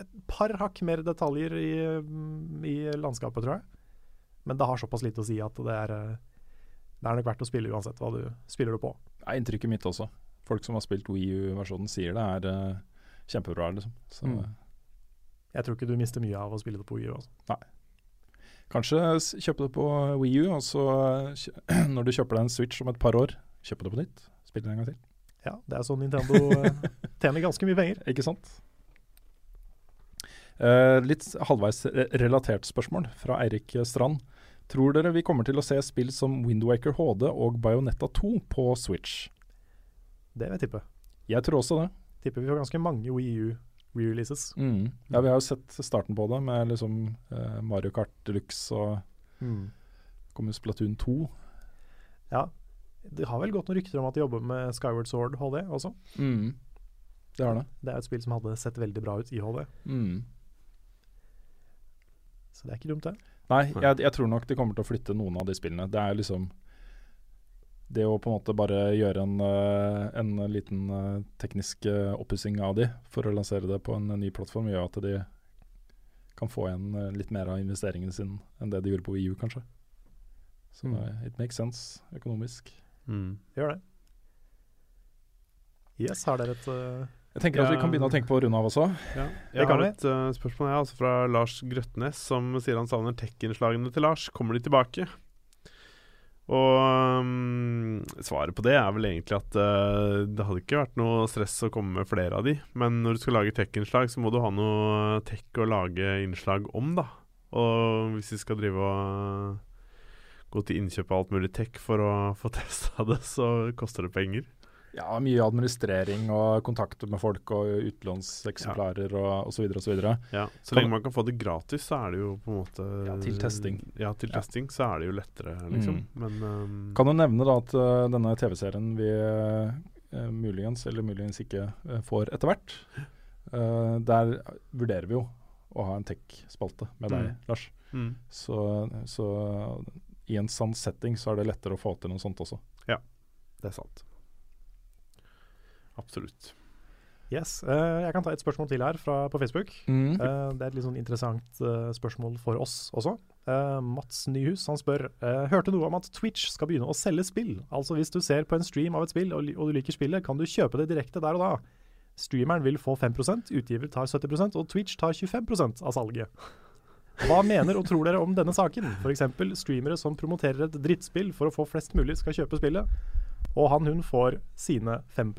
et par hakk mer detaljer i, um, i landskapet, tror jeg. Men det har såpass lite å si at det er, uh, det er nok verdt å spille uansett hva du spiller det på. Det er inntrykket mitt også. Folk som har spilt Wii U-versjonen sier det er uh, kjempebra, liksom. Så Mm. eh, Jeg tror ikke du mister mye av å spille det på Wii U. Kanskje kjøpe det på Wii U, og så *clears throat* når du kjøper deg en Switch om et par år, kjøpe det på nytt. Spille det en gang til. Ja, det er sånn Nintendo uh, *laughs* tjener ganske mye penger. Ikke sant? Eh, litt halvveis relatert spørsmål fra Eirik Strand. Tror dere vi kommer til å se spill som Windwaker HD og Bionetta 2 på Switch? Det vil jeg tippe. Jeg tror også det. Tipper vi får ganske mange Wii U re-releases. Mm. Ja, Vi har jo sett starten på det, med liksom eh, Mario Kart Deluxe og kommer Splatoon 2. Ja. Det har vel gått noen rykter om at de jobber med Skyward Sword HD også. Mm. Det har det. Det er et spill som hadde sett veldig bra ut i HD, Mm. så det er ikke dumt, det. Nei, jeg, jeg tror nok de kommer til å flytte noen av de spillene. Det er liksom Det å på en måte bare gjøre en, eh, en liten eh, teknisk uh, oppussing av de for å lansere det på en ny plattform, gjør at de kan få igjen eh, litt mer av investeringene sine enn det de gjorde på EU, kanskje. Så Mm. eh, it makes sense økonomisk. Mm. Gjør det. Yes, har dere et uh, Jeg tenker at vi kan begynne å tenke på å runde av også. Ja. Det Jeg har et uh, spørsmål jeg, altså fra Lars Grøtnes, som sier han savner tech-innslagene til Lars. Kommer de tilbake? Og um, svaret på det er vel egentlig at uh, det hadde ikke vært noe stress å komme med flere av de. Men når du skal lage tech-innslag, så må du ha noe tech å lage innslag om, da. Og hvis vi skal drive og gå til innkjøp av alt mulig tech for å få *laughs* testa det, så koster det penger. Ja, mye administrering og kontakt med folk og utlånseksemplarer og osv. osv. Ja, så lenge man kan få det gratis, så er det jo på en måte Ja, til testing. Ja, til Ja. testing så er det jo lettere, liksom. Mm. Men um, Kan du nevne da at uh, denne TV-serien vi uh, muligens, eller muligens ikke, uh, får etter hvert, eh, der vurderer vi jo å ha en tech-spalte med deg, Mm. Lars. mm, Så, så i en sann setting så er det lettere å få til noe sånt også. Ja, det er sant. Absolutt. Yes. uh, jeg kan ta et spørsmål til her fra, på Facebook. Mm. Uh, det er et litt sånn interessant uh, spørsmål for oss også. Eh, Mats Nyhus han spør eh, Hørte noe om at Twitch skal begynne å selge spill. Altså hvis du ser på en stream av et spill og, og du liker spillet, kan du kjøpe det direkte der og da. Streameren vil få 5% utgiver tar 70% og Twitch tar 25% av salget. Hva mener og tror dere om denne saken? F.eks. streamere som promoterer et drittspill for å få flest mulig skal kjøpe spillet, og han hun får sine 5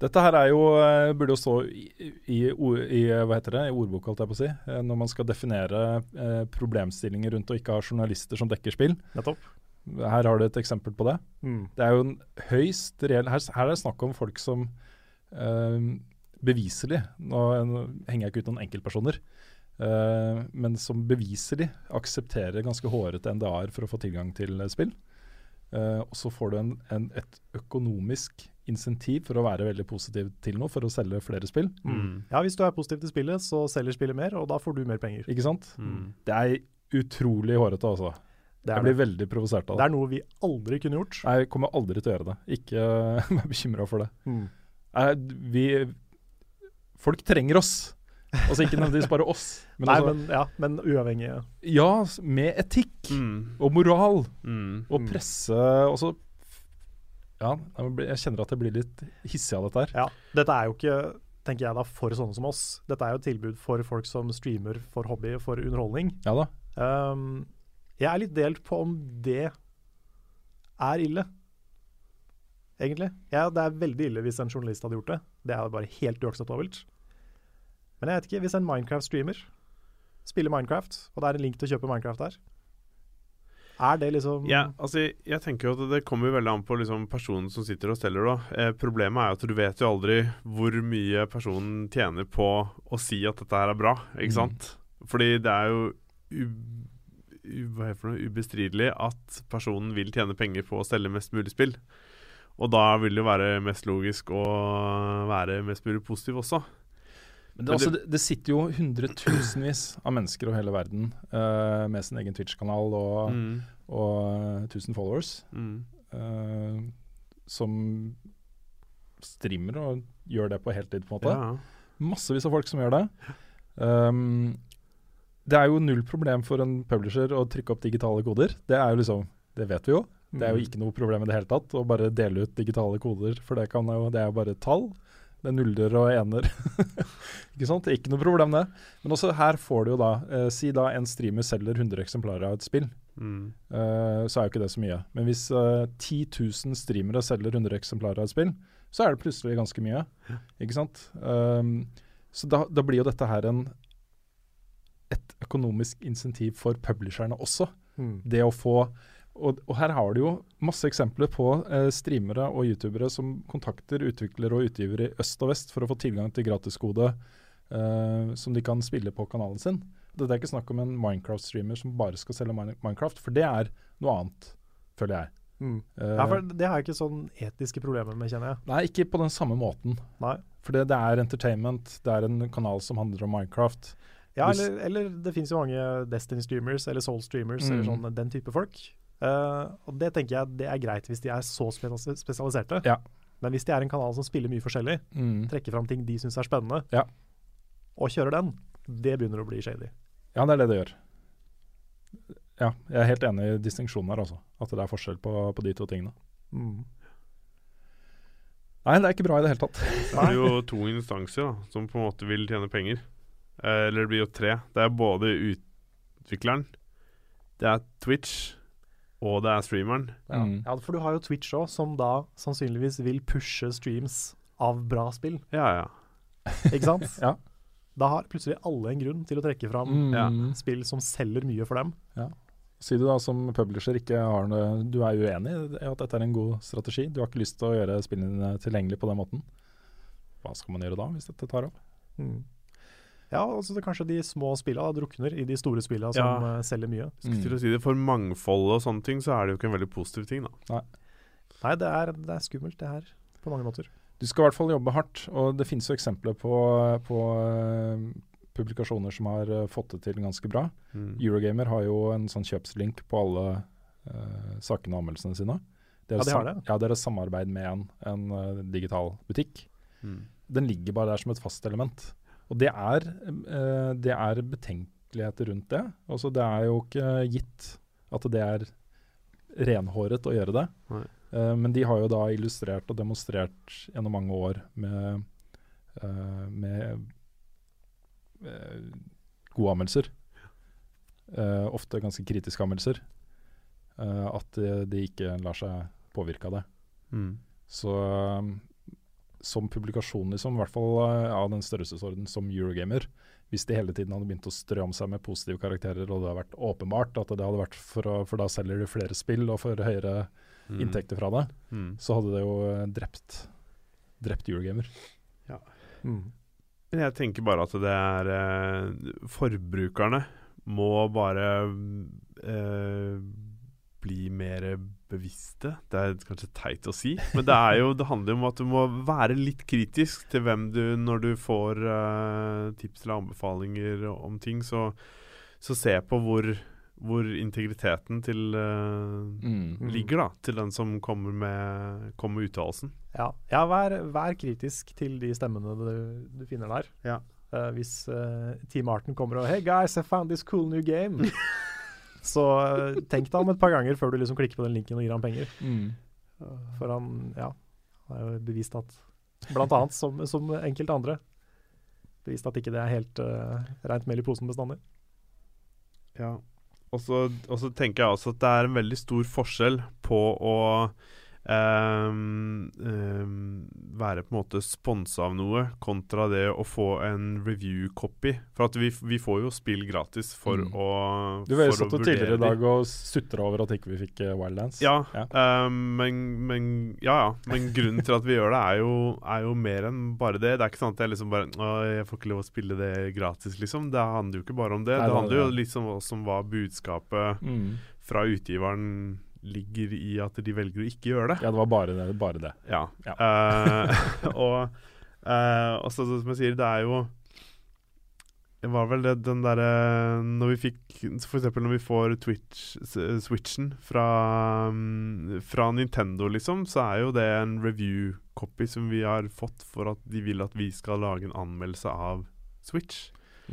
Dette her er jo, eh, burde jo stå i, i, i, hva heter det, i ordbok, holdt jeg på å si, eh, når man skal definere eh, problemstillinger rundt å ikke ha journalister som dekker spill. Nettopp. Her har du et eksempel på det. Mm. Det er jo en høyst reell her, her er det snakk om folk som eh, beviselig Nå, nå henger jeg ikke ut noen enkeltpersoner, eh, men som beviselig aksepterer ganske hårete NDA-er for å få tilgang til eh, spill. Eh, og så får du en, en, et økonomisk insentiv for å være veldig positiv til noe, for å selge flere spill. Mm. Ja, hvis du er positiv til spillet, så selger spillet mer, og da får du mer penger. Ikke sant? Mm. Det er utrolig hårete, altså. Det Jeg blir det. veldig provosert av det det. er noe vi aldri kunne gjort. Nei, Jeg kommer aldri til å gjøre det. Ikke *laughs* vær bekymra for det. Mm. Nei, vi Folk trenger oss. Altså ikke nødvendigvis bare oss, men, Nei, altså, men, ja, men uavhengige. Ja, med etikk Mm. og moral Mm. og Mm. presse og så Ja, jeg kjenner at jeg blir litt hissig av dette her. Ja, dette er jo ikke tenker jeg da, for sånne som oss. Dette er jo et tilbud for folk som streamer for hobby, for underholdning. Ja da. Um, jeg er litt delt på om det er ille, egentlig. Ja, det er veldig ille hvis en journalist hadde gjort det. Det er bare helt uakseptabelt. Men jeg vet ikke, hvis en Minecraft-streamer spiller Minecraft, og det er en link til å kjøpe Minecraft der, er det liksom Ja, altså, jeg, tenker jo at det kommer veldig an på liksom, personen som sitter og steller, da. Eh, problemet er jo at du vet jo aldri hvor mye personen tjener på å si at dette her er bra, ikke Mm. sant? Fordi det er jo hva heter det, for noe? ubestridelig at personen vil tjene penger på å stelle mest mulig spill. Og da vil det jo være mest logisk å være mest mulig positiv også. Men det, altså, det, sitter jo hundretusenvis av mennesker over hele verden uh, med sin egen Twitch-kanal og, Mm. og 1000 followers, Mm. uh, som streamer og gjør det på heltid, på en måte. Ja. Massevis av folk som gjør det. Um, det er jo null problem for en publisher å trykke opp digitale koder. Det er jo liksom, det vet vi jo. Det er jo ikke noe problem i det hele tatt å bare dele ut digitale koder, for det, kan jo, det er jo bare tall. Det er nuller og ener. *laughs* ikke sant? Det er ikke noe problem, det. Men også her får du jo da eh, Si da en streamer selger 100 eksemplarer av et spill. Mm. eh, så er jo ikke det så mye. Men hvis eh, 10 000 streamere selger 100 eksemplarer av et spill, så er det plutselig ganske mye. Ikke sant? Um, så da, da blir jo dette her en et økonomisk insentiv for publisherne også. Mm. Det å få og, og her har du jo masse eksempler på eh, streamere og youtubere som kontakter utviklere og utgivere i øst og vest for å få tilgang til gratiskode eh, som de kan spille på kanalen sin. Det er ikke snakk om en Minecraft-streamer som bare skal selge Minecraft, for det er noe annet, føler jeg. Mm. Eh, Ja, for det har jeg ikke sånn etiske problemer med, kjenner jeg. Nei, ikke på den samme måten. Nei. For det, det er entertainment, det er en kanal som handler om Minecraft. Ja, eller, eller det finnes jo mange Destiny-streamers eller Soul-streamers eller Mm. sånn, den type folk. Eh, og det tenker jeg det er greit hvis de er så spesialiserte. Ja. Men hvis de er en kanal som spiller mye forskjellig, Mm. trekker fram ting de syns er spennende, Ja. og kjører den, det begynner å bli shady. Ja, det er det det gjør. Ja, jeg er helt enig i distinksjonen her, altså. At det er forskjell på, på de to tingene. Mm. Nei, det er ikke bra i det hele tatt. Det er jo to instanser da, som på en måte vil tjene penger. Eh, eller det blir jo tre. Det er både utvikleren, det er Twitch, og det er streameren. Ja. Mm. ja, for du har jo Twitch òg, som da sannsynligvis vil pushe streams av bra spill, Ja, ja. ikke sant? *laughs* Ja. Da har plutselig alle en grunn til å trekke fram Mm. Ja. spill som selger mye for dem. Ja. Si du da som publisher ikke har noe Du er uenig i at dette er en god strategi? Du har ikke lyst til å gjøre spillene dine tilgjengelige på den måten? Hva skal man gjøre da, hvis dette tar opp? Mm. Ja, altså det, kanskje de små spillene drukner i de store spillene som Ja. eh, selger mye. Skal til å si det, For mangfoldet og sånne ting, så er det jo ikke en veldig positiv ting, da. Nei, det er, det er skummelt det her, på mange måter. Du skal i hvert fall jobbe hardt, og det finnes jo eksempler på, på uh, publikasjoner som har eh, fått det til ganske bra. Mm. Eurogamer har jo en sånn kjøpslink på alle sakene og anmeldelsene sine. Det er Ja, de har det. Ja, det er samarbeid med en, en digital butikk. Mm. Den ligger bare der som et fast element. Og det er, eh, det er betenkeligheter rundt det. Altså, det er jo ikke gitt at det er renhåret å gjøre det. Nei. Eh, men de har jo da illustrert og demonstrert gjennom mange år med, eh, med eh, gode anmeldelser. Ofte ganske kritiske anmeldelser. at de, ikke lar seg påvirke av det. Mm. Så som publikasjon, liksom, i hvert fall uh, av den størrelsesorden som Eurogamer, hvis de hele tiden hadde begynt å strø om seg med positive karakterer, og det hadde vært åpenbart at det hadde vært for, å, for da selger de flere spill og får høyere Mm. inntekter fra det, Mm. så hadde det jo uh, drept, drept Eurogamer. Mm. Men jeg tenker bare at det er eh, Forbrukerne må bare eh, bli mer bevisste. Det er kanskje teit å si, men det, er jo, det handler jo om at du må være litt kritisk til hvem du Når du får uh, tips eller anbefalinger om ting, så, så se på hvor, hvor integriteten til eh, ligger, da. Til den som kommer med, kommer med uttalelsen. Ja, ja vær, vær kritisk til de stemmene du, du finner der. Ja. Uh, hvis Team Arten kommer og Hey guys, I found this cool new game. *laughs* så eh, tenk deg om et par ganger før du liksom klikker på den linken og gir ham penger. For han, ja, har jo bevist at Blant annet som, som enkelte andre Bevist at ikke det er helt uh, rent mel i posen bestandig. Ja. Og så tenker jeg også at det er en veldig stor forskjell på å ehm, um, være på en måte sponsa av noe, kontra det å få en review-copy. For at vi, vi får jo spill gratis for Mm. å Du var jo satt tidligere i dag og sutra over at ikke vi fikk eh, Wildlands. Ja, Ja. Um, men, men Ja, ja. Men grunnen til at vi gjør det, er jo, er jo mer enn bare det. Det er ikke sånn at jeg liksom bare Å, jeg får ikke lov å spille det gratis, liksom. Det handler jo ikke bare om det. Nei, det handler jo liksom også om hva budskapet Mm. fra utgiveren ligger i at de velger å ikke gjøre det. ja, det var bare det. Bare det. Ja. Ja. Uh, *laughs* og uh, også, som jeg sier, det er jo Det var vel det, den derre Når vi fikk For eksempel når vi får Twitch-switchen fra, mm, fra Nintendo, liksom, så er jo det en review-copy som vi har fått for at de vil at vi skal lage en anmeldelse av Switch.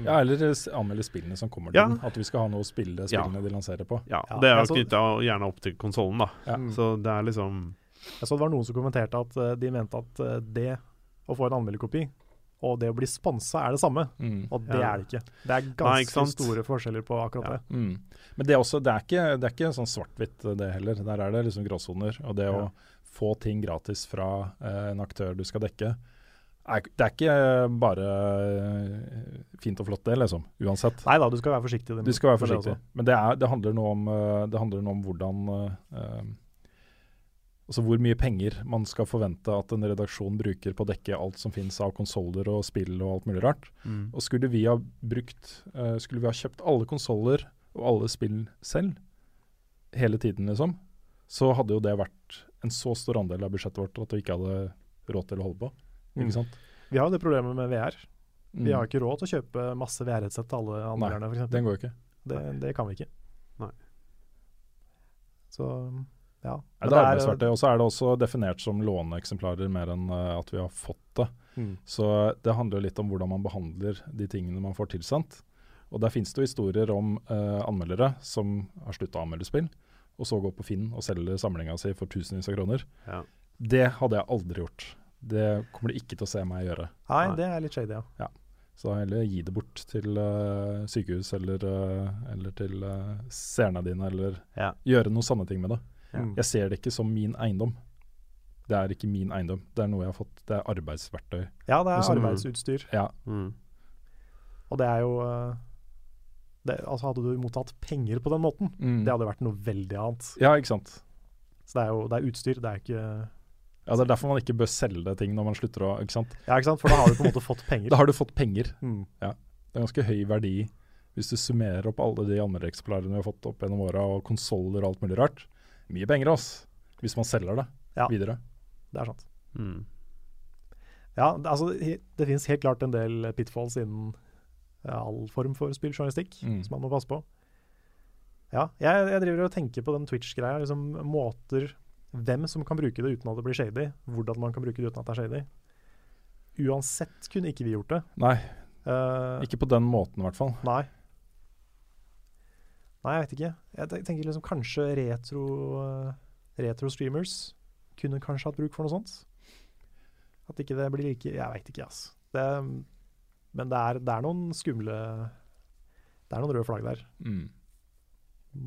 Ja, eller anmelde spillene som kommer til Ja. den. At vi skal ha noe å spille spillene de lanserer på. Ja, Ja, Det er jo så- knytta gjerne opp til konsollen, da. Ja. Mm. Så det er liksom Jeg så det var noen som kommenterte at eh, de mente at eh, det å få en anmelderkopi og det å bli sponsa er det samme, Mm. og det Ja. er det ikke. Det er ganske Nei, store forskjeller på akkurat Ja. det. Mm. Men det er, også, det, er ikke, det er ikke sånn svart-hvitt det heller. Der er det liksom gråsoner. Og det Ja. å få ting gratis fra eh, en aktør du skal dekke, det er ikke bare eh, fint og flott det, liksom. Uansett. Nei da, du skal være forsiktig. med- Du skal være det forsiktig. Men det, er, det, handler noe om, eh, handler noe om hvordan eh, Altså hvor mye penger man skal forvente at en redaksjon bruker på å dekke alt som finnes av konsoller og spill og alt mulig rart. mm. Og skulle vi ha brukt eh, Skulle vi ha kjøpt alle konsoller og alle spill selv hele tiden, liksom, så hadde jo det vært en så stor andel av budsjettet vårt at vi ikke hadde råd til å holde på. Mm. Ikke sant? Vi har jo det problemet med VR. Vi Mm. har ikke råd til å kjøpe masse VR-headset til alle anmelderne, f.eks. Den går ikke. Det, det kan vi ikke. Nei. Så ja. Men det er arbeidsverktøy. Og så er det også definert som låneeksemplarer mer enn eh, at vi har fått det. Mm. Så det handler jo litt om hvordan man behandler de tingene man får tilsendt. Og der finnes det jo historier om eh, anmeldere som har slutta å anmelde spill, og så går på Finn og selger samlinga si for tusenvis av kroner. Ja. Det hadde jeg aldri gjort. Det kommer du ikke til å se meg gjøre. Nei, Nei. det er litt shady, ja. Så heller gi det bort til uh, sykehus eller, uh, eller til uh, seerne dine, eller Ja. gjøre noen sanne ting med det. Ja. Mm. Jeg ser det ikke som min eiendom. Det er ikke min eiendom. Det er noe jeg har fått. Det er arbeidsverktøy. Ja, det er Også- arbeidsutstyr. Ja, Mm. Og det er jo det, altså Hadde du mottatt penger på den måten, det hadde vært noe veldig annet. ja ikke sant. Så det er jo det er utstyr, det er ikke Ja, Det er derfor man ikke bør selge ting når man slutter å ikke sant? Ja, ikke sant? For da har du på en måte fått penger. *laughs* Da har du fått penger. Mm. Det er ganske høy verdi hvis du summerer opp alle de anmeldereksemplarene vi har fått opp gjennom åra, og konsoller og alt mulig rart. Mye penger, altså. Hvis man selger det Ja. videre. Det er sant. Mm. Ja, det, altså, det finnes helt klart en del pitfalls innen ja, all form for spilljournalistikk Mm. som man må passe på. Ja, jeg, jeg driver og tenker på den Twitch-greia. Liksom måter Hvem som kan bruke det uten at det blir shady. Hvordan man kan bruke det uten at det er shady. Uansett kunne ikke vi gjort det. Nei, Uh, ikke på den måten i hvert fall. Nei. Nei, jeg vet ikke. Jeg tenker liksom kanskje retro eh, retro-streamers kunne kanskje hatt bruk for noe sånt. At ikke det blir like Jeg veit ikke, ass. Det, men det er, det er noen skumle Det er noen røde flagg der. Mm.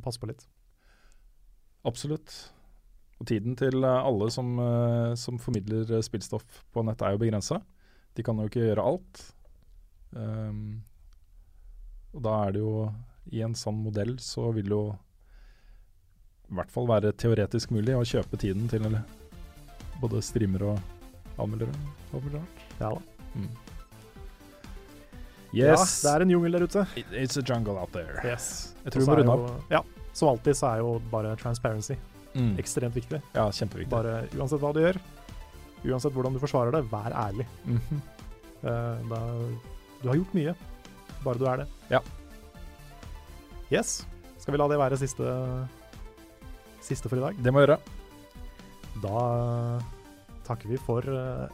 Pass på litt. Absolutt. Og tiden til eh, alle som, eh, som formidler eh, spillstoff på nett er jo begrensa. De kan jo ikke gjøre alt. Um, og da er det jo I en sånn modell så vil det jo i hvert fall være teoretisk mulig å kjøpe tiden til eller, både streamere og anmeldere. Ja da. Mm. Ja, det er en jungel der ute. it's a jungle out there. Yes. Jeg tror vi må runde opp. Ja. Som alltid så er jo bare transparency Mm. ekstremt viktig. Ja, kjempeviktig. Bare uansett hva du gjør, uansett hvordan du forsvarer det, vær ærlig. Mm -hmm. uh, da, du har gjort mye, bare du er det. Ja. Yes. Skal vi la det være siste, siste for i dag? Det må jeg gjøre. Da takker vi for, eh,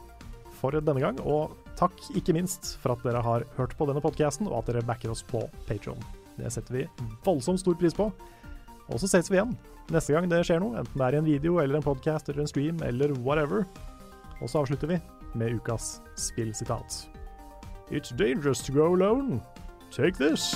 for denne gang, og takk ikke minst for at dere har hørt på denne podcasten, og at dere backer oss på Patreon. Det setter vi voldsomt stor pris på. Og så ses vi igjen neste gang det skjer noe, enten det er i en video eller en podcast eller en stream eller whatever. Og så avslutter vi med ukas spillsitat. It's dangerous to go alone. Take this.